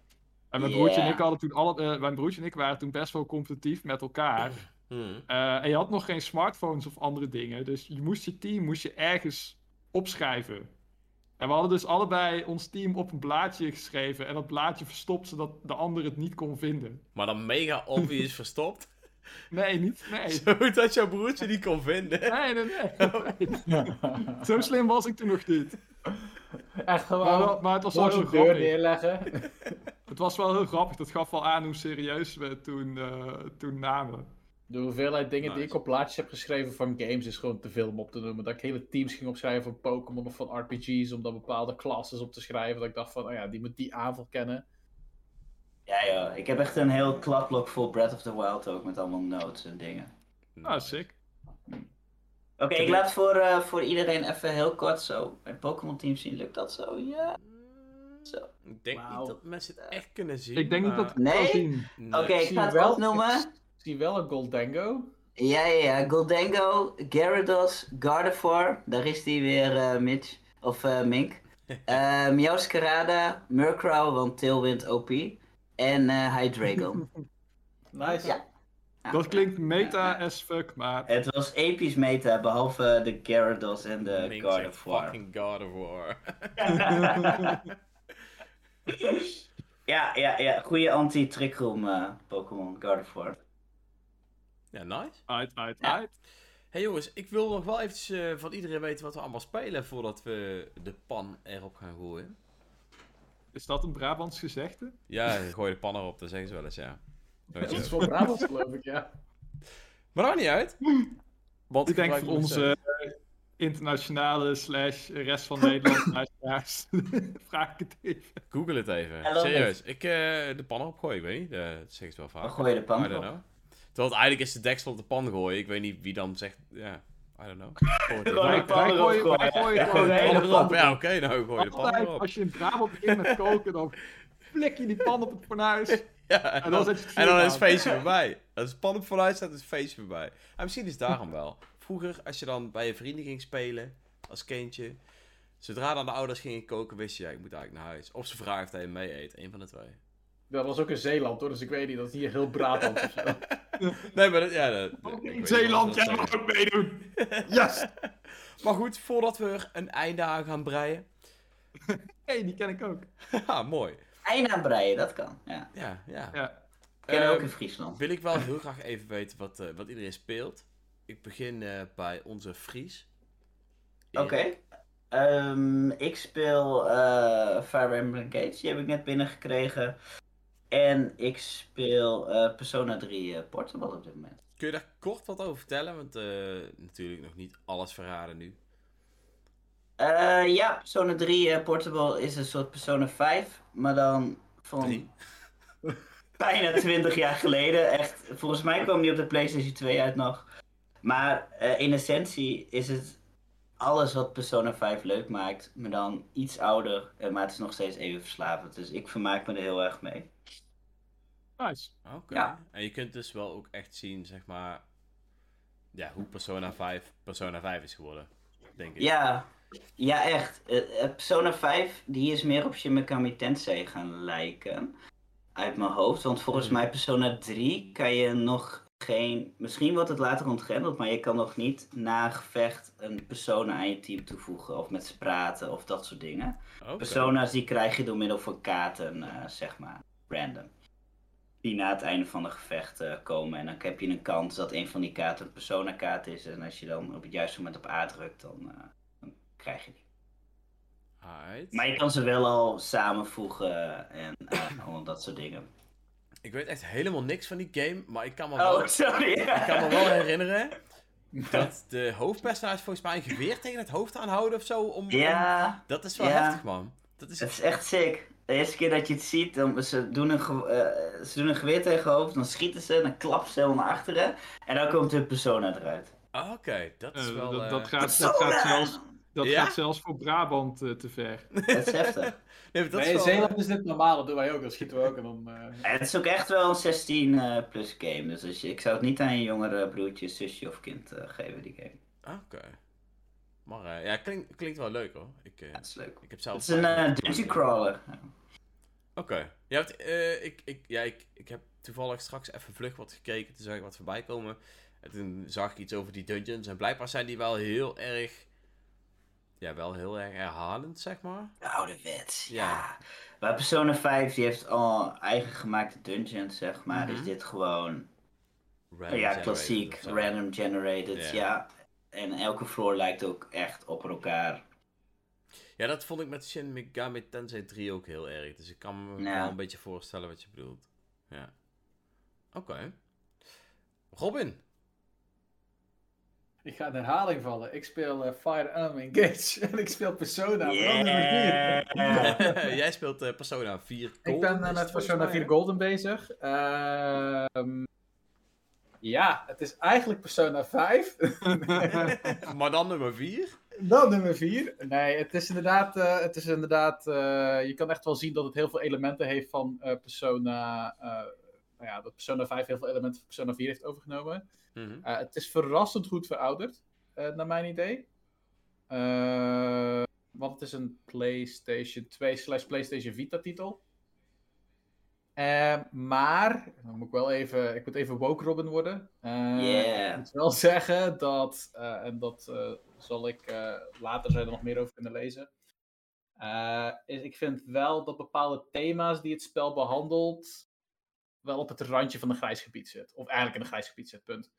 En mijn broertje en ik hadden toen alle, eh, mijn broertje en ik waren toen best wel competitief met elkaar. Hmm. Eh, en je had nog geen smartphones of andere dingen. Dus je moest je team moest je ergens opschrijven. En we hadden dus allebei ons team op een blaadje geschreven. En dat blaadje verstopt zodat de ander het niet kon vinden. Maar dan mega obvious verstopt. Nee, niet. Nee. Zodat jouw broertje die kon vinden. Nee, nee, nee. Zo slim was ik toen nog niet. Echt gewoon Maar, wel- maar het was wel heel deur grappig. neerleggen. Het was wel heel grappig. Dat gaf wel aan hoe serieus we toen, eh, toen namen. De hoeveelheid dingen die ik op plaatjes heb geschreven van games is gewoon te veel om op te noemen. Dat ik hele teams ging opschrijven van Pokémon of van RPG's om dan bepaalde classes op te schrijven. Dat ik dacht van, oh ja, die moet die aanval kennen. Ja joh, ik heb echt een heel kladblok vol Breath of the Wild ook, met allemaal notes en dingen. Ah, sick. Oké, ik laat voor, eh, voor iedereen even heel kort zo mijn Pokémon team zien. Lukt dat zo? Ja. Zo. Ik denk Wauw. niet dat mensen het echt kunnen zien. Ik denk niet maar- dat ik het Nee? zien. Nee. Oké, ik ga het wel- opnoemen. Ik zie wel een Goldango. Ja, ja, ja. Goldango, Gyarados, Gardevoir. Daar is die weer, eh, Mitch. Of eh, Mink. Eh Meowscarada, Murkrow, want Tailwind OP. En eh Hydreigon. Nice. Ja. Dat klinkt meta as fuck, maar... Het was episch meta, behalve de Gyarados en de Mink zegt Gardevoir. fucking God of War. ja, ja, ja. Goede anti-trickroom eh, Pokémon, Gardevoir. ja, nice. Uit, uit, Ja. uit. hey jongens, ik wil nog wel eventjes eh, van iedereen weten wat we allemaal spelen voordat we de pan erop gaan gooien. Is dat een Brabants gezegde? Ja, gooi de pan erop, dat zeggen ze wel eens, ja. Dat is voor Brabants geloof ik, ja. Maar dat niet uit. Want Ik denk voor onze eh, internationale slash rest van Nederland luisteraars vraag ik het even. Google het even. Hello, Serieus. Ik eh, de pan erop gooien, ik weet niet. eh, dat zeggen ze wel Dan vaak. gooi je de pan I don't op. know. Terwijl het eigenlijk is de deksel op de pan gooien. Ik weet niet wie dan zegt, ja, I don't know. Gooi de Wij, pan gooien Ja, oké, nou gooi je de pan erop. als je in Brabant begint met koken, dan flik je die pan op het fornuis. Ja, en En dan, en is het feestje voorbij. Als het pan op vooruit staat, is het feestje voorbij. En misschien is het daarom wel. Vroeger, als je dan bij je vrienden ging spelen, als kindje, zodra dan de ouders gingen koken, wist je, ja, ik moet eigenlijk naar huis. Of ze vragen of hij mee eet, een van de twee. Dat was ook in Zeeland hoor, dus ik weet niet, dat is hier heel Brabant of zo. Nee, maar dat, ja, dat, niet Zeeland, jij mag ook meedoen. Yes! Maar goed, voordat we er een einde aan gaan breien. hey, die ken ik ook. Haha, mooi. Eind aan breien, dat kan. Ja. Ja, ja. Ja. Ken ook in Friesland. wil ik wel heel graag even weten wat, eh, wat iedereen speelt. Ik begin eh, bij onze Fries. Oké. Ehm, ik speel eh Fire Emblem Gates, die heb ik net binnengekregen. En ik speel eh, Persona 3 eh, Portable op dit moment. Kun je daar kort wat over vertellen? Want eh, natuurlijk nog niet alles verraden nu. Ja, Persona 3 eh, Portable is een soort Persona 5, maar dan van Drie. bijna 20 jaar geleden. Echt, volgens mij kwam die op de PlayStation 2 uit nog. Maar in essentie is het alles wat Persona 5 leuk maakt, maar dan iets ouder. eh, maar het is nog steeds even verslavend. Dus ik vermaak me er heel erg mee. Nice. Oké. Ja. En je kunt dus wel ook echt zien, zeg maar, ja, hoe Persona 5 Persona 5 is geworden. Denk ik. Ja, ja echt. Eh, eh, Persona 5 die is meer op Shin Megami Tensei gaan lijken. Uit mijn hoofd. Want volgens Hmm. mij Persona 3 kan je nog geen... Misschien wordt het later ontgrendeld, maar je kan nog niet na gevecht een persona aan je team toevoegen. Of met ze praten of dat soort dingen. Persona's die krijg je door middel van kaarten, eh, zeg maar. Random. Die na het einde van een gevecht eh, komen. En dan heb je een kans dat een van die kaarten een persona kaart is. En als je dan op het juiste moment op A drukt, dan, eh, dan krijg je die. Alright. Maar je kan ze wel al samenvoegen en al dat soort dingen. Ik weet echt helemaal niks van die game, maar ik kan me wel, Oh, sorry. ik kan me wel herinneren dat de hoofdpersonage volgens mij een geweer tegen het hoofd aanhouden of zo. Om, om- Ja, Dat is wel Ja. heftig, man. Dat is... het is echt sick. De eerste keer dat je het ziet, dan, ze, doen een eh, ze doen een geweer tegen je hoofd, dan schieten ze, dan klappen ze helemaal naar achteren. En dan komt hun persona eruit. Ah, Oké, dat is Eh, wel... dat, eh, dat, gaat, dat, gaat zelfs, dat Ja? gaat zelfs voor Brabant te ver. Dat is heftig. Nee, maar is in wel, Zeeland is dit normaal, dat doen wij ook, dat schieten we ook. En dan, eh, Het is ook echt wel een 16 eh, plus game. Dus ik zou het niet aan je jongere broertje, zusje of kind eh, geven, die game. ah, Oké. Maar eh, ja, klinkt, klinkt wel leuk hoor. Ik, eh, Dat is leuk. ik heb zelf... Het is een dungeon crawler. Oké. Ja, want, eh, ik, ik, ja ik, ik heb toevallig straks even vlug wat gekeken. Toen zag ik wat voorbij komen. En toen zag ik iets over die dungeons. En blijkbaar zijn die wel heel erg... Ja, wel heel erg herhalend, zeg maar. Ouderwets, Ja. ja. Maar Persona 5 die heeft al eigen gemaakte dungeons, zeg maar. Mhm. Is dit gewoon, Random ja, klassiek, random generated, Ja. ja. En elke floor lijkt ook echt op elkaar. Ja, dat vond ik met Shin Megami Tensei 3 ook heel erg. Dus ik kan me wel een beetje voorstellen wat je bedoelt. Ja. Oké. Robin. Ik ga in herhaling vallen. Ik speel eh, Fire Emblem Engage en ik speel Persona. vier. Jij speelt eh, Persona 4 Ik Golden, ben is eh, het met Persona mij, 4 hè? Golden bezig. Ehm, ja, het is eigenlijk Persona 5. maar dan nummer 4? Dan nummer 4. Nee, het is inderdaad, het is inderdaad je kan echt wel zien dat het heel veel elementen heeft van Persona, nou ja, dat Persona 5 heel veel elementen van Persona 4 heeft overgenomen. Mhm. Eh, het is verrassend goed verouderd, eh, naar mijn idee. Eh, want het is een PlayStation 2 slash PlayStation Vita titel. Maar, dan moet ik wel even, ik moet even woke Robin worden. Yeah. Ik moet wel zeggen dat, en dat zal ik later er nog meer over kunnen lezen. is, ik vind wel dat bepaalde thema's die het spel behandelt, wel op het randje van een grijs gebied zit. Of eigenlijk in een grijs gebied zit, punt.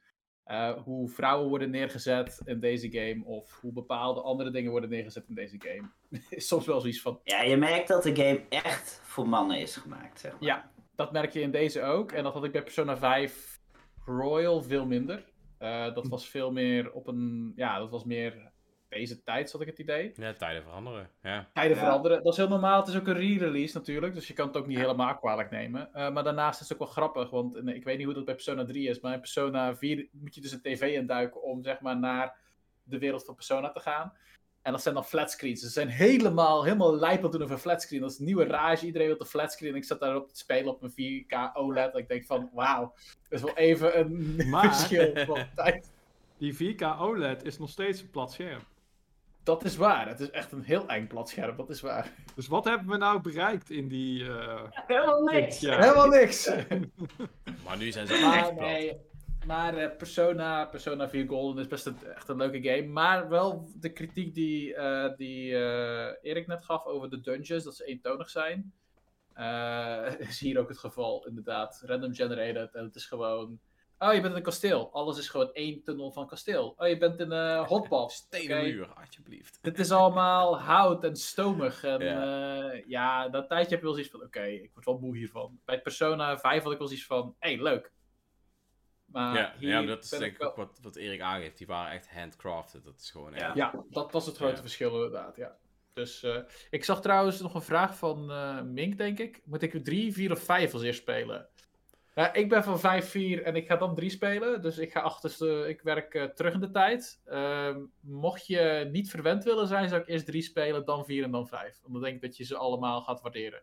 Eh, hoe vrouwen worden neergezet in deze game, of hoe bepaalde andere dingen worden neergezet in deze game. is soms wel zoiets van, Ja, je merkt dat de game echt voor mannen is gemaakt, zeg maar. ja, dat merk je in deze ook. En dat had ik bij Persona 5 Royal veel minder. Eh, dat was veel meer op een, ja, dat was meer deze tijd, zat ik het idee. Ja, tijden veranderen. Ja. Tijden Ja. veranderen, dat is heel normaal. Het is ook een re-release natuurlijk, dus je kan het ook niet helemaal kwalijk nemen. Eh, maar daarnaast is het ook wel grappig, want ik weet niet hoe dat bij Persona 3 is, maar in Persona 4 moet je dus een tv induiken om zeg maar naar de wereld van Persona te gaan. En dat zijn dan flatscreens. Ze zijn helemaal, helemaal lijp aan het doen over flatscreen. Dat is een nieuwe rage. Iedereen wil een flatscreen. En ik zat daarop te spelen op mijn 4K OLED. En ik denk van, wauw. Dat is wel even een Maar- verschil van tijd. Die 4K OLED is nog steeds een plat scherm. Dat is waar. Het is echt een heel eng plat scherm. Dat is waar. Dus wat hebben we nou bereikt in die... eh, Helemaal niks. Ja. Helemaal niks. Maar nu zijn ze Maar echt plat. nee, maar eh, Persona, Persona 4 Golden is best een, echt een leuke game. Maar wel de kritiek die, eh, die eh, Erik net gaf over de dungeons, dat ze eentonig zijn. eh, is hier ook het geval, inderdaad. Random generated en het is gewoon... Oh, je bent in een kasteel. Alles is gewoon één tunnel van kasteel. Oh, je bent in een hotpot. Stenen Oké. muur, alsjeblieft. Het is allemaal hout en stomig. En Ja. ja, ja dat tijdje heb je wel zoiets van: oké, ik word wel moe hiervan. Bij Persona 5 had ik wel zoiets van: hé, hey, leuk. Maar ja, hier ja, maar dat is denk ik ook wat, wat Erik aangeeft. Die waren echt handcrafted. Dat is gewoon Ja. echt... Ja, dat was het grote Ja. verschil inderdaad. Ja. Dus eh, ik zag trouwens nog een vraag van eh, Mink, denk ik. Moet ik 3, 4 of 5 als eerst spelen? Ik ben van 5, 4 en ik ga dan 3 spelen. Dus ik ga achter ik werk eh, terug in de tijd. Ehm, mocht je niet verwend willen zijn, zou ik eerst 3 spelen, dan 4 en dan 5. Want dan denk ik dat je ze allemaal gaat waarderen.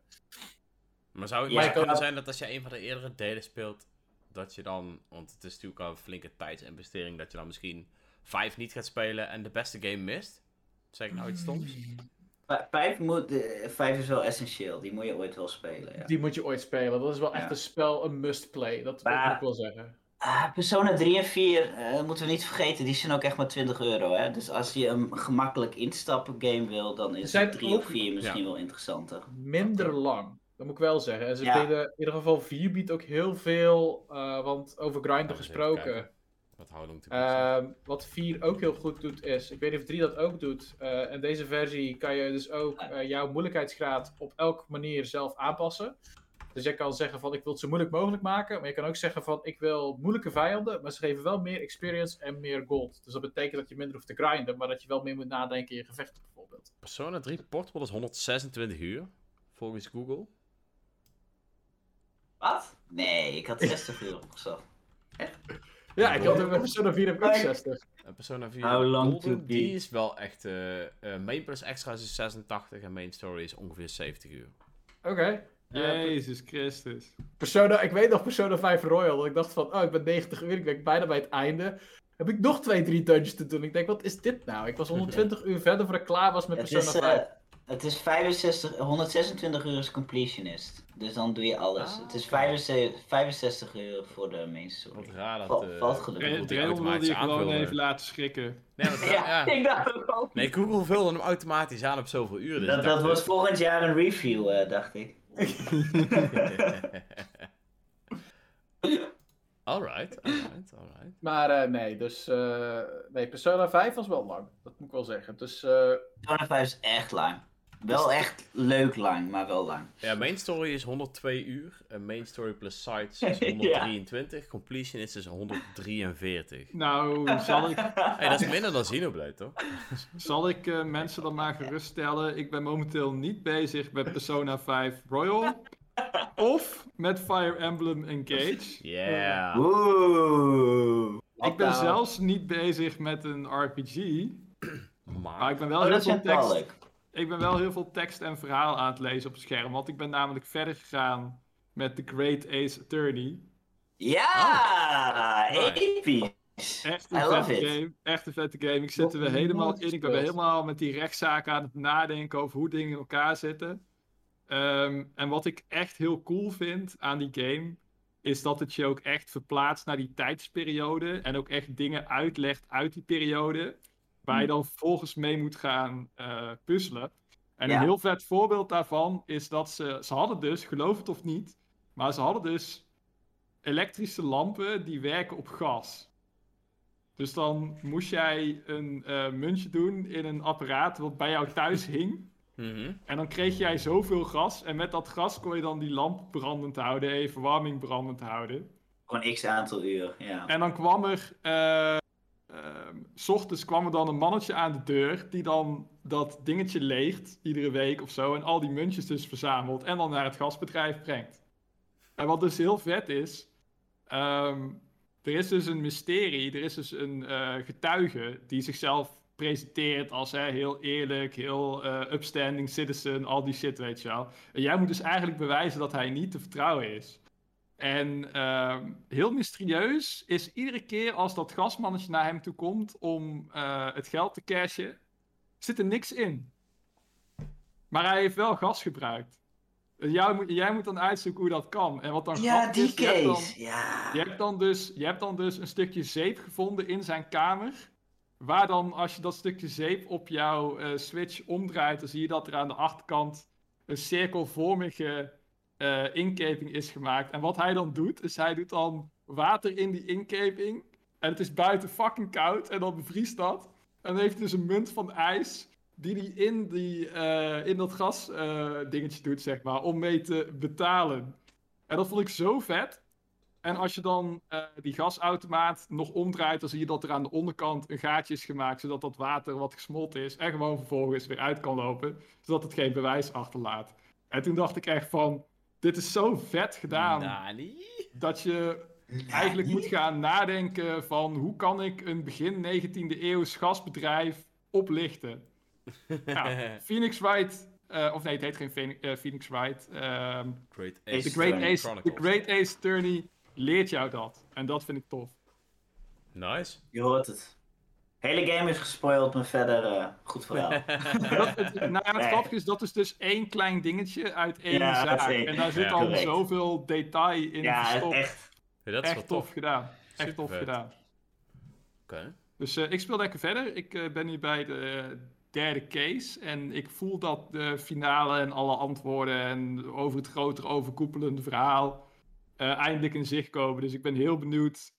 Maar zou het niet ik kunnen kan- zijn dat als je een van de eerdere delen speelt, dat je dan, want het is natuurlijk al een flinke tijdsinvestering, dat je dan misschien 5 niet gaat spelen en de beste game mist? Zeg ik nou iets stoms? Vijf, moet, eh, vijf is wel essentieel. Die moet je ooit wel spelen. Ja. Die moet je ooit spelen. Dat is wel echt Ja. een spel, een must-play. Dat, moet ik wel zeggen. Ah, Persona 3 en 4 eh, moeten we niet vergeten. Die zijn ook echt maar 20 euro. Hè? Dus als je een gemakkelijk instappen game wil, dan is Zijn 3 ook- of 4 misschien Ja. wel interessanter. minder lang. Dat moet ik wel zeggen. En ze Ja. bieden, in ieder geval 4 biedt ook heel veel, eh, want over grinden Laten te Ehm, wat 4 ook heel goed doet is, ik weet niet of 3 dat ook doet. eh in deze versie kan je dus ook eh, jouw moeilijkheidsgraad op elke manier zelf aanpassen. Dus jij kan zeggen van ik wil het zo moeilijk mogelijk maken. Maar je kan ook zeggen van ik wil moeilijke vijanden. Maar ze geven wel meer experience en meer gold. Dus dat betekent dat je minder hoeft te grinden. Maar dat je wel meer moet nadenken in je gevechten bijvoorbeeld. Persona 3 Portable is 126 uur, volgens Google. Wat? Nee, ik had 60 euro opgezocht. Ja, ik had met Persona 4 heb ik ook 60. En Persona 4 How long Golden, to die is wel echt... eh eh, main plus extra is 86 en main story is ongeveer 70 uur. Oké. Jezus Christus. Persona, ik weet nog Persona 5 Royal. Dat ik dacht van, oh, ik ben 90 uur, ik ben bijna bij het einde. Heb ik nog twee, drie dungeons te doen. Ik denk, wat is dit nou? Ik was 120 uur verder voordat ik klaar was met Persona is, 5. Eh, het is 65, 126 uur is completionist. Dus dan doe je alles. Ah, het is oké. 65, 65 uur voor de main story. Wat raar dat... Eh, valt gelukkig. Dre- Google die Drail wilde je gewoon even laten schrikken. Nee, want- Ja, ja. ik dacht ook al. Nee, Google vulde hem automatisch aan op zoveel uur. Dus Dat, dat was volgend jaar een review, eh, dacht ik. alright, alright, alright. Maar eh, nee, dus... eh, nee, Persona 5 was wel lang. Dat moet ik wel zeggen. Dus... eh, Persona 5 is echt lang. Wel echt leuk lang, maar wel lang. Ja, main story is 102 uur. En main story plus sites is 123. Completion is dus 143. Nou, zal ik, Hey, dat is minder dan Xenoblade, toch? zal ik eh, mensen dan maar geruststellen? Ik ben momenteel niet bezig met Persona 5 Royal. Of met Fire Emblem Engage. Yeah. Oeh. Ik ben zelfs niet bezig met een RPG. Maar Maar ik ben wel Oh, heel veel tekst. Ik ben wel heel veel tekst en verhaal aan het lezen op het scherm. Want ik ben namelijk verder gegaan met The Great Ace Attorney. Ja, Nice. episch. Echt een vette game. Echt een vette game. Ik zit er weer helemaal in. Ik ben helemaal met die rechtszaken aan het nadenken over hoe dingen in elkaar zitten. Ehm, en wat ik echt heel cool vind aan die game, is dat het je ook echt verplaatst naar die tijdsperiode. En ook echt dingen uitlegt uit die periode. Waar je dan vervolgens mee moet gaan eh, puzzelen. En Ja. een heel vet voorbeeld daarvan is dat ze, ze hadden dus, geloof het of niet, maar ze hadden dus elektrische lampen die werken op gas. Dus dan moest jij een eh, muntje doen in een apparaat wat bij jou thuis hing. Mhm. En dan kreeg jij zoveel gas. En met dat gas kon je dan die lamp brandend houden en je verwarming brandend houden. Gewoon x aantal uur, ja. En dan kwam er, eh, s ochtends kwam er dan een mannetje aan de deur die dan dat dingetje leegt, iedere week of zo, en al die muntjes dus verzamelt en dan naar het gasbedrijf brengt. En wat dus heel vet is, ehm, er is dus een mysterie, er is dus een eh, getuige die zichzelf presenteert als hè, heel eerlijk, heel eh, upstanding citizen, al die shit, weet je wel. En jij moet dus eigenlijk bewijzen dat hij niet te vertrouwen is. En ehm, heel mysterieus is iedere keer als dat gasmannetje naar hem toe komt om eh, het geld te cashen, zit er niks in. Maar hij heeft wel gas gebruikt. En Jij moet, jij moet dan uitzoeken hoe dat kan. En wat dan Ja, die is, je hebt dan- case. Ja. je hebt, dan dus, je hebt dan dus een stukje zeep gevonden in zijn kamer. Waar dan, als je dat stukje zeep op jouw eh, switch omdraait, dan zie je dat er aan de achterkant een cirkelvormige eh, inkeping is gemaakt. En wat hij dan doet, is hij doet dan water in die inkeping. En het is buiten fucking koud en dan bevriest dat. En dan heeft hij dus een munt van ijs die hij in, die, eh, in dat gas eh, dingetje doet, zeg maar, om mee te betalen. En dat vond ik zo vet. En als je dan die gasautomaat nog omdraait, dan zie je dat er aan de onderkant een gaatje is gemaakt, zodat dat water wat gesmolten is en gewoon vervolgens weer uit kan lopen, zodat het geen bewijs achterlaat. En toen dacht ik echt van, dit is zo vet gedaan, Nani? dat je eigenlijk moet gaan nadenken van, hoe kan ik een begin 19e eeuws gasbedrijf oplichten? Ja, Phoenix Wright, eh, of nee, het heet geen Phoenix, eh, Phoenix Wright, ehm, Great Ace The Great Attorney Ace, The. Great Ace Attorney leert jou dat. En dat vind ik tof. Nice. Je hoort het. Hele game is gespoild, maar verder eh, goed verhaal. Dat, het, nou ja, het Nee. grappige is, dat is dus één klein dingetje uit één Ja, zaak. En daar zit Ja, al correct. zoveel detail in ja, verstopt. Echt, echt. Ja, dat is wel tof tof. gedaan. Echt tof gedaan. Oké. Dus eh, ik speel lekker verder. Ik eh, ben nu bij de derde case. En ik voel dat de finale en alle antwoorden en over het grotere overkoepelende verhaal eh, eindelijk in zicht komen. Dus ik ben heel benieuwd.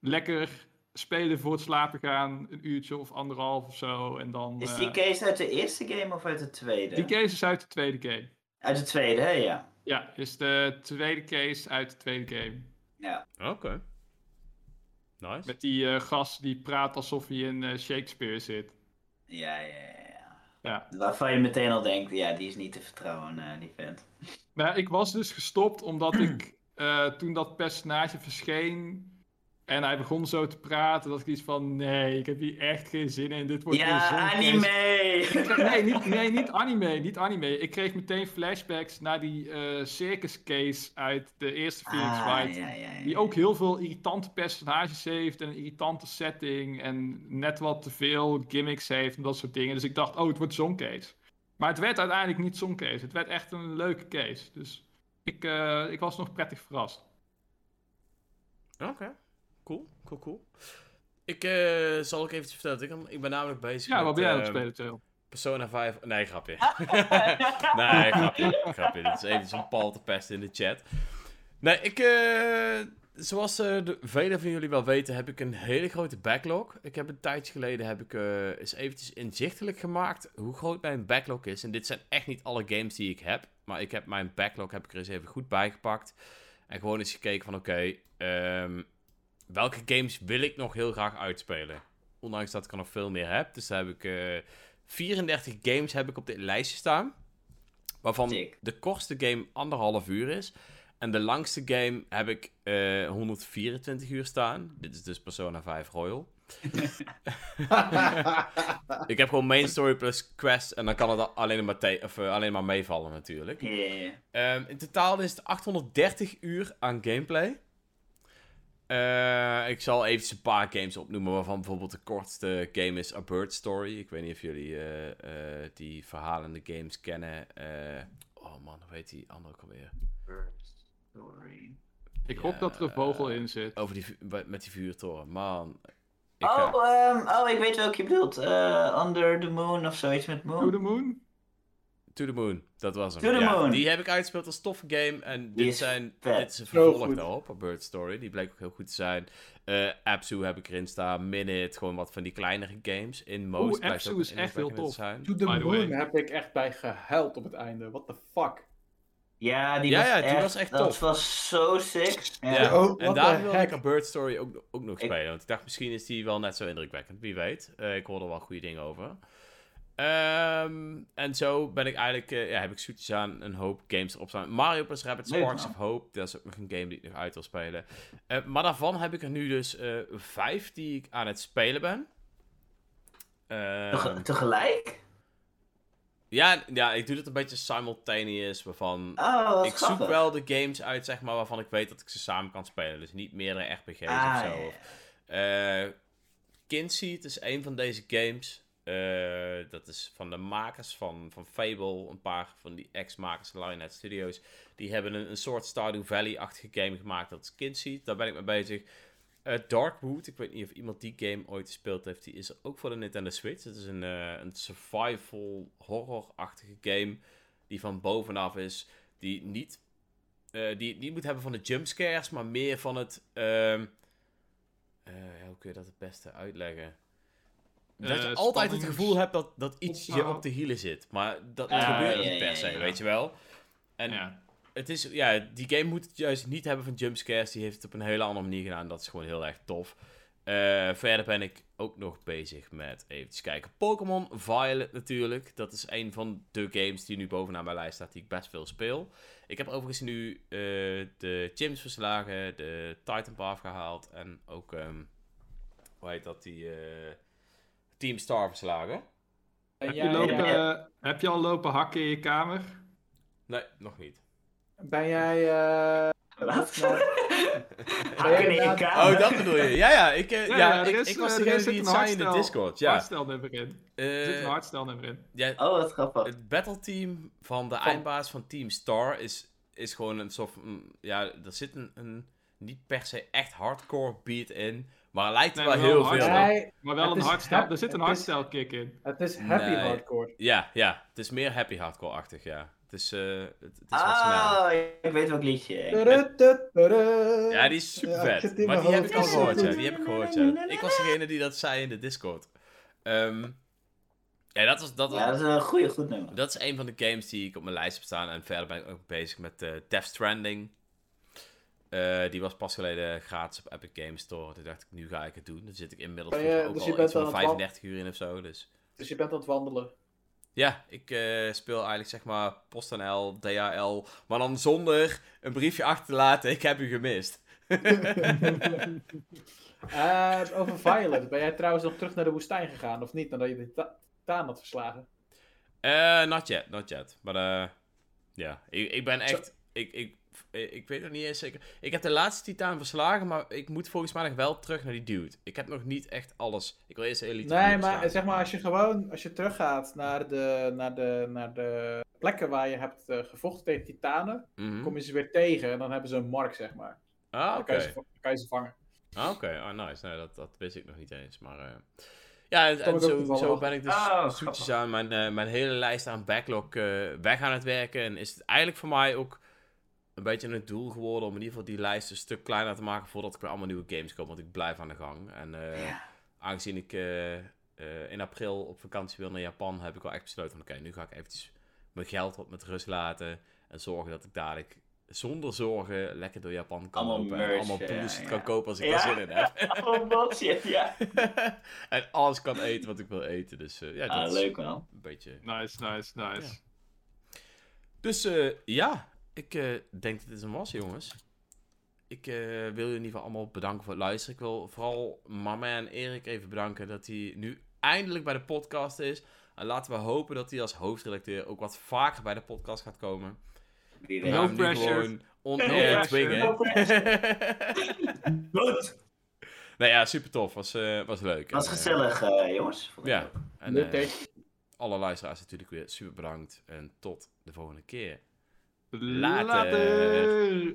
Lekker spelen voor het slapen gaan. Een uurtje of anderhalf of zo. En dan, Is eh, die case uit de eerste game of uit de tweede? die case is uit de tweede game. Uit de tweede, hè? Ja. Ja, is de tweede case uit de tweede game. ja. Oké. Nice. Met die eh, gast die praat alsof hij in eh, Shakespeare zit. Ja, ja, ja, ja. Waarvan je meteen al denkt, ja, die is niet te vertrouwen, eh, die vent. Nou, ik was dus gestopt omdat ik eh, toen dat personage verscheen, En hij begon zo te praten, dat ik iets van, nee, ik heb hier echt geen zin in, dit wordt weer Ja, zo'n anime! Nee niet, nee, niet anime, niet anime. Ik kreeg meteen flashbacks naar die eh, circus case uit de eerste Phoenix Ah, ja, ja, ja. Die ook heel veel irritante personages heeft en een irritante setting en net wat te veel gimmicks heeft en dat soort dingen. Dus ik dacht, oh, het wordt zo'n case. Maar het werd uiteindelijk niet zo'n case. Het werd echt een leuke case. Dus ik, eh, ik was nog prettig verrast. Oké, cool, cool, cool. Ik eh, zal ook eventjes vertellen. Ik, ben- ik ben namelijk bezig Ja, wat ben jij aan het ehm, spelen, Theo? Persona 5. Nee, grapje. nee, grapje. grapje. Dit is even zo'n pal te pesten in de chat. Nee, ik. eh, zoals eh, de, velen van jullie wel weten, heb ik een hele grote backlog. Ik heb een tijdje geleden heb ik eh, eens eventjes inzichtelijk gemaakt hoe groot mijn backlog is. En dit zijn echt niet alle games die ik heb. Maar ik heb mijn backlog heb ik er eens even goed bijgepakt. En gewoon eens gekeken van oké, ehm, welke games wil ik nog heel graag uitspelen? Ondanks dat ik er nog veel meer heb. Dus daar heb ik eh, 34 games heb ik op dit lijstje staan. Waarvan Sick. de kortste game anderhalf uur is. En de langste game heb ik eh, 124 uur staan. Dit is dus Persona 5 Royal. Ik heb gewoon main story plus quest. En dan kan het alleen maar, te- of, eh, alleen maar meevallen natuurlijk. Yeah. Ehm, in totaal is het 830 uur aan gameplay. Eh, ik zal even een paar games opnoemen, waarvan bijvoorbeeld de kortste game is A Bird Story. Ik weet niet of jullie eh, eh, die verhalende games kennen. Eh, oh man, hoe heet die andere ook alweer? Story. Ik Ja, hoop dat er een vogel in zit. Over die, met die vuurtoren. Man. Ik ga- Oh, ehm, oh, ik weet welke je bedoelt. Eh, Under the Moon of zoiets met Moon. the Moon? To the Moon, dat was hem. To the Ja, Moon. Die heb ik uitgespeeld als toffe game. En dit, is zijn, dit is een vervolg daarop, Bird Story. Die bleek ook heel goed te zijn. Eh Absu heb ik erin staan. Minute, gewoon wat van die kleinere games. In Most Oeh, Absu is echt heel tof. zijn. To the By the way. Moon heb ik echt bij gehuild op het einde. What the fuck? Ja, die, Ja, was, ja, die echt, was echt dat tof. was zo sick. Ja. Ja, Oh, en daar wilde ik A Bird Story ook, ook nog Ik- spelen. Want ik dacht, misschien is die wel net zo indrukwekkend. Wie weet. Eh, ik hoorde er wel goede dingen over. Ehm, en zo ben ik eigenlijk, eh, ja, heb ik zoetjes aan een hoop games erop staan. Mario plus Rabbit Sparks of Hope, dat is ook nog een game die ik nog uit wil spelen. Eh, maar daarvan heb ik er nu dus eh, vijf die ik aan het spelen ben. Ehm, Tege- tegelijk? ja, ja, ik doe het een beetje simultaneous, waarvan Oh, ik zoek wel de games uit, zeg maar, waarvan ik weet dat ik ze samen kan spelen. Dus niet meerdere RPG's Ah, of zo. ja, Of, eh Kinseed is een van deze games. Eh, dat is van de makers van, van Fable. Een paar van die ex-makers van Lionhead Studios. Die hebben een, een soort Stardew Valley-achtige game gemaakt. Dat Kinseed. Daar ben ik mee bezig. Eh, Darkwood. Ik weet niet of iemand die game ooit gespeeld heeft. Die is er ook voor de Nintendo Switch. Het is een, eh, een survival horror-achtige game. Die van bovenaf is. Die niet, die niet moet hebben van de jumpscares. Maar meer van het... ehm, eh, hoe kun je dat het beste uitleggen? Dat je Eh, altijd het gevoel hebt dat, dat iets je opbouw. op de hielen zit. Maar dat Ah, gebeurt niet per se, weet je wel. En Ja. het is, ja, die game moet het juist niet hebben van jumpscares. Die heeft het op een hele andere manier gedaan. Dat is gewoon heel erg tof. Eh, verder ben ik ook nog bezig met even kijken. Pokémon Violet natuurlijk. Dat is een van de games die nu bovenaan mijn lijst staat die ik best veel speel. Ik heb overigens nu eh, de gyms verslagen, de Titan Path gehaald en ook, ehm, hoe heet dat, die eh, Team Star verslagen. En Heb, je lopen, ja. eh, heb je al lopen hakken in je kamer? Nee, nog niet. Ben jij... eh, Wat? nou, Hakken in je kamer. Oh, dat bedoel je. Ja, ja, ik, eh, ja, ja, ik, is, ik was degene die een het zei in de hardstel- Discord. Ja, Hardstelnummer in. Er zit een Eh, hardstelnummer in. ja Oh, wat grappig. het battleteam van de eindbaas van Team Star is, is gewoon een soort van... Ja, er zit een, een niet per se echt hardcore beat in, maar er lijkt er Nee, wel heel veel hardstyle. op. Maar wel Het een hap- Er zit een het is- hardstel kick in. het is happy Nee. hardcore. Ja, ja, het is meer happy hardcore-achtig, ja. Het is, eh, het, het is wat. Oh, ik weet welk liedje. Ja, die is super Ja, vet. maar die heb ik al gehoord, het ja. Die heb ik gehoord, ja. Ik was degene die dat zei in de Discord. Ehm, ja, dat was... Dat Ja, dat is een goede, goed nummer. Dat is een van de games die ik op mijn lijst heb staan. En verder ben ik ook bezig met eh Death Stranding. Eh, die was pas geleden gratis op Epic Games Store. Toen dacht ik, nu ga ik het doen. Daar zit ik inmiddels je- dus ook je al bent iets van aan het wa- 35 uur in of zo. Dus Dus je bent aan het wandelen. ja, ik eh, speel eigenlijk zeg maar PostNL, DHL. Maar dan zonder een briefje achter te laten. Ik heb u gemist. Eh, over Violet. Ben jij trouwens nog terug naar de woestijn gegaan, of niet? Nadat je de ta- Titaan had verslagen. Not yet, not yet. Maar ja, ik, ik ben echt... Ik, ik, ik weet nog niet eens zeker. Ik heb de laatste titaan verslagen, maar ik moet volgens mij nog wel terug naar die dude. Ik heb nog niet echt alles. Ik wil eerst de elite Nee, maar zeg maar, als je gewoon, als je teruggaat naar de, naar de, naar de plekken waar je hebt eh, gevochten tegen titanen, Mhm. kom je ze weer tegen en dan hebben ze een mark, zeg maar. Ah, Dan oké. kan, je ze, dan kan je ze vangen. Ah, oké. Oh, nice. Nee, dat, dat wist ik nog niet eens. Maar eh, ja, en, zo, zo ben ik dus Oh, zoetjes aan mijn, eh, mijn hele lijst aan backlog eh, weg aan het werken. En is het eigenlijk voor mij ook een beetje een doel geworden om in ieder geval die lijst een stuk kleiner te maken voordat ik weer allemaal nieuwe games kom. Want ik blijf aan de gang. En eh, Ja. aangezien ik eh, eh, in april op vakantie wil naar Japan, heb ik wel echt besloten van oké, nu ga ik eventjes mijn geld wat met rust laten. En zorgen dat ik dadelijk zonder zorgen lekker door Japan kan Allemaal lopen. en merch, allemaal ja, bullshit ja. kan kopen als ik Ja. daar zin in heb. Bullshit, ja. en alles kan eten wat ik wil eten. Dus eh, ja, dat Ah, is leuk man. een beetje... Nice, nice, nice. Dus eh, ja, ik eh, denk dat dit een was, jongens. Ik eh, wil jullie in ieder geval allemaal bedanken voor het luisteren. Ik wil vooral mama en Erik even bedanken dat hij nu eindelijk bij de podcast is. En laten we hopen dat hij als hoofdredacteur ook wat vaker bij de podcast gaat komen. No pressure. gewoon No on-air pressure. dwingen. Goed. nou ja, super tof. Was, eh, was leuk. Was En, gezellig, eh, jongens. Ja. En Leuk, eh, hè? alle luisteraars natuurlijk weer super bedankt. En tot de volgende keer. Later.